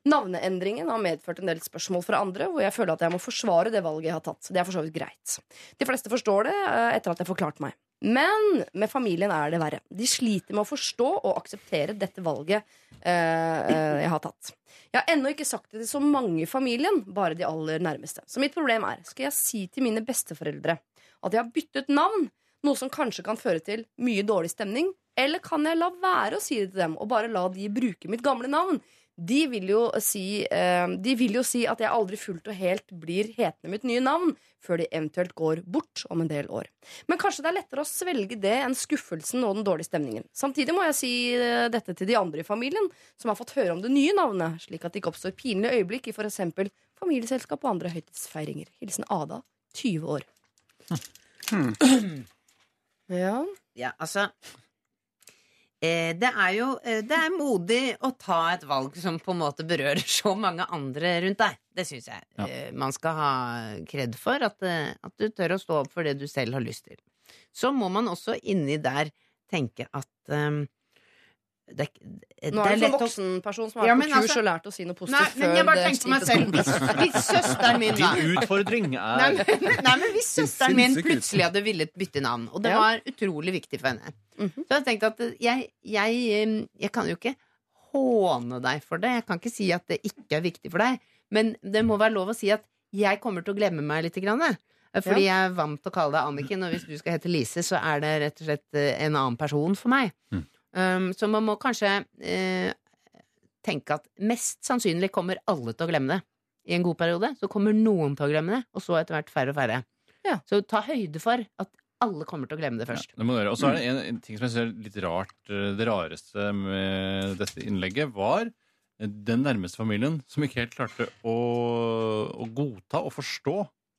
Navneendringen har medført en del spørsmål fra andre, hvor jeg føler at jeg må forsvare det valget jeg har tatt. Det er for så vidt greit. De fleste forstår det eh, etter at jeg forklarte meg. Men med familien er det verre. De sliter med å forstå og akseptere dette valget eh, eh, jeg har tatt. Jeg har ennå ikke sagt det til så mange i familien, bare de aller nærmeste. Så mitt problem er, skal jeg si til mine besteforeldre at jeg har byttet navn, noe som kanskje kan føre til mye dårlig stemning, eller kan jeg la være å si det til dem, og bare la de bruke mitt gamle navn? De vil jo si, eh, de vil jo si at jeg aldri fullt og helt blir hetende mitt nye navn, før de eventuelt går bort om en del år. Men kanskje det er lettere å svelge det enn skuffelsen og den dårlige stemningen. Samtidig må jeg si eh, dette til de andre i familien, som har fått høre om det nye navnet, slik at det ikke oppstår pinlige øyeblikk i f.eks. familieselskap og andre høytidsfeiringer. Hilsen Ada, 20 år. Ja. Ja, altså Det er jo eh, Det er modig å ta et valg som på en måte berører så mange andre rundt deg. Det syns jeg Ja. eh, man skal ha kred for. At, eh, at du tør å stå opp for det du selv har lyst til. Så må man også inni der tenke at eh, det, det Nå er det en voksen person som har Ja, vært på kurs altså- og lært å si noe Nei, positivt men før jeg bare det skipet selv. Hvis, søsteren min da Din utfordring Nei, er men, nei, men hvis søsteren min plutselig hadde villet bytte navn, og det Ja. var utrolig viktig for henne, Mhm. så jeg tenkte at jeg, jeg, jeg kan jo ikke håne deg for det. Jeg kan ikke si at det ikke er viktig for deg. Men det må være lov å si at jeg kommer til å glemme meg litt. Grann, jeg. fordi jeg er vant til å kalle deg Anniken, og hvis du skal hete Lise, så er det rett og slett eh, en annen person for meg. Mm. Um, så man må kanskje uh, tenke at mest sannsynlig kommer alle til å glemme det. I en god periode så kommer noen til å glemme det, og så etter hvert færre og færre. Ja. Så ta høyde for at alle kommer til å glemme det først. Det må. Og så er det en, en ting som jeg synes er litt rart. eh, Det rareste med dette innlegget var eh, den nærmeste familien som ikke helt klarte å, å godta og forstå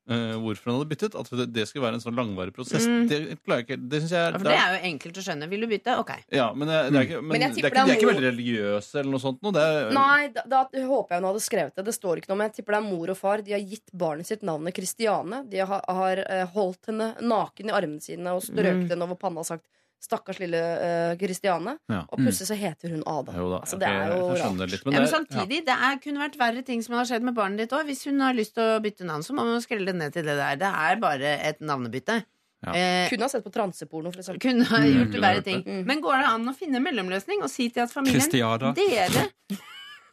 eh, hvorfor han hadde byttet. At det, det skulle være en sånn langvarig prosess. Mm. Det klarer jeg ikke Det synes jeg Ja, For det er jo enkelt å skjønne. Vil du bytte? Ok. Ja, men, det, det er ikke, men, Men jeg det er tipper ikke, de er det er ikke mor- veldig religiøse eller noe sånt. Noe. Det er, Nei, da, da håper jeg hun hadde skrevet det. Det står ikke noe, men jeg tipper det er mor og far. De har gitt barnet sitt navnet Kristiane. De har, har eh, holdt henne naken i armene sine og strøket Mm. henne over panna og sagt 'stakkars lille eh, Kristiane'. Ja. Og plutselig så heter hun Ada. Jo da, Altså, det er jo rart. litt, Men, men ja, men det, samtidig, det er, kunne vært verre ting som har skjedd med barnet ditt òg. Hvis hun har lyst til å bytte navn, så må man skrelle det ned til det der. Det er bare et navnebytte. Ja. Eh, Kunne ha sett på transeporno, for eksempel. kunne ha Mm, gjort verre ting. Mm. Men går det an å finne en mellomløsning og si til at familien Kristiada. Dere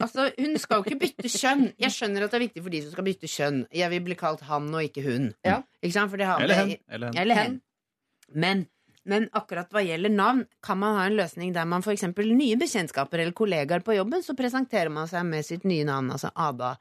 Altså, Hun skal jo ikke bytte kjønn. Jeg skjønner at det er viktig for de som skal bytte kjønn. Jeg vil bli kalt han og ikke hun. Ja. Ikke sant? Det. Eller hen. Eller hen. Men, men akkurat hva gjelder navn, kan man ha en løsning der man f.eks. nye bekjentskaper eller kollegaer på jobben, så presenterer man seg med sitt nye navn, altså Ada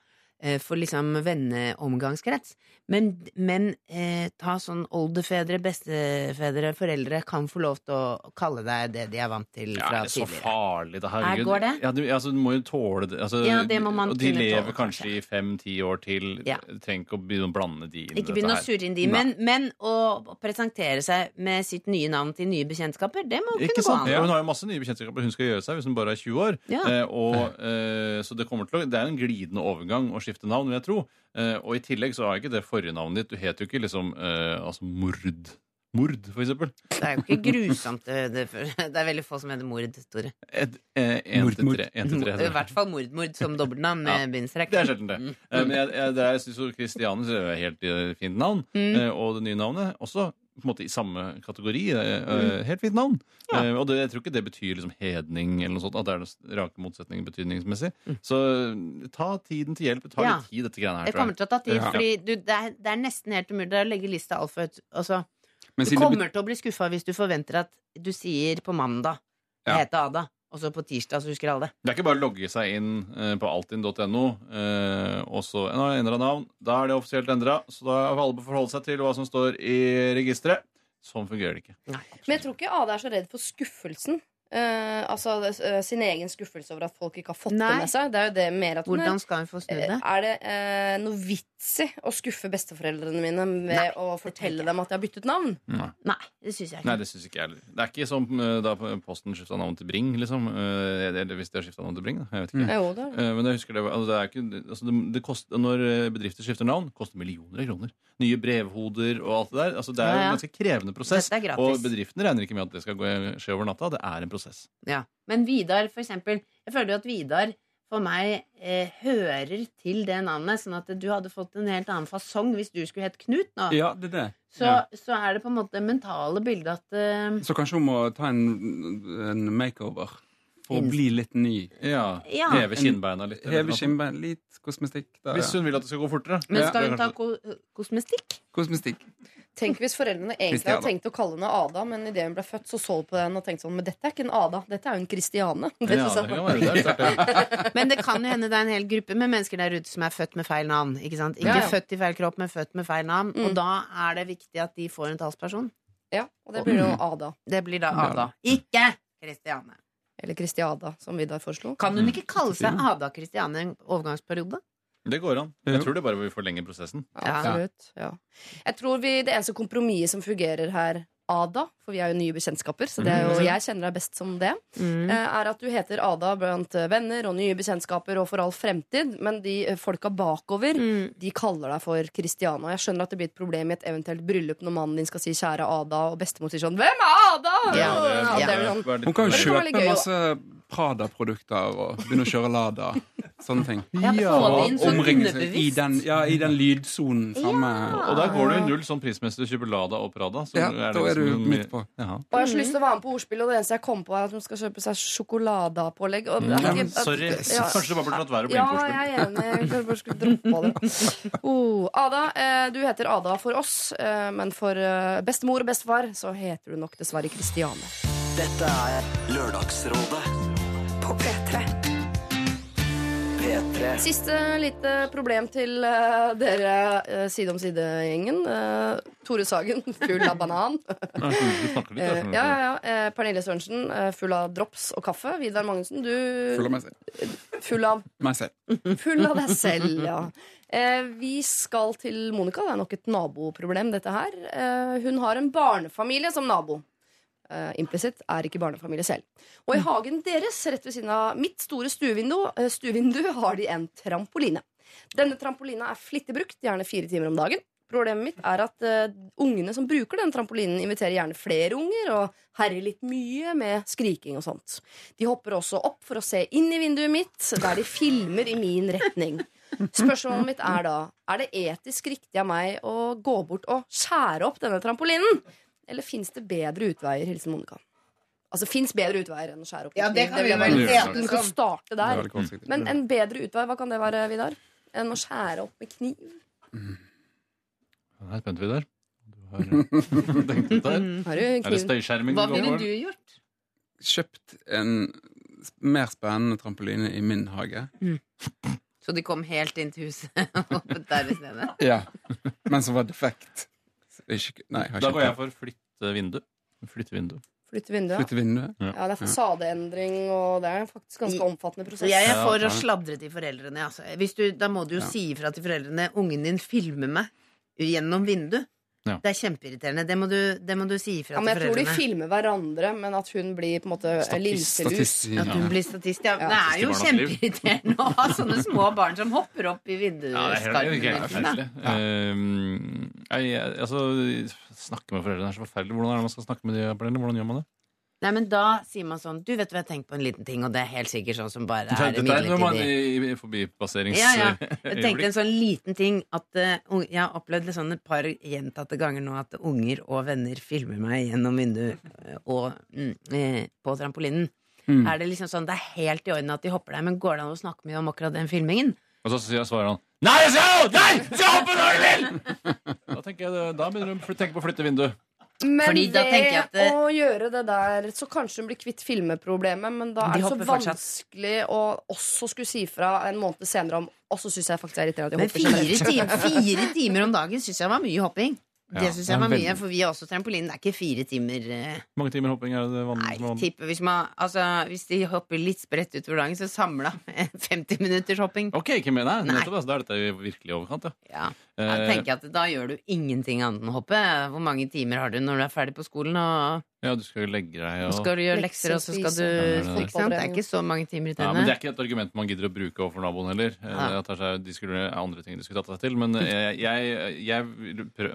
for liksom venneomgangskrets. Men, men eh, ta sånn oldefedre, bestefedre, foreldre kan få lov til å kalle deg det de er vant til Ja, fra er det så farlig, da? Her går det? Ja, du, altså, du må jo tåle det. Altså, Ja, det må man og de lever tåle, kanskje i fem-ti år til. Ja. Trenger ikke å begynne å blande de inn i Ikke begynne å surre inn de, men, men å presentere seg med sitt nye navn til nye bekjentskaper, det må Ikke kunne gå an. Ja, hun har jo masse nye bekjentskaper hun skal gjøre seg hvis hun bare er 20 år. Ja. Eh, og, eh, så det, kommer til å, det er en glidende overgang å skifte navn, vil jeg tro. Eh, og i tillegg så har jeg ikke det forrige navnet ditt. Du heter jo ikke liksom eh, altså Mord. Mord, for eksempel. Det er jo ikke grusomt. Det, det, det er veldig få som heter mord, Tore. Et, eh, til tre. En til tre I hvert fall mordmord som dobbeltnavn med Ja. bindestrek. Det er sjelden, det. Mm. Men jeg, jeg, det er, jeg syns jo Christiane er et helt fint navn. Mm. Og det nye navnet også på en måte i samme kategori. eh, eh, Helt fint navn. Mm. Ja. Eh, Og det, jeg tror ikke det betyr liksom hedning eller noe sånt. At det er rake motsetninger betydningsmessig. Så eh, ta tiden til hjelp. Det tar Mm. Ja. litt tid, dette greiene her. Det kommer til å ta tid, Ja. fordi du, det, er, det er nesten helt umulig å legge lista høyt. Altså, du kommer til å bli skuffa hvis du forventer at du sier på mandag Jeg heter Ada, og så på tirsdag så husker alle det. Det er ikke bare å logge seg inn eh, på altinn.no, eh, og så endre endra navn. Da er det offisielt endra, så da får alle forholde seg til hva som står i registeret. Sånn fungerer det ikke. Men jeg tror ikke Ada er så redd for skuffelsen. Eh, altså uh, sin egen skuffelse over at folk ikke har fått Nei. det med seg. Det er jo det mer at hun Hvordan er, skal hun få snudd Eh, det? Er det uh, noe vits i å skuffe besteforeldrene mine med Nei, å fortelle dem at jeg har byttet navn? Nei, det syns jeg Nei, ikke. det synes ikke jeg heller. Det er ikke som eh, da Posten skifta navn til Bring, liksom. Eh, Eller hvis de har skifta navn til Bring, da. Jeg vet ikke. Jo, det er. Eh, Men jeg husker det, altså det er ikke, altså det, det koster, Når eh, bedrifter skifter navn, koster millioner av kroner. Nye brevhoder og alt det der. Altså det er Ja, jo ja. en ganske krevende prosess. Er. Og bedriftene regner ikke med at det skal gå, skje over natta. Det er en prosess. Ja. Men Vidar, for eksempel. Jeg føler jo at Vidar for meg eh, hører til det navnet, sånn at du hadde fått en helt annen fasong hvis du skulle hett Knut nå. Ja, det er det. Så, Ja. så er det på en måte mentale bildet at eh, Så kanskje hun må ta en, en makeover å bli litt ny. Ja. Ja. Heve kinnbeina litt. Heve kinnbeina kinnbein, litt kosmetikk. Der, Hvis hun vil at det skal gå fortere. Men skal hun ta ko kosmestikk? Kosmestikk. Tenk hvis foreldrene egentlig hadde tenkt å kalle henne Ada, men idet hun ble født, så så på den og tenkte sånn Men dette er ikke en Ada, dette er jo en Kristiane. Ja. Men det kan jo hende det er en hel gruppe med mennesker der ute som er født med feil navn. Ikke sant? Ikke Ja, ja. født i feil kropp, men født med feil navn. Mm. Og da er det viktig at de får en talsperson. Ja, og det blir jo Ada. Det blir da Ada. Ikke Kristiane. Eller Kristiada, som Vidar foreslo. Kan hun ikke kalle seg Ada Kristiane i en overgangsperiode? Det går an. Jeg tror det bare vil forlenge prosessen. Ja, absolutt. Ja. Jeg tror vi, Det eneste kompromisset som fungerer her, Ada, for vi er jo nye bekjentskaper, så det er jo, jeg kjenner deg best som det, Mm. eh, er at du heter Ada blant eh, venner og nye bekjentskaper og for all fremtid, men de eh, folka bakover Mm. de kaller deg for Christiana. Jeg skjønner at det blir et problem i et eventuelt bryllup når mannen din skal si 'kjære Ada', og bestemor sier sånn 'Hvem er Ada?' Ja, Ja, det- det er sånn, Hun kan jo kjøpe masse Prada-produkter og begynne å kjøre Lada. Sånne ting. Ja, sånn Omringe seg i den, ja, i den lydsonen. Samme Og der går det jo null sånn prismessig å kjøper Lada og Prada. så Ja, da er du liksom- midt på. Ja. Og jeg har så lyst til å være med på ordspill, og det eneste jeg kom på, er at hun skal kjøpe seg sjokoladepålegg. Og er Ja, Sorry. Ja. Kanskje du bare burde latt være å bli Ja, med på ordspill. jeg er enig. Jeg bare skulle droppe det. Oh, Ada, eh, du heter Ada for oss, eh, men for eh, bestemor og bestefar så heter du nok dessverre Kristiane. Dette er Lørdagsrådet På P3. P3. Siste lite problem til uh, dere uh, Side om side-gjengen. Uh, Tore Sagen, full av banan. Ja, Du skjønner ja, ja, Pernille Sørensen, full av drops og kaffe. Vidar Magnussen, Full av meg selv. full av Meg selv. Full av deg selv, ja. Vi skal til Monica. Det er nok et naboproblem, dette her. Hun har en barnefamilie som nabo. Eh, Implisitt er ikke barnefamilie selv. Og i hagen deres, rett ved siden av mitt store stuevindu, eh, stuevindu har de en trampoline. Denne trampolina er flittig brukt, gjerne fire timer om dagen. Problemet mitt er at uh, ungene som bruker den trampolinen, inviterer gjerne flere unger og herjer litt mye med skriking og sånt. De hopper også opp for å se inn i vinduet mitt, der de filmer i min retning. Spørsmålet mitt er da Er det etisk riktig av meg å gå bort og skjære opp denne trampolinen? Eller fins det bedre utveier? Hilsen Monica. Altså, fins bedre utveier enn å skjære opp? Ja, det kan vi vel Vi kan starte er der. Men en bedre utvei, hva kan det være, Vidar? Enn å skjære opp med kniv? Jeg er spent, Vidar. Du har eh, tenkt ut der. Har du Er det kniv? støyskjerming Hva du går ville du gjort? Kjøpt en mer spennende trampoline i min hage. Så de kom helt inn til huset og der i stedet? Ja. Men som var defekt. Nei, har Da går jeg for flytte vindu. Flytte vindu. Flytte vinduet. Flytte vinduet. Ja, det er fasadeendring, og det er faktisk ganske omfattende prosess. jeg er Ja, for å sladre til foreldrene. Altså. Hvis du, da må du jo si ifra til foreldrene ungen din filmer meg gjennom vindu. Ja. Det er kjempeirriterende. Det må du, det må du si ifra Ja, men foreldrene. jeg tror de filmer hverandre, men at hun blir på en måte linselus. Statist. At hun blir statist, ja. Ja. Det er jo Statist kjempeirriterende å ha sånne små barn som hopper opp i vinduskarmen. Ja, jeg, altså, snakke med foreldrene er så forferdelig. Hvordan er det man skal snakke med de foreldrene? Hvordan gjør man det? Nei, men da sier man sånn Du vet hva, jeg har tenkt på en liten ting, og det er helt sikkert sånn som bare er Dette er når man midlertidig. forbipasserings... Ja, ja. Jeg tenkte en sånn liten ting at uh, Jeg har opplevd det sånn et par gjentatte ganger nå at unger og venner filmer meg gjennom vinduet eh, og eh, på trampolinen. Mm. Er det liksom sånn Det er helt i orden at de hopper der, men går det an å snakke mye om akkurat den filmingen? Og så sier- svarer han Nei, jeg skal, nei, jeg skal hoppe når du vil! Da, jeg, da begynner du å tenke på å flytte vinduet. Men Fordi da det jeg at det- å gjøre det der, så kanskje hun blir kvitt filmeproblemet, men da De er det så fortsatt. vanskelig å også skulle si fra en måned senere om Og så syns jeg faktisk det er irriterende at Men fire, timer, fire timer om dagen syns jeg var mye hopping. Ja, Det synes er jeg var mye, for vi har også trampolinen. Det er ikke fire timer. eh, Hvor mange timer hopping er det vanlig? Nei, er tipper hvis, man, altså, hvis de hopper litt spredt utover dagen, så samla 50 minutters hopping. Ok, ikke med Nei. nettopp, altså, da er dette virkelig i overkant, ja. Ja. Eh, Jeg tenker at Da gjør du ingenting annet enn å hoppe. Hvor mange timer har du når du er ferdig på skolen? Og ja, du skal jo legge deg og skal du gjøre lekser, og så skal du ikke sant? Det er ikke så mange timer i ja, Men det er ikke et argument man gidder å bruke overfor naboen heller. Eh, Ja. Det er, de skulle, er andre ting de skulle tatt seg til. Men jeg, jeg, jeg,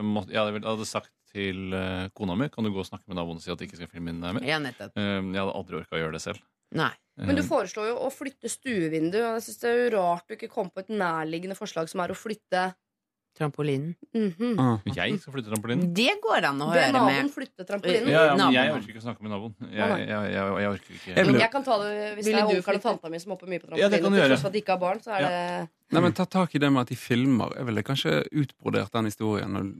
må- jeg hadde, sagt til eh, kona mi Kan du gå og snakke med naboen og si at de ikke skal filme inn der mer? Ja, nettopp. Eh, Jeg hadde aldri orka å gjøre det selv. Nei. Men du Eh, foreslår jo å flytte stuevindu, og jeg synes det er jo rart du ikke kom på et nærliggende forslag som er å flytte Trampolinen. Mhm. Ah. Jeg skal flytte trampolinen? Det går an å høre med. naboen flytter flytte trampolinen. Ja, ja, men jeg orker ikke å snakke med naboen. Jeg, jeg, jeg, jeg, orker ikke Jeg Men jeg kan ta det hvis Ville det er du onkelen og tanta mi som hopper mye på Ja, det trampolinen. kan du til gjøre. tross at de ikke har barn, så er det Nei, men Ta tak i det med at de filmer. Jeg ville kanskje utbrodert den historien og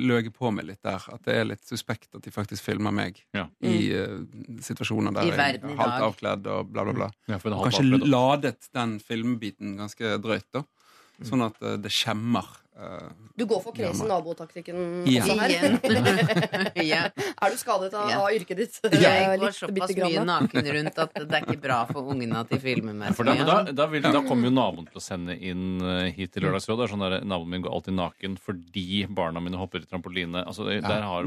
løge på meg litt der. At det er litt suspekt at de faktisk filmer meg Ja. i uh, situasjoner der I jeg er halvt avkledd og bla, bla, bla. Ja, kanskje ladet den filmbiten ganske drøyt, da. Sånn at eh, det skjemmer. Du går for crazy Ja, nabotaktikken Ja. også her. Ja. Er du skadet av, Ja. av yrket ditt? Jeg Eh, går litt såpass mye grann. naken rundt at det er ikke bra for ungene at de filmer meg. For da, da, da, vil, da kommer jo naboen til å sende inn eh, hit til Lørdagsrådet. Sånn der, naboen min går alltid naken fordi barna mine hopper i trampoline. Altså, har.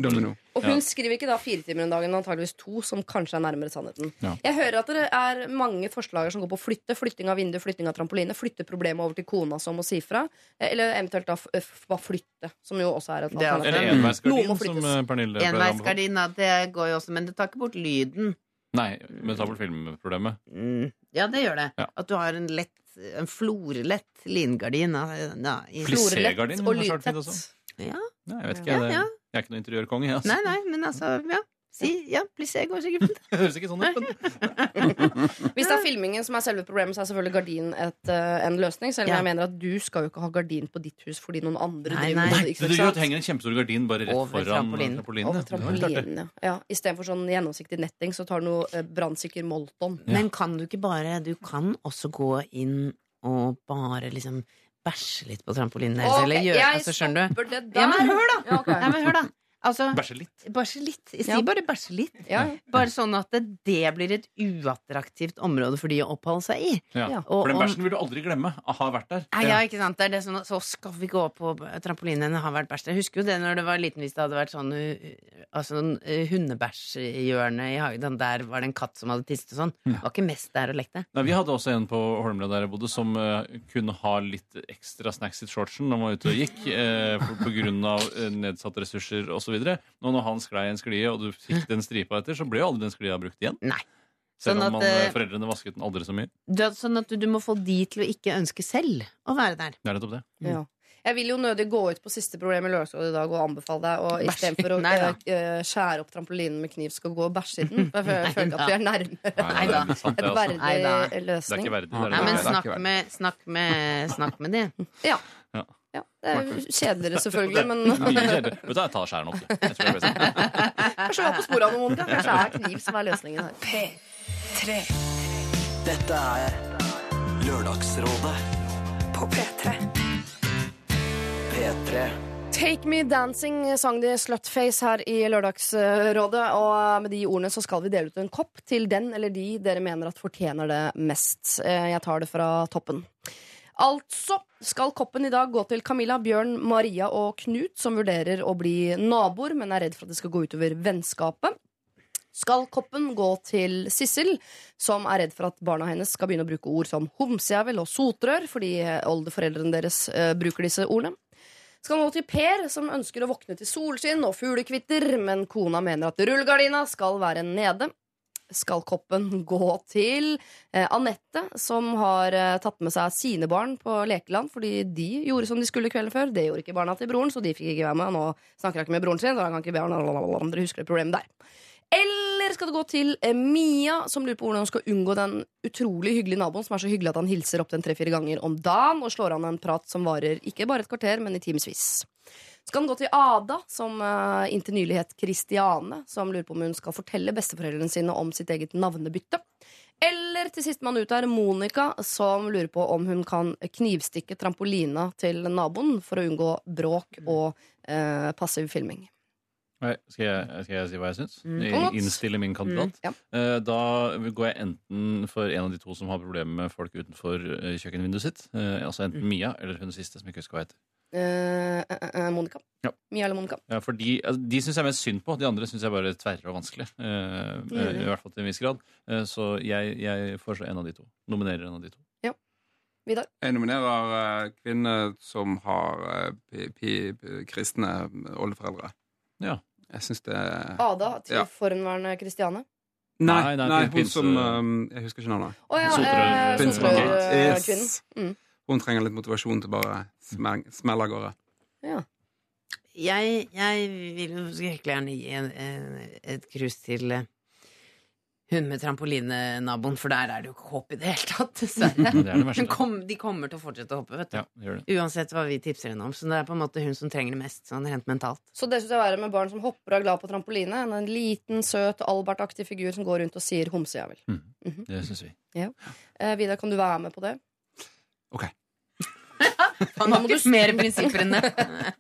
Og hun skriver ikke da fire timer om dagen, men antageligvis to, som kanskje er nærmere sannheten. Ja. Jeg hører at det er mange forslag som går på å flytte. Flytting av vindu, flytting av trampoline. Flytte problemet over til kona som må si fra. Eh, Eller eventuelt da f- bare flytte, som jo også er et er alternativ. Eller enveisgardin, som eh, Pernille. Enveisgardina, det går jo også, men det tar ikke bort lyden. Nei, men ta bort filmproblemet. Mm. Ja, det gjør det. Ja. At du har en lett en florlett lingardin. Florelett og har vært fint også. Ja. Nei, jeg vet ikke. Ja, jeg, ja. jeg er ikke noen interiørkonge. Altså. Nei, nei, men altså, ja. Si ja, går sikkert fint. Det høres ikke sånn ut, men Hvis det er filmingen som er selve problemet, så er selvfølgelig gardin et, uh, en løsning. Selv om Ja. jeg mener at du skal jo ikke ha gardin på ditt hus fordi noen andre Nei, nei. med det. det henger en kjempestor gardin bare rett Over foran trampolinen. trampolinen. Over ja. Trampolinen, ja. ja. Istedenfor sånn gjennomsiktig netting, så tar du noe uh, brannsikker molton. Men kan du ikke bare Du kan også gå inn og bare liksom bæsje litt på trampolinen deres, okay, eller gjøre det altså, Skjønner du? stopper det der. Ja, men hør, da! Ja, okay. Nei, men hør, da. Altså, Bæsje litt. bæsje litt. Si Ja. bare bæsje litt. Ja. Bare sånn at det, det blir et uattraktivt område for de å oppholde seg i. Ja. Og For den bæsjen vil du aldri glemme. Har vært der. Nei, ja, ikke sant? Det er det sånn, at så skal vi gå på trampolinen. Den har vært bæsj. Jeg husker jo det når det var liten, hvis det hadde vært sånn uh, altså, uh, hundebæsjhjørne i hagen. Der var det en katt som hadde tisset og sånn. Det var ikke mest der og lekte. Nei, Vi hadde også en på Holmlia der jeg bodde, som uh, kunne ha litt ekstra snacks i shortsen når man var ute og gikk, uh, på, på grunn av uh, nedsatte ressurser osv. Nå når han sklei en sklie, og du fikk den stripa etter, så ble jo aldri den sklia brukt igjen. Nei. Selv Sånn om man, eh, eh, foreldrene vasket den aldri så mye. Du, sånn at du, du må få de til å ikke ønske selv å være der. Det er nettopp det. Ja. Jeg vil jo nødig gå ut på siste problem i Lørdagsrådet i dag og anbefale deg å istedenfor å Nei eh, skjære opp trampolinen med kniv, skal gå og bæsje i den. Jeg føler- at vi er nærmere Nei da. altså. verdig løsning. det er ikke verdig. Det er Nei, men snakk med, snakk med, snakk med de. Ja. Ja. Ja. Det er jo kjedeligere, selvfølgelig, men Mye kjedelig. Vet du, jeg tar skjæren opp. du. Jeg tror det er best. kanskje vi var på sporet av noe, Monica. Kanskje det er kniv som er løsningen her. P3. Dette er Lørdagsrådet På P3. P3 Take Me Dancing sang de Slutface her i Lørdagsrådet. Og med de ordene så skal vi dele ut en kopp til den eller de dere mener at fortjener det mest. Eh, Jeg tar det fra toppen. Altså skal koppen i dag gå til Camilla, Bjørn, Maria og Knut, som vurderer å bli naboer, men er redd for at det skal gå utover vennskapet. Skal koppen gå til Sissel, som er redd for at barna hennes skal begynne å bruke ord som homsejævel og sotrør, fordi oldeforeldrene deres eh, bruker disse ordene. Skal gå til Per, som ønsker å våkne til solskinn og fuglekvitter, men kona mener at rullegardina skal være nede. Skal koppen gå til eh, Anette, som har eh, tatt med seg sine barn på lekeland fordi de gjorde som de skulle kvelden før. Det gjorde ikke barna til broren, så de fikk ikke være med. Nå snakker jeg ikke med broren sin, så han kan ikke be. Dere husker det problemet der. Eller skal det gå til eh, Mia, som lurer på hvordan hun skal unngå den utrolig hyggelige naboen som er så hyggelig at han hilser opp den tre-fire ganger om dagen og slår an en prat som varer ikke bare et kvarter, men i timevis. Skal det gå til Ada, som uh, inntil nylig het Kristiane, som lurer på om hun skal fortelle besteforeldrene sine om sitt eget navnebytte. Eller til sistemann ut er Monica, som lurer på om hun kan knivstikke trampolina til naboen for å unngå bråk og uh, passiv filming. Skal jeg, skal jeg si hva jeg syns? Mm. Innstille min kandidat? Ja. Eh, Da går jeg enten for en av de to som har problemer med folk utenfor kjøkkenvinduet sitt. Altså enten Mm. Mia eller hun siste, som jeg ikke husker hva heter. Eh, eh, eh, Monica. Ja. Mia eller Monica. Ja, for de, altså, de syns jeg er mest synd på. De andre syns jeg bare er tverre og vanskelig. eh, eh, I hvert fall til en viss grad. Eh, Så jeg, jeg foreslår en av de to. Nominerer en av de to. Vidar. Jeg nominerer eh, kvinner som har eh, pi, pi, pi, kristne oldeforeldre. Ja. Jeg syns det Ada til Ja. forhenværende Kristiane. Nei, Nei, nei, nei, hun pinse- som eh, Jeg husker ikke navnet. Å ja, Sotrør- eh. Mm. Hun trenger litt motivasjon til bare smell, smelle av gårde. Ja. Jeg, jeg vil jo skrekkelig gjerne gi en, en, et krus til eh, hun med trampolinenaboen, for der er det jo ikke håp i det hele tatt, dessverre. Er kom, de kommer til å fortsette å hoppe, vet du. Ja. Uansett hva vi tipser henne om. Så det er på en måte hun som trenger det mest, sånn rent mentalt. Så det syns jeg verre med barn som hopper og er glad på trampoline, enn en liten, søt, Albert-aktig figur som går rundt og sier homsejævel. Det syns vi. Eh, Vidar, kan du være med på det? Han Nå har ikke mer prinsipper enn det.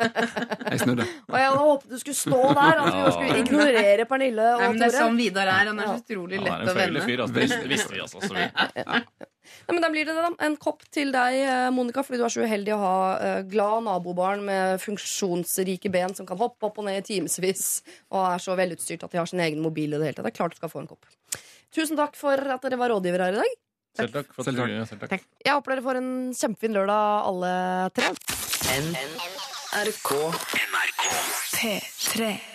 Jeg snudde. Og jeg håpet du skulle stå der, Og du skulle ignorere Pernille og Nei, men det er sånn Vidar er. Han er så utrolig Han er lett en å vende. fyr, altså. Det visste- vi, altså. Så vi. Nei, men Da blir det det, da. En kopp til deg, eh, Monica, fordi du er så uheldig å ha eh, glad nabobarn med funksjonsrike ben som kan hoppe opp og ned i timevis, og er så velutstyrt at de har sin egen mobil i det hele tatt. Det er klart du skal få en kopp. Tusen takk for at dere var rådgivere her i dag. Selv takk. For Selv takk. selv takk. Jeg håper dere får en kjempefin lørdag, alle tre. NRK. NRK P3.